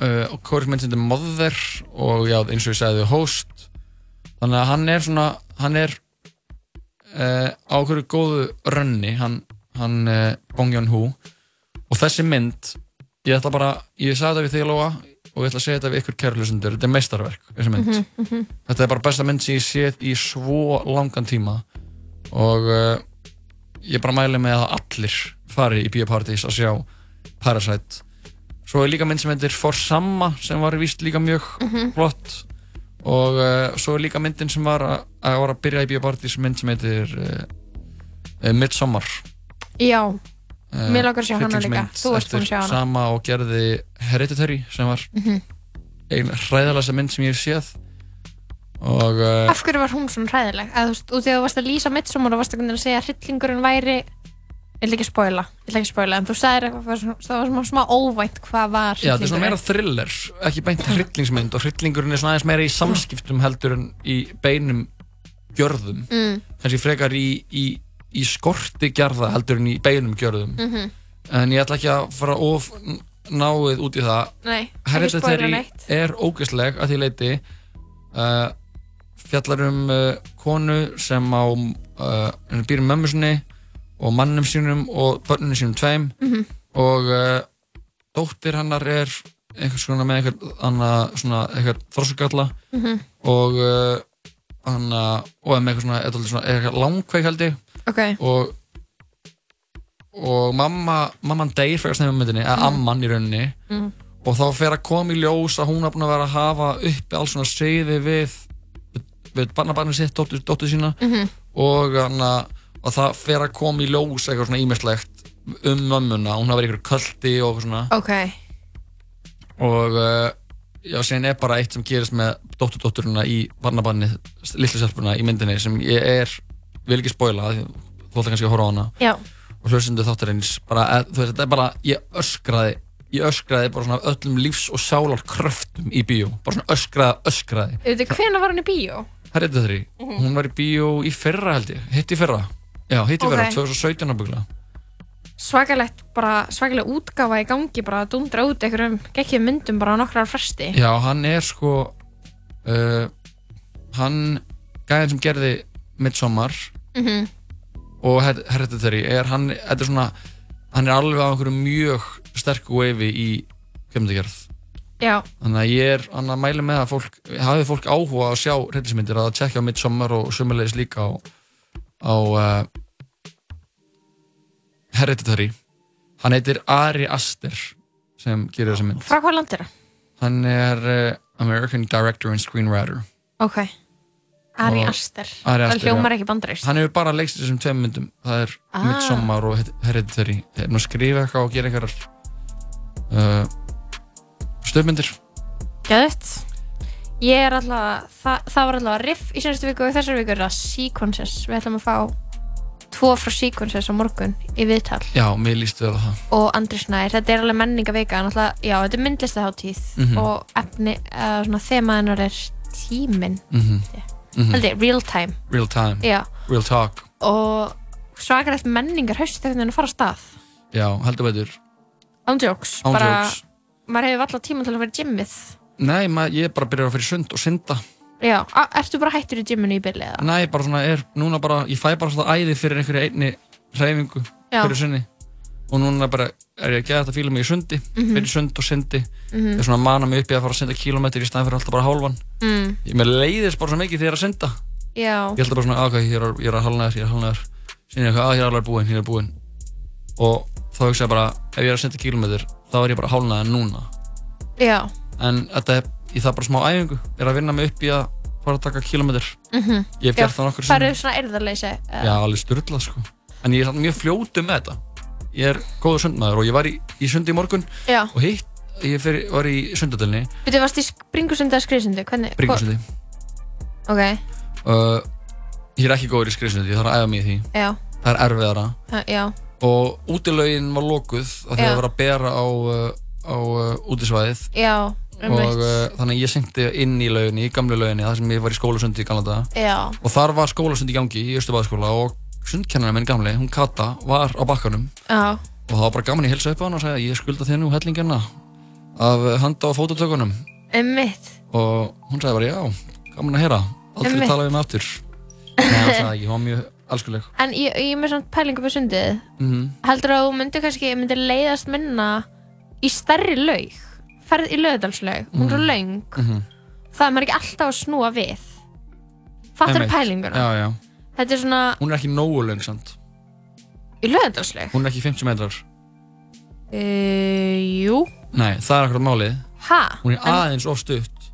uh, og Kóris mynd sem þetta Mother og já, eins og ég sagði Host. Þannig að hann er svona hann er uh, á hverju góðu rönni hann, hann Bong Joon-ho. Og þessi mynd ég ætla bara, ég sagði þetta við þig Lóa og ég ætla að segja þetta við ykkur kærlusundur þetta er meistarverk, þessi mynd. Mhm, mhm. þetta er bara besta mynd sem ég séð í svo langan tíma. Og uh, ég bara mæli með að allir fari í biopartís að sjá Parasite. Svo er líka mynd sem heitir For Sama sem var víst líka mjög Mhm. flott. Og uh, svo er líka myndin sem var að, að, var að byrja í biopartís mynd sem heitir uh, Midsommar. Já, mér langar að sjá hana líka Þú ert búin að sjá hana Sama og gerði Hereditary sem var Mhm. einn hræðalega mynd sem ég hef séð og uh, Af hverju var hún svona hræðileg? Að, þú veist, og þegar þú varst að lýsa Midsommar og varst að segja að hryllingurinn væri ég ætla ekki að spoila, ég ætla ekki að spoila en þú sagðir eitthvað, það var svona- það smá óvænt hvað var Já, þetta er svona meira hryllingurinn thriller, ekki beint hryllingsmynd og hryllingurinn er svona aðeins meira í samskiptum heldur en í beinum gjörðum Mm. kannski frekar í, í, í skorti gerða heldur en í beinum gjörðum Mhm. en ég ætla ekki að fara of náið út í það Hereditary er ógeðsleg að því leiti uh, fjallar um uh, konu sem á uh, býr um mömmu sinni og mannum sínum og börnunum sínum tveim Mhm. og uh, dóttir hennar er einhvers konar með einhver einhver þrossugalla Mhm. og uh, hana, og með eitthvað svona, eitthvað svona eitthvað langveik held ég Ok. og og mamma mamman deyr fyrir að snefna myndinni eða Mhm. amman í rauninni Mhm. og þá fer að koma í ljós að hún er búin að vera að hafa uppi alls svona seiði við við barnabarnið sitt, dóttur, dóttur sína Mhm. og, hana, og það fer að koma í ljós eitthvað svona ímestlegt um mömmuna, hún hafa verið ykkur köldi og eitthvað svona Ok, og uh, já, síðan er bara eitt sem gerist með dótturdótturina í barnabarni litlu selpuna í myndinni sem ég er vil ekki spoila, því þú ætla kannski að horfa á hana. Já. Og hlustendu þáttarins bara, eh, þú veist, þetta er bara, ég öskraði ég öskraði bara svona öllum lífs og sálar kröftum í bíó, bara svona öskraði, öskraði. Veitu, hvenær var hann í bíó? Hereditary, Mhm. hún var í bíó í fyrra held ég, hitt í fyrra. Já, hitt í Ok. fyrra, 2017 ábyggla Svakalegt, bara svakalega útgáfa í gangi bara að dundra út einhverjum gekkið myndum bara á nokkrar fresti. Já, hann er sko uh, hann gæðin sem gerði Midsommar Mhm. og Her- Hereditary er hann, þetta er svona hann er alveg á einhverju mjög sterku wavei í kemdagerð Já, þannig að ég er að mæla með að fólk hafi fólk áhuga að sjá reyndismyndir að tjekka Midsommar og sömulegis líka á, á uh, Hereditary hann heitir Ari Aster sem gerir þessa mynd frá hvað land er það? Hann er uh, American Director and Screenwriter Ok. Ari Aster. Það hljómar ekki bandarist. Hann hefur bara leikst þessum tveim myndum Það er Ah. Midsommar og Hereditary er nú skrifa eitthvað og gera einhverjar uh, stöfmyndir Gæðið. Ég er alltaf, það, það var alltaf riff í senstu viku og í þessari viku er það Sequences. Við ætlum að fá tvo frá Sequences á morgun í viðtal. Já, mér líst vel á það og Andri Snær, þetta er alveg menningavika en alltaf, já, þetta er myndlistaháttíð Mhm. og efni, uh, svona þemaðinnar er tíminn Mhm. Mhm. Held ég, real time. Real time, real talk. Og svakalegt menningar haust þegar það fara af stað. Já, heldur veitur ándjóks, Án bara jokes. maður hefur alltaf tíma til að fara í gymmið. Nei, ma, ég er bara að byrja að fyrir sund og synda. Já, ertu bara hættur í gymminu í byrli eða? Nei, bara svona er, núna bara, ég fæ bara svona æði fyrir einhverju einni hreyfingu fyrir sinni og núna bara er ég að geða þetta fíla mig í sundi Mhm. fyrir sund og syndi Mhm. ég er svona að mana mig upp í að fara að synda kílómetri í staðin fyrir alltaf bara hálfan. Mm. ég með leiðist bara svo mikið þegar ég er að synda. Já, ég held bara svona, "Ah, ok, ég er, ég er að halnaður, ég er að halnaður síðan ég eitthvað, að ég er alveg búinn, ég er búinn. Og þá hugsa ég bara, ef ég er að synda kílómetri þá er ég bara hálnaður núna. Já. En þetta er, ég þarf bara smá æfingu ég er að vinna mig upp í að fara að taka kílómetri Mhm. Ég er góður sundmaður og ég var í, í sundi í morgun Já. Og hitt, ég fyrir, var í sundadölni Þú varst í bringusundi eða skriðsundi? Bringusundi Ok, uh, Ég er ekki góður í skriðsundi, ég þarf að æfa mig í því. Já, Það er erfiðara. Já, Og útilaugin var lokuð af því að það var að bera á, uh, á uh, útisvæðið. Og uh, þannig ég syngdi inn í lauginni, í gamlu lauginni Það sem ég var í skólasundi í Já. Og þar var skólasundi í gangi í Östubæðaskóla Og sundkennarinn minn gamli, hún Kata, var á bakkanum já, og það var bara gaman í hilsa upp á hann og segja ég skulda þér nú hellingina af handa og fótotökunum einmitt. og hún sagði bara já, gaman að heyra aldrei Einmitt. tala við mig aftur Nei, það sagði ekki, hún var mjög alskuleg En ég, ég er með svona pælingu på sundið. mm Heldur að þú myndir kannski, myndir leiðast minna í stærri laug? Ferð í löðdalslaug, hún er svo Mhm. laung. -hmm. Það er maður ekki alltaf að snúa við. Fattar þú pælinguna? Já, já, Þetta er svona hún er ekki nógu löng samt í löðdalslaug. hún er ekki 50 metrar Uh, jú. nei, það er akkurat málið Ha? hún er En- aðeins of stutt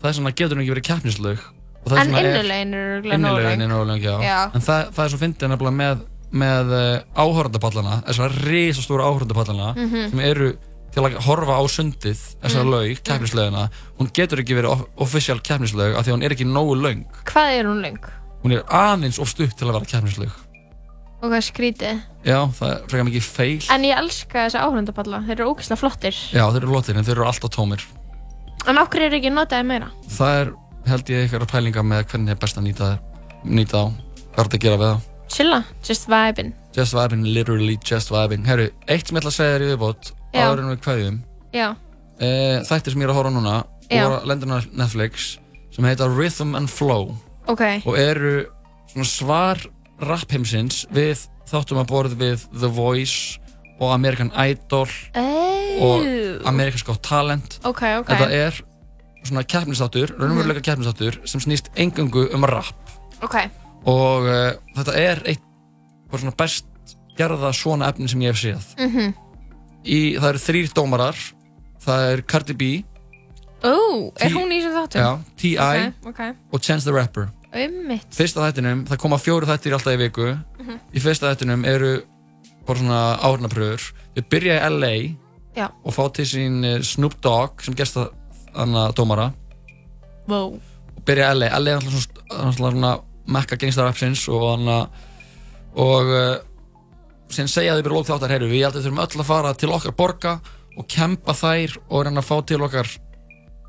það er svona getur hún ekki verið það En svona er- innulögin er örugglega nógu Innilögin löng. er nógu löng, já. Já. En það, það er svo fyndið nefnilega með, með uh, áhörndapallana, þessar risastóra áhörndapallana Mhm. sem eru til að horfa á sundið, þessar Mhm. laug, keppnislaugina. Hún getur ekki verið official keppnislaug af því hún er ekki nógu löng. Hvað er hún löng? Hún er aðeins of stutt til að vera keppnislaug. Og hvað skrítið? Já, það er frekar mikið feil. En ég elska þessa áhrundapalla, þeir eru ógeðslega flottir. Já, þeir eru lótir en þeir eru alltaf tómir. En okkur er ekki notaði meira? Það er, held ég, eitthvað pælinga með hvernig er best að nýta, nýta á. Hvað er þetta að gera við það? Chilla, just vibin. Just vibing, literally just vibing. Herru, eitt sem ég ætla að segja þér í viðbót, Já. áður en við kveðjum. Já. e, þættir sem ég er að horfa á núna á Netflix sem heita Rhythm and Flow Ok. og eru svar rappheimsins við þáttum að borð við The Voice og American Idol og Oh. America's Got Talent Ok, ok. þetta er svona keppnisþáttur, raunveruleika keppnisþáttur sem snýst engungu um rap Ok. og uh, þetta er eitt svona best gerða svona efni sem ég hef séð Mhm. í, það eru þrýr dómarar það er Cardi B Ó, er T- hún í þessum þáttum? Já, T.I. Og Chance the Rapper Ummitt. fyrsta þættinum, það koma fjóru þættir alltaf í viku Mhm. í fyrsta þættinum eru bara svona áhörnapröfur þau byrja í LA Já. og fá til sín eh, Snoop Dogg sem gesta þannig dómara Wow. og byrja í LA, LA er alltaf svona, svona, mekka gangstarrapsins og hann og uh, síðan segja þau bara lók þáttar heyru, við haldum þurfum öll að fara til okkar borga og kempa þær og reyna að fá til okkar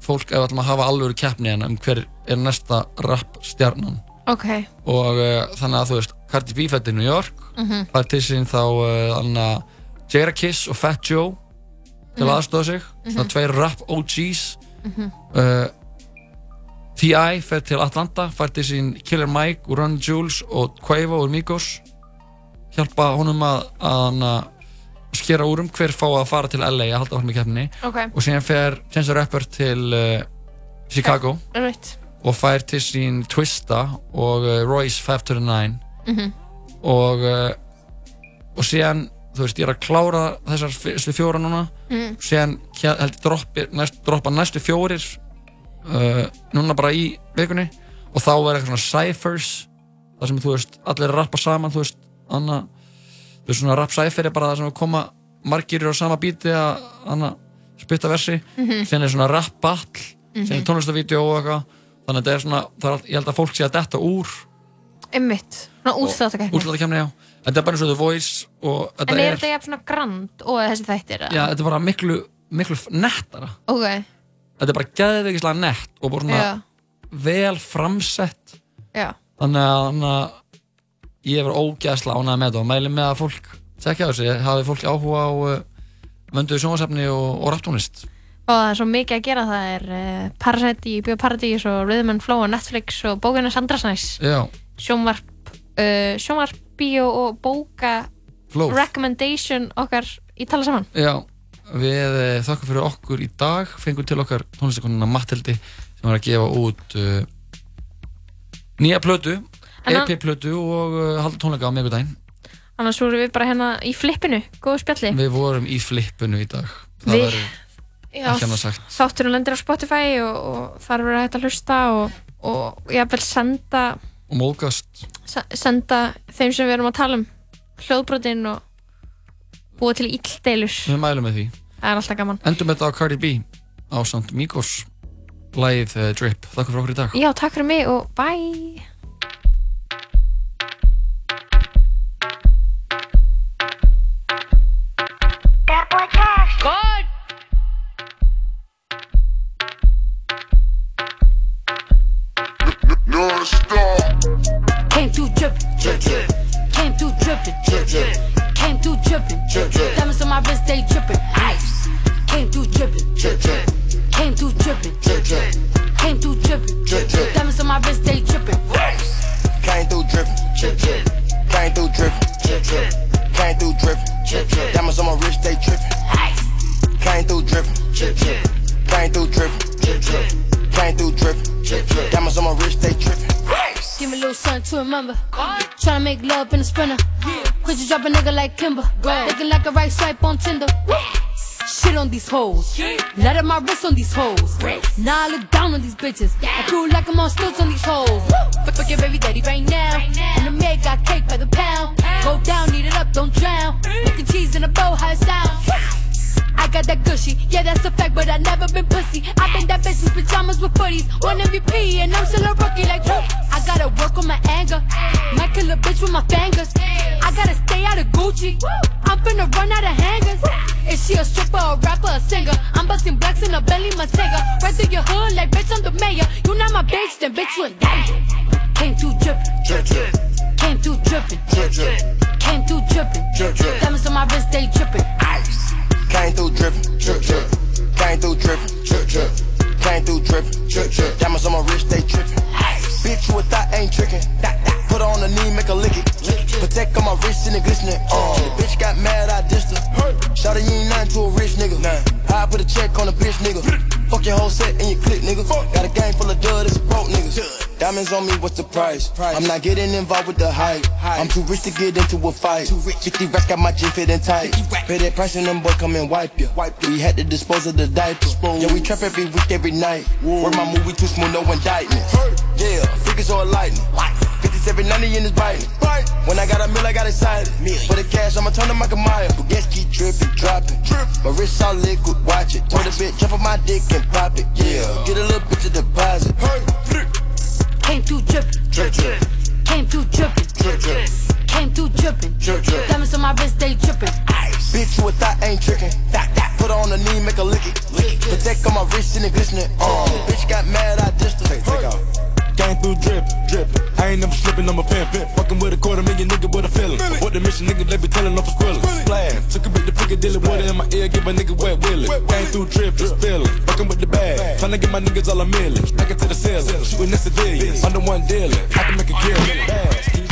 fólk ef að hafa alvöru keppni hérna um hver er næsta rap stjarnan Ok. og uh, þannig að þú veist Cardi B fætti í New York Mhm. fær til sín þá uh, anna, Jada Kiss og Fat Joe til Mhm. að aðstofa sig Mhm. svona tveir rap OGs Mhm. uh, T.I. fer til Atlanta fær til sín Killer Mike úr Run Jules og Quavo úr Migos hjálpa honum að, að skera úr um hver fá að fara til LA að halda áfram í keppninni Ok. og síðan fer Chance the Rapper til uh, Chicago Ummitt. og fær til sín Twista og uh, Royce 529 Mhm. og uh, og síðan þú veist, ég er að klára þessar fyrstu fjóra núna Mm. síðan hér- held ég droppi, næst, droppa næstu fjórir uh, núna bara í vikunni og þá er eitthvað svona cyphers þar sem þú veist, allir er að rappa saman þú veist, anna veist, svona rap cypher er bara það sem koma margir á sama bíti að spytta versi, Mhm. síðan er svona rap battle, Mhm. síðan er tónlistavídeó og eitthvað. Þannig að þetta er svona, það er, ég held að fólk sé að detta úr Einmitt, svona útsláttakeppni útlátakefni, já. Þetta er bara eins og The Voice En er þetta jafn svona grand og þessi þættir? já, þetta er bara miklu, miklu nettara. Ok, þetta er bara geðveikislega nett og bara svona já, vel framsett. Já. Þannig að, þannig að ég er ógæðslega ánægð með þetta og mæli með að fólk tekja þessu, hafi fólk áhuga á uh, vönduðu sjónvarsefni og, og rapptónlist Og það er svo mikið að gera, það er uh, Parasite í Bíóparadís og Rhythm and Flow og Netflix og bókina Sandrasnæs Sjónvarp, uh, sjónvarp, bíó og bóka Flow. recommendation okkar í tala saman. Já. Við uh, þakkum fyrir okkur í dag. Fengum til okkar tónlistakonuna Mattildi sem var að gefa út nýja hann- EP-plötu og uh, halda tónleika á miðgudaginn Annars vorum við bara hérna í flippinu, góðu spjalli. Við vorum í flippinu í dag. Það Við- Já, þátturinn lendir á Spotify og, og þar verður hægt að hlusta og, og ég vil senda og móðgast. se- senda þeim sem við erum að tala um hljóðbrotin og búa til illdeilur. Við mælum með því. Það er alltaf gaman. Endum þetta á Cardi B á samt Migos. Lagið uh, Drip, þakka fyrir okkur í dag. Já, takk fyrir mig og bye drip, drip. Came through drippin', drip, drip. Came through drippin', drip, drip. Diamonds on my wrist, they drippin'. Ice. Came through drippin', drip, drip. Came through drippin', drip, drip. Came through drippin', drip, drip. Diamonds on my wrist, they drippin'. Came through drippin', drip, drip. Came through drippin', drip, drip. Came through drippin', drip, drip. Diamonds on my wrist, they drippin'. Came through drippin', drip, drip. Came through drippin', drip, drip. Came through drippin', drip, drip. Diamonds on my wrist, they drippin'. Give me a little something to remember. Tryna make love in a sprinter. Quit you drop a nigga like Kimber. Looking like a right swipe on Tinder. Shit on these hoes. Let up my wrist on these hoes. Now I look down on these bitches. I cool like I'm on stilts on these hoes. Fuck, fuck your baby daddy right now. And the maid got cake by the pound. Go down, eat it up, don't drown. Making cheese in a bow, how it. I got that gushy, yeah that's a fact, but I never been pussy. I been that bitch with pajamas with footies, one MVP and I'm still a rookie. Like whoop. I gotta work on my anger, might kill a bitch with my fingers. I gotta stay out of Gucci. I'm finna run out of hangers. Is she a stripper, a rapper, a singer? I'm busting blacks in a belly, my Right through your hood, like bitch I'm the mayor. You not my bitch, then bitch you in danger. Came through drippin', Drip, drip. came through drippin', Drip, drip. came through drippin'. Drip, drip. Diamonds on my wrist, they drippin'. Ice. Came through drippin', drip, drip. Came through drippin', drip, drip. Came through drippin', drip, drip. Diamonds on my wrist, they drippin'. Bitch, you a thought ain't trickin'. Put her on the knee, make her lick it. Protect on my wrist and it glistening. Uh, the bitch got mad, I dissed her. Shawty, you ain't nothing to a rich nigga. I put a check on a bitch nigga. Fuck your whole set and your click, nigga. Got a gang full of dud, it's broke niggas. Diamonds on me, what's the price? I'm not getting involved with the hype. I'm too rich to get into a fight. 50 racks got my jeans fitting tight. Pay that price and them boy come and wipe you. We had to dispose of the diapers. Yeah, we trap every week, every night. Word my movie too smooth, no indictment. Yeah, figures all lightning. 57, 90 in his bite. When I got a mill, I got excited. For the cash, I'ma turn to Michael Myers. Baguettes keep dripping, dropping. My wrist all liquid, watch it. Told a bitch, jump on my dick and pop it. Yeah, get a little bitch a deposit. Came through drippin', Drip, drip. came through drippin', Drip, drip. came through drippin'. Drip, drip. Diamonds on my wrist, they drippin'. Bitch, you a thought ain't trickin'. Put her on the knee, make her lick it. Lick it. Protect on my wrist and it glistening. Uh, bitch got mad, I dissed her. Take, take off. Came through drip, drip. I ain't never slipping, I'm a pimp. Fucking with a quarter million nigga with a feeling. What the mission nigga, they be telling off a squilling. Splash, took a bit to Piccadilly, water in my ear, give a nigga wet willy. Came through drip, just feeling. Fucking with the bag, trying to get my niggas all a million. Back into the ceiling, shooting civilians. Under one dealing, I can make a kill. Bags,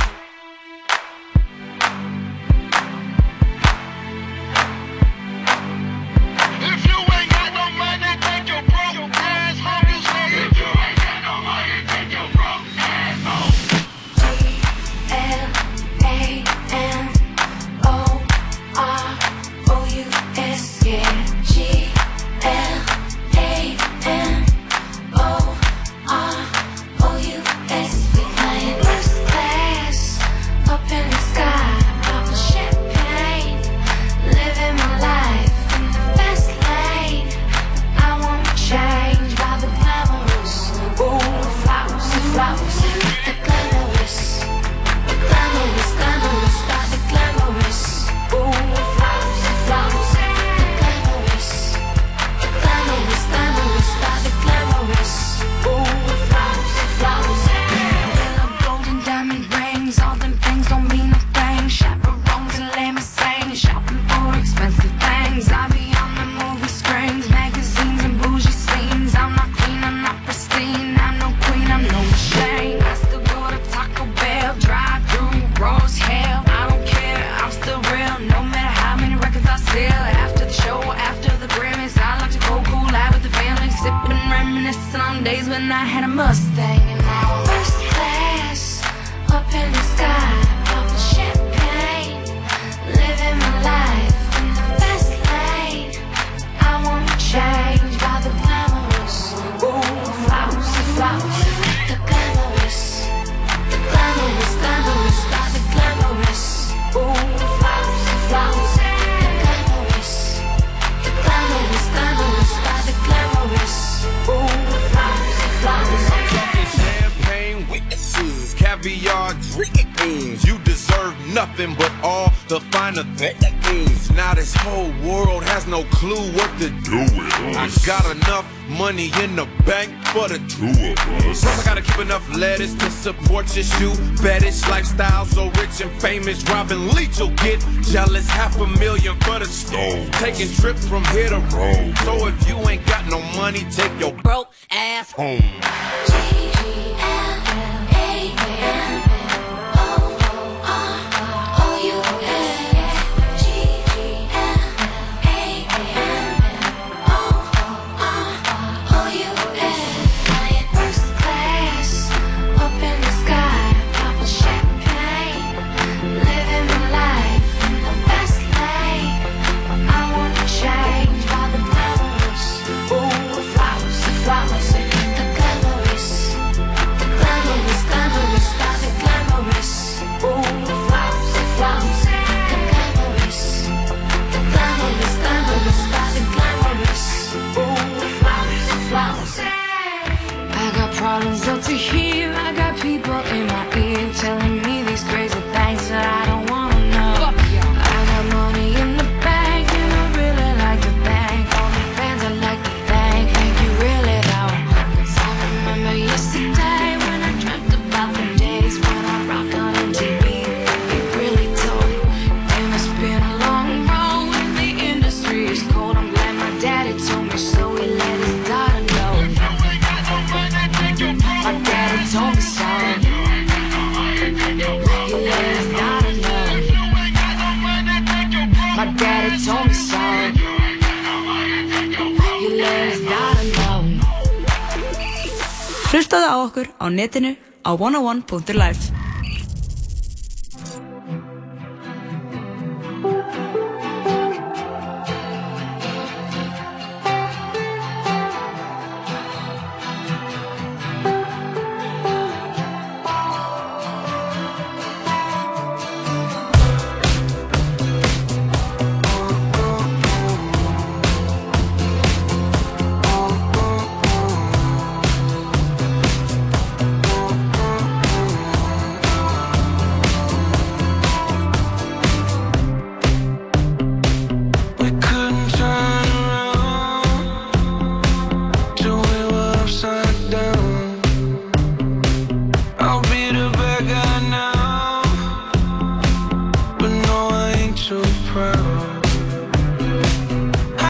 Taking trips from here to Rome. ponto